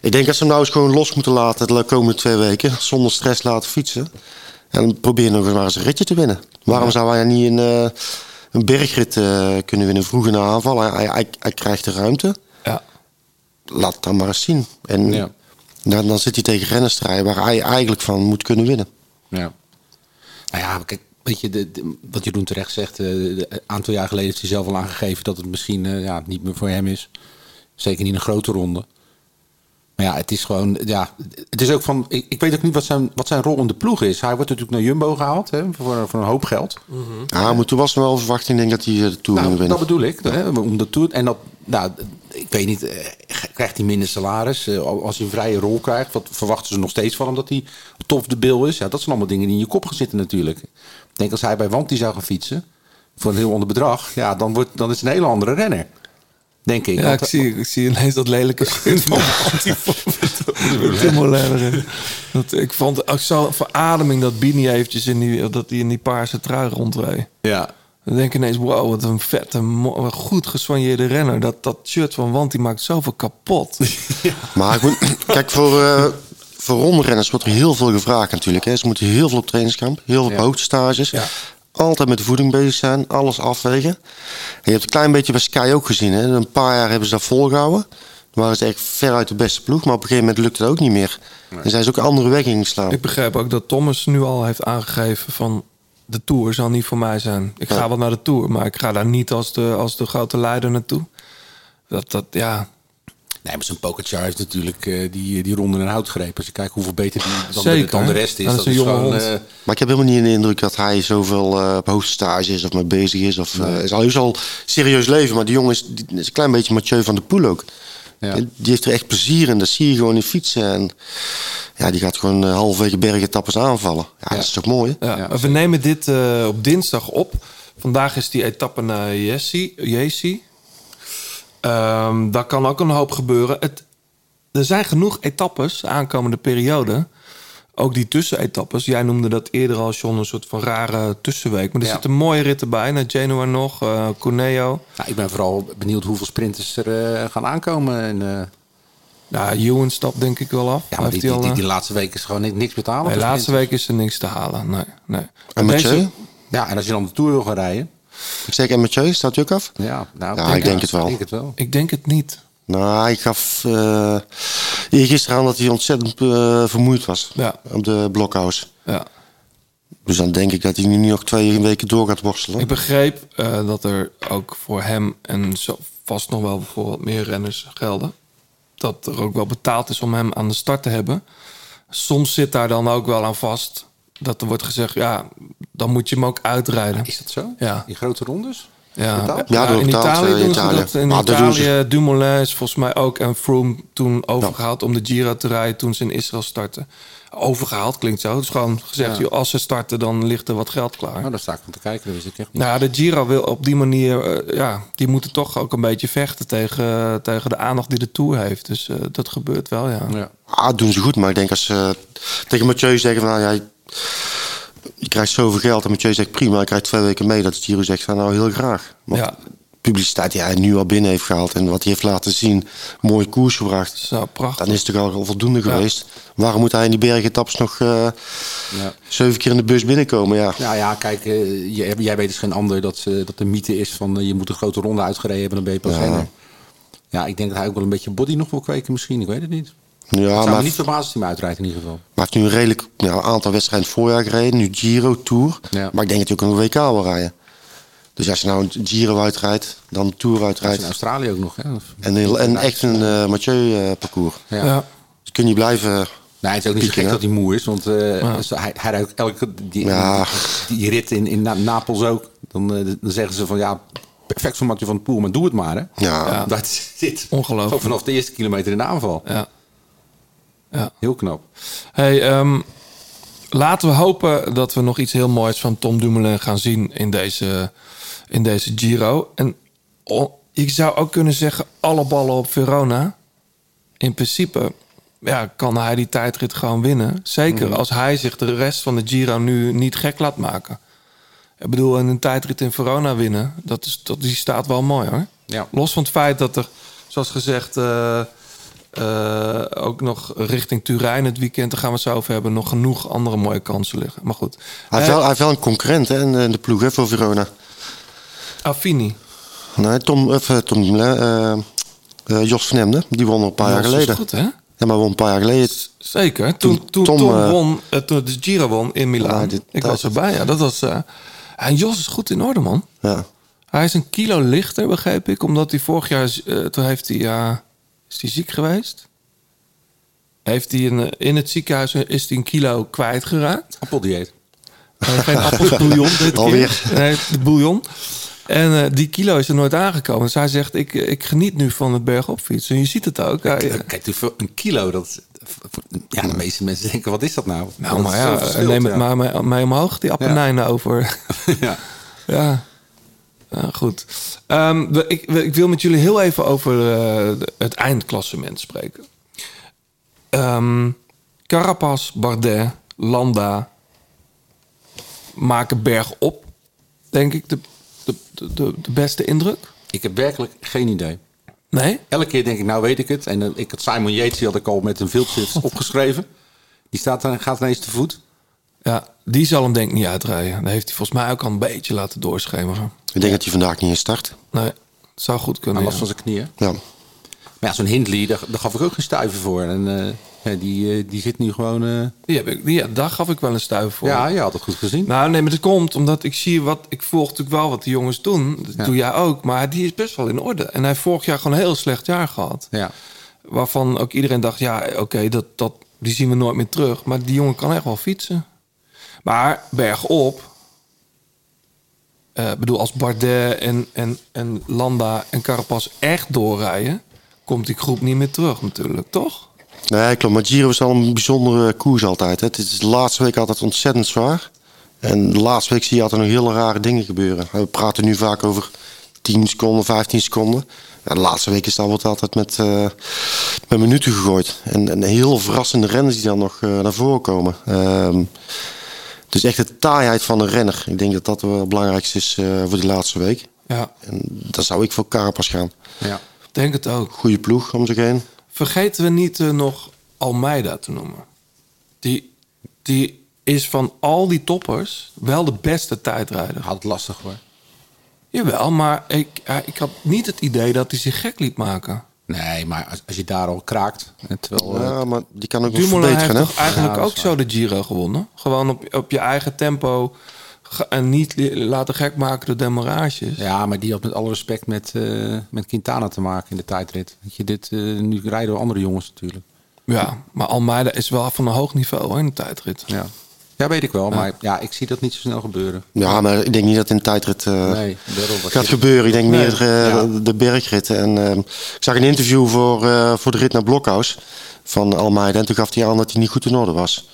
ik denk dat ze hem nou eens gewoon los moeten laten de komende twee weken. Zonder stress laten fietsen. En probeer nog eens maar eens een ritje te winnen. Waarom Ja. zou hij niet een, uh, een bergrit uh, kunnen winnen vroeg in de aanval? Hij, hij, hij, hij krijgt de ruimte. Ja. Laat dan maar eens zien. En Ja. dan, dan zit hij tegen renners waar hij eigenlijk van moet kunnen winnen. Ja. Nou ja, kijk, weet je, de, de- wat Jeroen terecht zegt, eh, een aantal jaar geleden heeft hij zelf al aangegeven dat het misschien eh, ja, niet meer voor hem is. Zeker niet een grote ronde. Maar ja, het is gewoon, ja, het is ook van, ik, ik weet ook niet wat zijn, wat zijn rol in de ploeg is. Hij wordt natuurlijk naar Jumbo gehaald, hè, voor, voor een hoop geld. Ja, maar toen was er wel verwachting denk ik dat hij eh, de Tour ging Nou, winnen. dat bedoel ik. Hè, om de tour, en dat, nou, ik weet niet, eh, krijgt hij minder salaris? Eh, Als hij een vrije rol krijgt, wat verwachten ze nog steeds van hem dat hij top de bil is? Ja, dat zijn allemaal dingen die in je kop gaan zitten natuurlijk. Ik denk als hij bij Wanty zou gaan fietsen, voor een heel ander bedrag, ja, dan, wordt, dan is het een hele andere renner. Denk ik. Ja, ik zie, ik zie ineens dat lelijke sprint van Dumoulin. Dat, ik vond ook zo verademing dat Bini eventjes in die, dat die in die paarse trui rondreed. Ja. Dan denk ik ineens, wow, wat een vette, goed gesoigneerde renner. Dat, dat shirt van Want die maakt zoveel kapot. Maar ik moet- kijk, voor, eh voor rondrenners wordt er heel veel gevraagd natuurlijk. Hè. Ze moeten heel veel op trainingskamp, heel veel Ja. op hoogtestages. Altijd met de voeding bezig zijn, alles afwegen. En je hebt een klein beetje bij Sky ook gezien. Hè. Een paar jaar hebben ze dat volgehouden. Dan waren ze echt veruit de beste ploeg. Maar op een gegeven moment lukte het ook niet meer. En zijn ze ook een andere weg ingeslaan. Ik begrijp ook dat Thomas nu al heeft aangegeven van... de Tour zal niet voor mij zijn. Ik ga wel naar de Tour, maar ik ga daar niet als de, als de grote leider naartoe. Dat, dat, ja... Nee, maar zo'n Pogacar heeft natuurlijk eh, die, die ronde in hout grepen. Als je kijkt hoeveel beter die dan, Zeker, de, dan de hè? rest is. Dat is een jonge gewoon, hond. eh, Maar ik heb helemaal niet de indruk dat hij zoveel eh op hoogste stage is of mee bezig is. Of, is al, is al serieus leven. Maar die jongen is, die is een klein beetje Mathieu van der Poel ook. Die heeft er echt plezier in. Dat zie je gewoon in fietsen. En ja, die gaat gewoon halverwege bergetappes aanvallen. Ja, dat is toch mooi? hè? Ja, we nemen dit eh, op dinsdag op. Vandaag is die etappe naar Jessi. Ehm, daar kan ook een hoop gebeuren. Het, er zijn genoeg etappes de aankomende periode. Ook die tussenetappes. Jij noemde dat eerder al, John, een soort van rare tussenweek. Maar er Ja. zitten mooie ritten bij. Naar Genoa nog, eh Cuneo. nou, ik ben vooral benieuwd hoeveel sprinters er eh, gaan aankomen. En, eh, Ja, Ewan stapt denk ik wel af. ja, maar die, hij die, al, die, eh, die laatste week is gewoon ni- niks betalen. nee, voor laatste week is er niks te halen. Nee, nee. En Mathieu? Ja, en als je dan de Tour wil gaan rijden. Ik zeg, en Mathieu, staat hij ook af? Ja, nou, Ja, ik denk het wel. Ik denk het wel. Ik denk het niet. Nou, hij gaf uh, gisteren aan dat hij ontzettend eh, vermoeid was. Ja. Op de blokhuis. Ja. Dus dan denk ik dat hij nu nog twee weken door gaat worstelen. Ik begreep eh, dat er ook voor hem en zo vast nog wel voor wat meer renners gelden. Dat er ook wel betaald is om hem aan de start te hebben. Soms zit daar dan ook wel aan vast dat er wordt gezegd, ja, dan moet je hem ook uitrijden. Is dat zo? Ja. In grote rondes? Ja, Betaald? Ja, in Italië eh, doen Italië. ze dat. In Ah, Italië. Dumoulin is volgens mij ook en Froome toen overgehaald om de Giro te rijden toen ze in Israël starten. Overgehaald klinkt zo. Het is gewoon gezegd, Ja. joh, als ze starten, dan ligt er wat geld klaar. Nou, daar sta ik van te kijken. Dat ik echt niet. Nou, de Giro wil op die manier, eh, ja, die moeten toch ook een beetje vechten tegen, tegen de aandacht die de Tour heeft. Dus eh, dat gebeurt wel, ja. Ja. Ah, doen ze goed, maar ik denk als ze tegen Mathieu zeggen van... Nou, ja, je krijgt zoveel geld en Mathieu zegt prima, ik krijg twee weken mee. Dat de Giro zegt van nou heel graag. Want Ja. de publiciteit die hij nu al binnen heeft gehaald... en wat hij heeft laten zien, mooie koers gebracht... Zo, prachtig. dan is het toch al voldoende geweest. Waarom moet hij in die bergetappes nog eh, Ja. zeven keer in de bus binnenkomen? Ja. Nou ja, kijk, eh, jij, jij weet dus geen ander dat, ze dat de mythe is van eh, je moet een grote ronde uitgereden hebben, dan ben je pas Ja. Ja, ik denk dat hij ook wel een beetje body nog wil kweken misschien, ik weet het niet. Ja, het zou maar me niet verbazen als hij hem uitrijdt in ieder geval. Maar hij heeft nu een redelijk nou, aantal wedstrijden in het voorjaar gereden. Nu Giro, Tour. Ja. Maar ik denk dat hij ook een WK wil rijden. Dus als je nou een Giro uitrijdt, dan een Tour uitrijdt. in Australië ook nog. Hè? Of- En, heel- en echt een eh Mathieu-parcours. Ja. Ja. dus kun je blijven... Nee, het is ook niet zo gek hè? dat hij moe is, want eh, hij, hij rijdt elke die, Ja. die, die rit in, in Na- Napels ook. Dan, eh, dan zeggen ze van ja, perfect voor Mathieu van der Poel, maar doe het maar hè. Ja. Ja. Dat zit Ongelooflijk. ook vanaf de eerste kilometer in de aanval. Ja. Ja. Heel knap. Hey, ehm, laten we hopen dat we nog iets heel moois van Tom Dumoulin gaan zien in deze, in deze Giro. En o- ik zou ook kunnen zeggen, alle ballen op Verona. In principe ja, kan hij die tijdrit gewoon winnen. Zeker als hij zich de rest van de Giro nu niet gek laat maken. Ik bedoel, en een tijdrit in Verona winnen, dat is, dat, die staat wel mooi hoor. Ja. Los van het feit dat er, zoals gezegd, eh, eh, ook nog richting Turijn het weekend, daar gaan we het zo over hebben, nog genoeg andere mooie kansen liggen. Maar goed. Hij heeft, Eh, wel, hij heeft wel een concurrent hè, in de- in de ploeg hè, voor Verona. Affini. Nee, Tom, of, eh, Tom Jos van Emden, die won een paar jaar Jos is geleden. goed, hè? Ja, maar won een paar jaar geleden. Zeker. Toen, toen, Tom, Tom, won, toen de Giro won in Milaan. Ja, dit- ik was erbij, ja. Dat was, en Jos is goed in orde, man. Ja. Hij is een kilo lichter, begreep ik. Omdat hij vorig jaar... toen heeft hij... ja, is hij ziek geweest? Heeft hij een, eh, in het ziekenhuis is hij een kilo kwijtgeraakt. Appeldieet. Eh, geen appelsbouillon dit keer. Alweer. Nee, de bouillon. En eh, die kilo is er nooit aangekomen. Dus hij zegt, ik, ik geniet nu van het bergop fietsen. En je ziet het ook. Kijk, hoeveel- een kilo, dat... Ja, de meeste mensen denken, wat is dat nou? nou, Dat maar ja, neem het ja. maar mee, mee omhoog, die Appenijnen over. ja. Ja. Ja, goed. Ehm, we- ik, we- ik wil met jullie heel even over eh, het eindklassement spreken. Ehm Carapaz, Bardet, Landa maken bergop, denk ik, de, de, de, de, beste indruk. Ik heb werkelijk geen idee. Nee? Elke keer denk ik, nou weet ik het. En dan, ik had Simon Yates, die had ik al met een viltschrift opgeschreven. Die staat dan, gaat ineens te voet. Ja, die zal hem denk ik niet uitrijden. Dat heeft hij volgens mij ook al een beetje laten doorschemeren. Ik denk dat hij vandaag niet in start. Nee, het zou goed kunnen. Ja. van zijn knieën. Ja. Maar ja, zo'n Hindley, daar, daar gaf ik ook geen stuiver voor. En eh, ja, die, eh, die zit nu gewoon... eh, Die heb ik, die, ja, daar gaf ik wel een stuiver voor. Ja, je had het goed gezien. Nou, nee, maar dat komt omdat ik zie wat... Ik volg natuurlijk wel wat die jongens doen. Dat Ja. doe jij ook. Maar die is best wel in orde. En hij heeft vorig jaar gewoon een heel slecht jaar gehad. Ja. Waarvan ook iedereen dacht... Ja, oké, dat, dat, die zien we nooit meer terug. Maar die jongen kan echt wel fietsen. Maar bergop... Ik bedoel, als Bardet en, en, en Landa en Carapaz echt doorrijden... komt die groep niet meer terug natuurlijk, toch? Nee, klopt. Maar Giro is al een bijzondere koers altijd. Hè. Het is de laatste week altijd ontzettend zwaar. En de laatste week zie je altijd nog hele rare dingen gebeuren. We praten nu vaak over 10 seconden, 15 seconden. Ja, de laatste week is dat wordt altijd met, eh, met minuten gegooid. En, en heel verrassende renners die dan nog eh, naar voren komen. Ehm, dus echt de taaiheid van een renner. Ik denk dat dat wel het belangrijkste is eh, voor die laatste week. Ja. En dan zou ik voor Carapaz gaan. Ja. Denk het ook. Goede ploeg om zich heen. Vergeten we niet eh, nog Almeida te noemen. Die, die is van al die toppers wel de beste tijdrijder. Had het lastig hoor. Jawel, maar ik, ik had niet het idee dat hij zich gek liet maken. Nee, maar als, als je daar al kraakt... Terwijl, eh, Ja, maar die kan ook nog Dumoulin heeft verbeteren. Hè? eigenlijk Ja, dat ook zo de Giro gewonnen? Gewoon op, op je eigen tempo en niet laten gek maken door demarages. Ja, maar die had met alle respect met, eh, met Quintana te maken in de tijdrit. Weet je, dit, eh, nu rijden we andere jongens natuurlijk. Ja, maar Almeida is wel van een hoog niveau hoor, in de tijdrit. Ja. Ja, weet ik wel. Maar ja, ik zie dat niet zo snel gebeuren. Ja, maar ik denk niet dat in de tijdrit eh, Nee, gaat gebeuren. Ik denk Nee. meer eh, Ja. de, de bergritten. En, ehm, ik zag een interview voor, eh, voor de rit naar Blokhuis van Almeida. En toen gaf hij aan dat hij niet goed in orde was.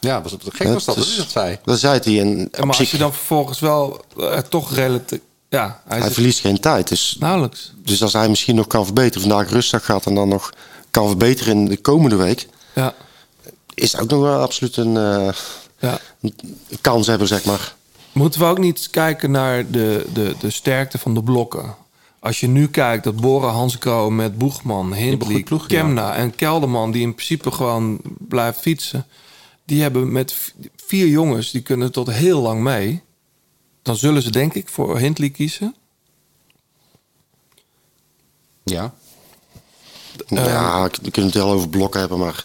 Ja, was het gek was dat, Het dat is- is dat zei. Dat zei hij. En Ja, maar als je dan vervolgens wel toch relatief... Ja, hij, hij zit verliest geen tijd. Dus, nauwelijks. dus als hij misschien nog kan verbeteren, vandaag rustdag gaat en dan nog kan verbeteren in de komende week, Ja, is ook nog wel absoluut een, eh, ja. kans hebben, zeg maar. Moeten we ook niet kijken naar de, de, de sterkte van de blokken? Als je nu kijkt dat Bora Hansgrohe met Boegman, Hindley, ja. Kemna en Kelderman... die in principe gewoon blijft fietsen... die hebben met vier jongens, die kunnen tot heel lang mee. Dan zullen ze denk ik voor Hindley kiezen. Ja. ja, we kunnen het wel over blokken hebben, maar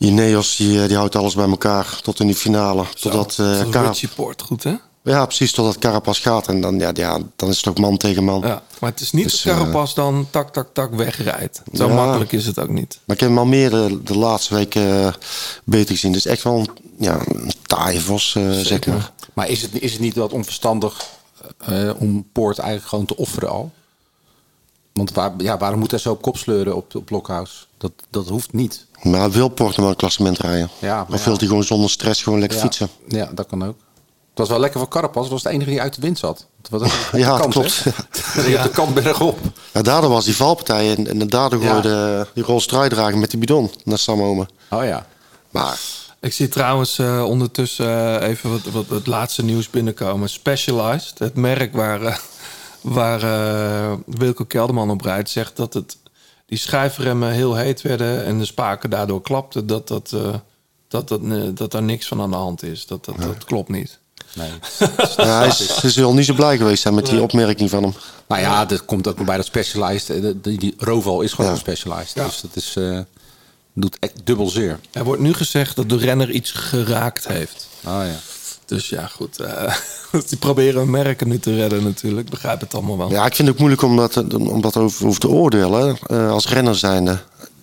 Ineos die, eh, die houdt alles bij elkaar tot in die finale. Totdat, eh Zo'n Carap- Richie Port, goed hè? ja, precies, totdat Carapas gaat. En dan, ja, ja, dan is het ook man tegen man. Ja, maar het is niet Dus, dat Carapaz dan tak, tak, tak wegrijdt. Zo Ja. makkelijk is het ook niet. Maar ik heb hem al meer de, de laatste weken eh, beter gezien. Dus echt wel een, ja, een taaie vos, eh, zeg maar. Maar is het, is het niet wat onverstandig eh, om Poort eigenlijk gewoon te offeren al? Want waar, ja, waarom moet hij zo op kop sleuren op, op Blokhuis? Dat, dat hoeft niet. Maar wil Porto wel een klassement rijden? Ja, maar of wil ja. hij gewoon zonder stress gewoon lekker ja, fietsen? Ja, dat kan ook. Het was wel lekker voor Carapaz. Het was de enige die uit de wind zat. Was de Ja, kant, klopt. Die op de kant bergop. Ja, daardoor was die valpartij en, en daardoor Ja. gooide die Rolls dragen met die bidon naar Sam Omen. Oh ja. Maar Ik zie trouwens eh, ondertussen eh, even wat, wat, het laatste nieuws binnenkomen. Specialized, het merk waar, eh, waar eh, Wilco Kelderman op rijdt, zegt dat het, die schijfremmen heel heet werden en de spaken daardoor klapten. Dat, dat, eh, dat, dat, eh, dat daar niks van aan de hand is. Dat, dat, dat klopt niet. Nee. Ja, hij is, zal niet zo blij geweest zijn met die opmerking van hem. Nou ja, dat komt ook nog bij dat Specialized. eh, de- Die, die Roval is gewoon een Specialized. Ja. Dus dat is, eh, doet echt dubbel zeer. Er wordt nu gezegd dat de renner iets geraakt heeft. Oh ja. Dus ja, goed. eh, die proberen hun merken nu te redden natuurlijk. Ik begrijp het allemaal wel. Ja, ik vind het ook moeilijk om dat, om dat over, over te oordelen. eh, als renner zijnde.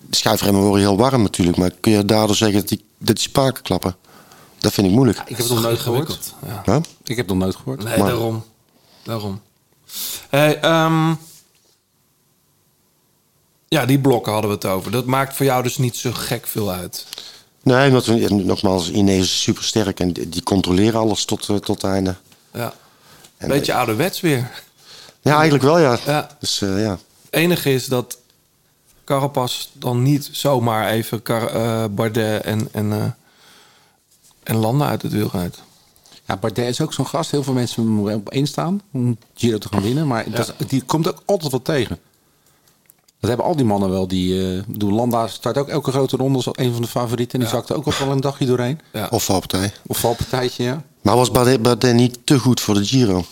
De schijfremmen worden heel warm natuurlijk. Maar kun je daardoor zeggen dat die, dat die spaken klappen? Dat vind ik moeilijk. Ik heb het nog nooit gehoord. Ja. Ja? Ik heb het nog nooit gehoord. Nee, Maar- daarom. Daarom. Hey, ehm, ja, die blokken hadden we het over. Dat maakt voor jou dus niet zo gek veel uit. Nee, omdat we, nogmaals, Ineos is super sterk en die, controleren alles tot, eh, tot het einde. Ja. En, Beetje ouderwets weer. Ja, eigenlijk wel, ja. Ja. Dus eh, ja. Het enige is dat Carapaz dan niet zomaar even Car- eh, Bardet en, en, eh, en Landa uit het wiel rijdt. Ja, Bardet is ook zo'n gast. Heel veel mensen moeten op één staan om Giro te gaan winnen. Maar dat, die komt ook altijd wel tegen. Dat hebben al die mannen wel. Die, eh, bedoel, Landa start ook elke grote ronde als een van de favorieten. En die zakte ook al wel een dagje doorheen. Of valpartij. Of valpartijtje, ja. Maar was Bardet, Bardet niet te goed voor de Giro?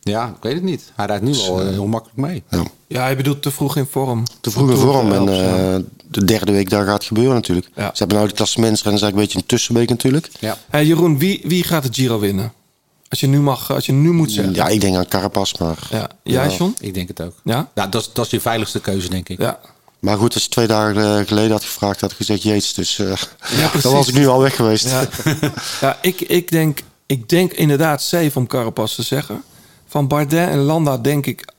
Ja, ik weet het niet. Hij rijdt nu al eh, heel makkelijk mee. Ja. Ja, je bedoelt te vroeg in vorm. Te vroeg in vorm. En de eh, derde week daar gaat het gebeuren natuurlijk. Ze hebben nou de klassementsrennen, is eigenlijk een beetje een tussenweek natuurlijk. Ja. Hey, Jeroen, wie, wie gaat de Giro winnen? Als je nu mag, als je nu moet zeggen. Ja, ik denk aan Carapaz, maar... Ja. Jij, John? Ik denk het ook. Ja? Ja, dat, is- dat is je veiligste keuze, denk ik. Ja. Maar goed, als je twee dagen eh, geleden had gevraagd, had ik gezegd Jeets. Dus eh, precies. dan was ik nu al weg geweest. Ja, ja ik, ik, denk, ik denk inderdaad safe om Carapaz te zeggen. Van Bardet en Landa denk ik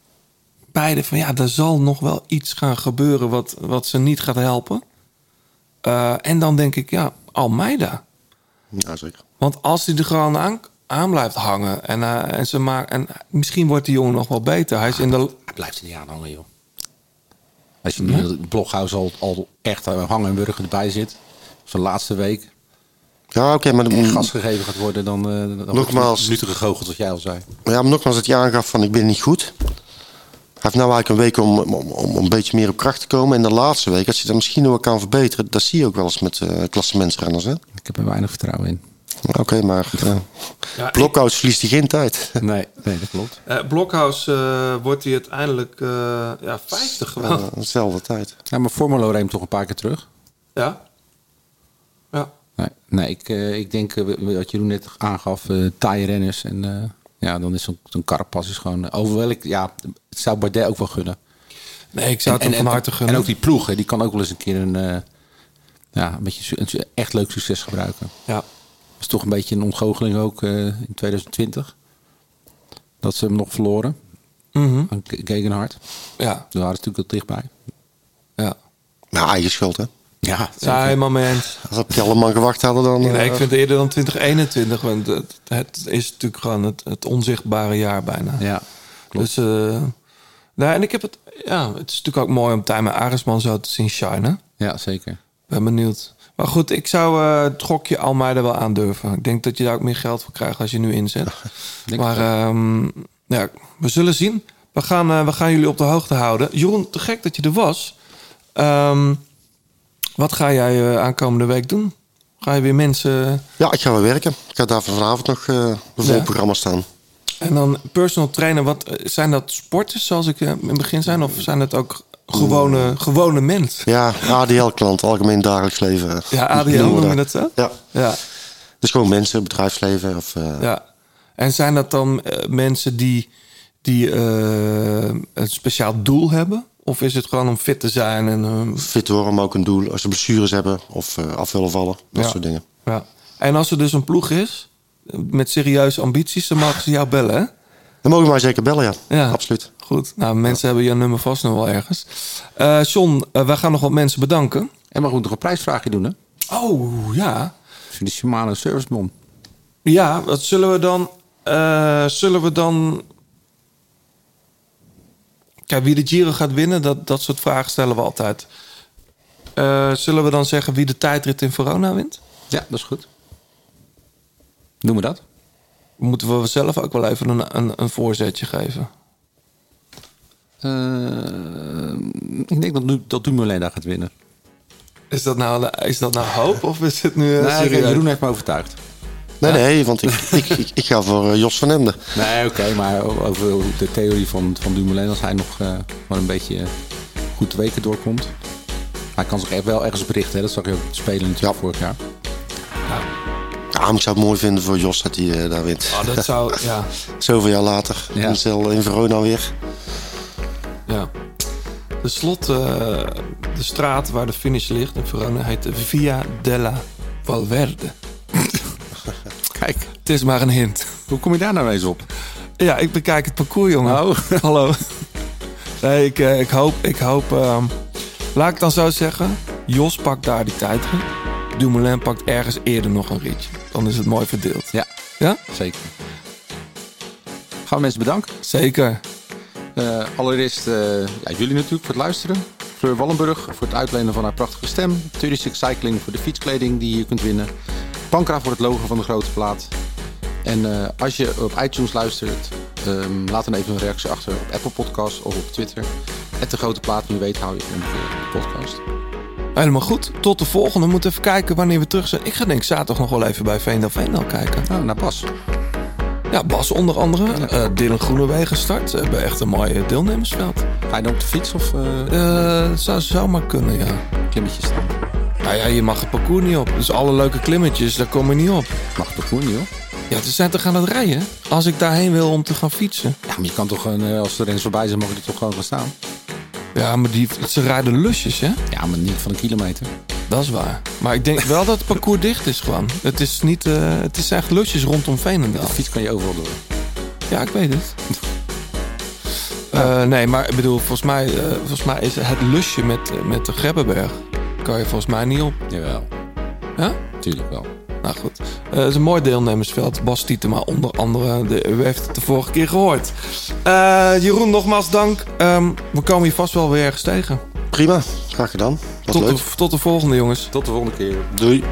beide van ja, er zal nog wel iets gaan gebeuren wat, wat ze niet gaat helpen. Eh, en dan denk ik ja, Almeida. Ja, zeker. Want als hij er gewoon aan, aan blijft hangen en, eh, en ze maken en misschien wordt die jongen nog wel beter. Hij is in de Hij blijft er niet aan hangen, joh. Als je nu in het bloghuis al, al echt eh, hangen en burger erbij zit. Zijn laatste week. Ja, oké, maar... En gas gegeven gaat worden, dan, eh dan wordt Nogmaals. minuten gegoocheld, wat jij al zei. Maar ja, maar nogmaals, dat hij aangaf van ik ben niet goed. Hij heeft nou eigenlijk een week om, om, om, een beetje meer op kracht te komen. En de laatste week, als je dat misschien nog wel kan verbeteren... dat zie je ook wel eens met eh klassementsrenners, hè? Ik heb er weinig vertrouwen in. Oké, maar uh, Ja, Blokhouse verliest hij geen tijd. Nee, nee dat klopt. Eh Blokhuis eh, wordt hij uiteindelijk eh, ja, 50 gewoon. Ja, dezelfde tijd. Ja, maar Formelo reemt toch een paar keer terug. Ja. Ja. Nee, nee ik, eh, ik denk wat Jeroen net aangaf, eh taaie renners. En eh, ja, dan is zo'n Carapaz is gewoon... eh, Over welk, ja, het zou Bardet ook wel gunnen. Nee, ik zou het hem van harte gunnen. En ook die ploeg, hè, die kan ook wel eens een keer een, eh, ja, een beetje een echt leuk succes gebruiken. Ja. Is toch een beetje een ontgoocheling ook eh, in 2020. Dat ze hem nog verloren. Mhm. Aan Ge- Gegenhard. Ja. Daar waren ze natuurlijk al dichtbij. Ja. Ja, eigen schuld, hè? Ja, mee eens. Als op Kellerman gewacht hadden, dan... Nee, eh, ik vind het eerder dan 2021. Want het, het is natuurlijk gewoon het, het onzichtbare jaar bijna. Ja, Dus, eh nou, en ik heb het... Ja, het is natuurlijk ook mooi om Tijmen Aresman zo te zien shinen. Ja, zeker. Ben benieuwd. Maar goed, ik zou eh, het gokje Almeida wel aandurven. Ik denk dat je daar ook meer geld voor krijgt als je nu inzet. Maar ehm, ja, we zullen zien. We gaan, eh, we gaan jullie op de hoogte houden. Jeroen, te gek dat je er was. Ehm, wat ga jij eh, aankomende week doen? Ga je weer mensen... Ja, ik ga wel werken. Ik ga daar vanavond nog eh een vol Ja. programma staan. En dan personal trainer, wat, zijn dat sporters zoals ik in het begin zijn? Of zijn het ook gewone, gewone mensen? Ja, ADL-klant, algemeen dagelijks leven. Ja, ADL noem je dat zo? Ja. Ja. Dus gewoon mensen, bedrijfsleven. Of, eh, Ja. En zijn dat dan eh, mensen die, die eh, een speciaal doel hebben? Of is het gewoon om fit te zijn? En, Fit worden, maar ook een doel. Als ze blessures hebben of af willen vallen. Dat Ja. soort dingen. ja. En als er dus een ploeg is met serieuze ambities, dan mogen ze jou bellen, hè? Dan mogen we maar zeker bellen, ja. Ja. Absoluut. Goed. Nou, mensen hebben je nummer vast nog wel ergens. Eh John, eh, wij gaan nog wat mensen bedanken. En mag ik nog een prijsvraagje doen, hè? Oh, ja. Voor de Shimano Servicebon. Ja, wat zullen we dan... eh, zullen we dan... Kijk, wie de Giro gaat winnen, dat, dat soort vragen stellen we altijd. Eh, zullen we dan zeggen wie de tijdrit in Verona wint? Ja, dat is goed. Doen we dat? Moeten we zelf ook wel even een, een, een voorzetje geven? Eh, ik denk dat, nu, dat Dumoulin daar gaat winnen. Is dat nou, is dat nou hoop of is het nu eh, nee, serieus? Jeroen heeft me overtuigd. Nee, Ja. nee, want ik, ik, ik, ik ga voor eh, Jos van Emden. Nee, oké, maar over de theorie van, van Dumoulin, als hij nog eh maar een beetje goed de weken doorkomt. Hij kan zich echt wel ergens berichten, hè? dat zag je ook Spelen natuurlijk vorig jaar. Ja, maar ik zou het mooi vinden voor Jos dat hij eh, daar wint. Oh, dat zou, ja. Zoveel jaar later. Ja. In Verona weer. Ja. De slot, eh, de straat waar de finish ligt in Verona heet Via della Valverde. Kijk. Het is maar een hint. Hoe kom je daar nou eens op? Ja, ik bekijk het parcours, jongen. Oh. Hallo. Nee, ik, eh, ik hoop, ik hoop... ehm, laat ik dan zo zeggen. Jos pakt daar die tijdrit. Dumoulin pakt ergens eerder nog een ritje. Dan is het mooi verdeeld. Ja, Ja? zeker. Gaan we mensen bedanken. Zeker. Eh, allereerst eh, ja, jullie natuurlijk voor het luisteren. Fleur Wallenburg voor het uitlenen van haar prachtige stem. 36 Cycling voor de fietskleding die je kunt winnen. Pankra voor het logo van de grote plaat. En eh, als je op iTunes luistert, ehm, laat dan even een reactie achter op Apple Podcasts of op Twitter. Het de grote plaat, wie weet hou je ongeveer de podcast. Helemaal goed. Tot de volgende. We moeten even kijken wanneer we terug zijn. Ik ga denk ik zaterdag nog wel even bij Veendal Veendal kijken. Nou, naar Bas. Ja, Bas onder andere. Eh Dylan Groenewegen start. Ze hebben echt een mooi deelnemersveld. Ga je dan op de fiets of eh Eh, zou, zou maar kunnen, ja. klimmetjes staan? Nou ja, je mag het parcours niet op. Dus alle leuke klimmetjes, daar kom je niet op. Mag het parcours niet hoor. Ja, ze zijn toch aan het rijden? Als ik daarheen wil om te gaan fietsen. Ja, maar je kan toch, eh, als de renners voorbij zijn, mag je er toch gewoon gaan staan? Ja, maar die, ze rijden lusjes, hè? Ja, maar niet van een kilometer. Dat is waar. Maar ik denk wel dat het parcours dicht is gewoon. Het is niet, eh, het is echt lusjes rondom Veenendaal. De fiets kan je overal door. Ja, ik weet het. Eh, nee, maar ik bedoel, volgens mij, eh, volgens mij is het lusje met, met de Grebbeberg. Kan je volgens mij niet op. Jawel. Ja? Tuurlijk wel. Nou goed. Eh, het is een mooi deelnemersveld. Bas Tietema onder andere. De, u heeft het de vorige keer gehoord. Eh, Jeroen, nogmaals dank. Ehm, we komen je vast wel weer ergens tegen. Prima, graag gedaan. Tot leuk. de, tot de volgende, jongens. Tot de volgende keer. Doei.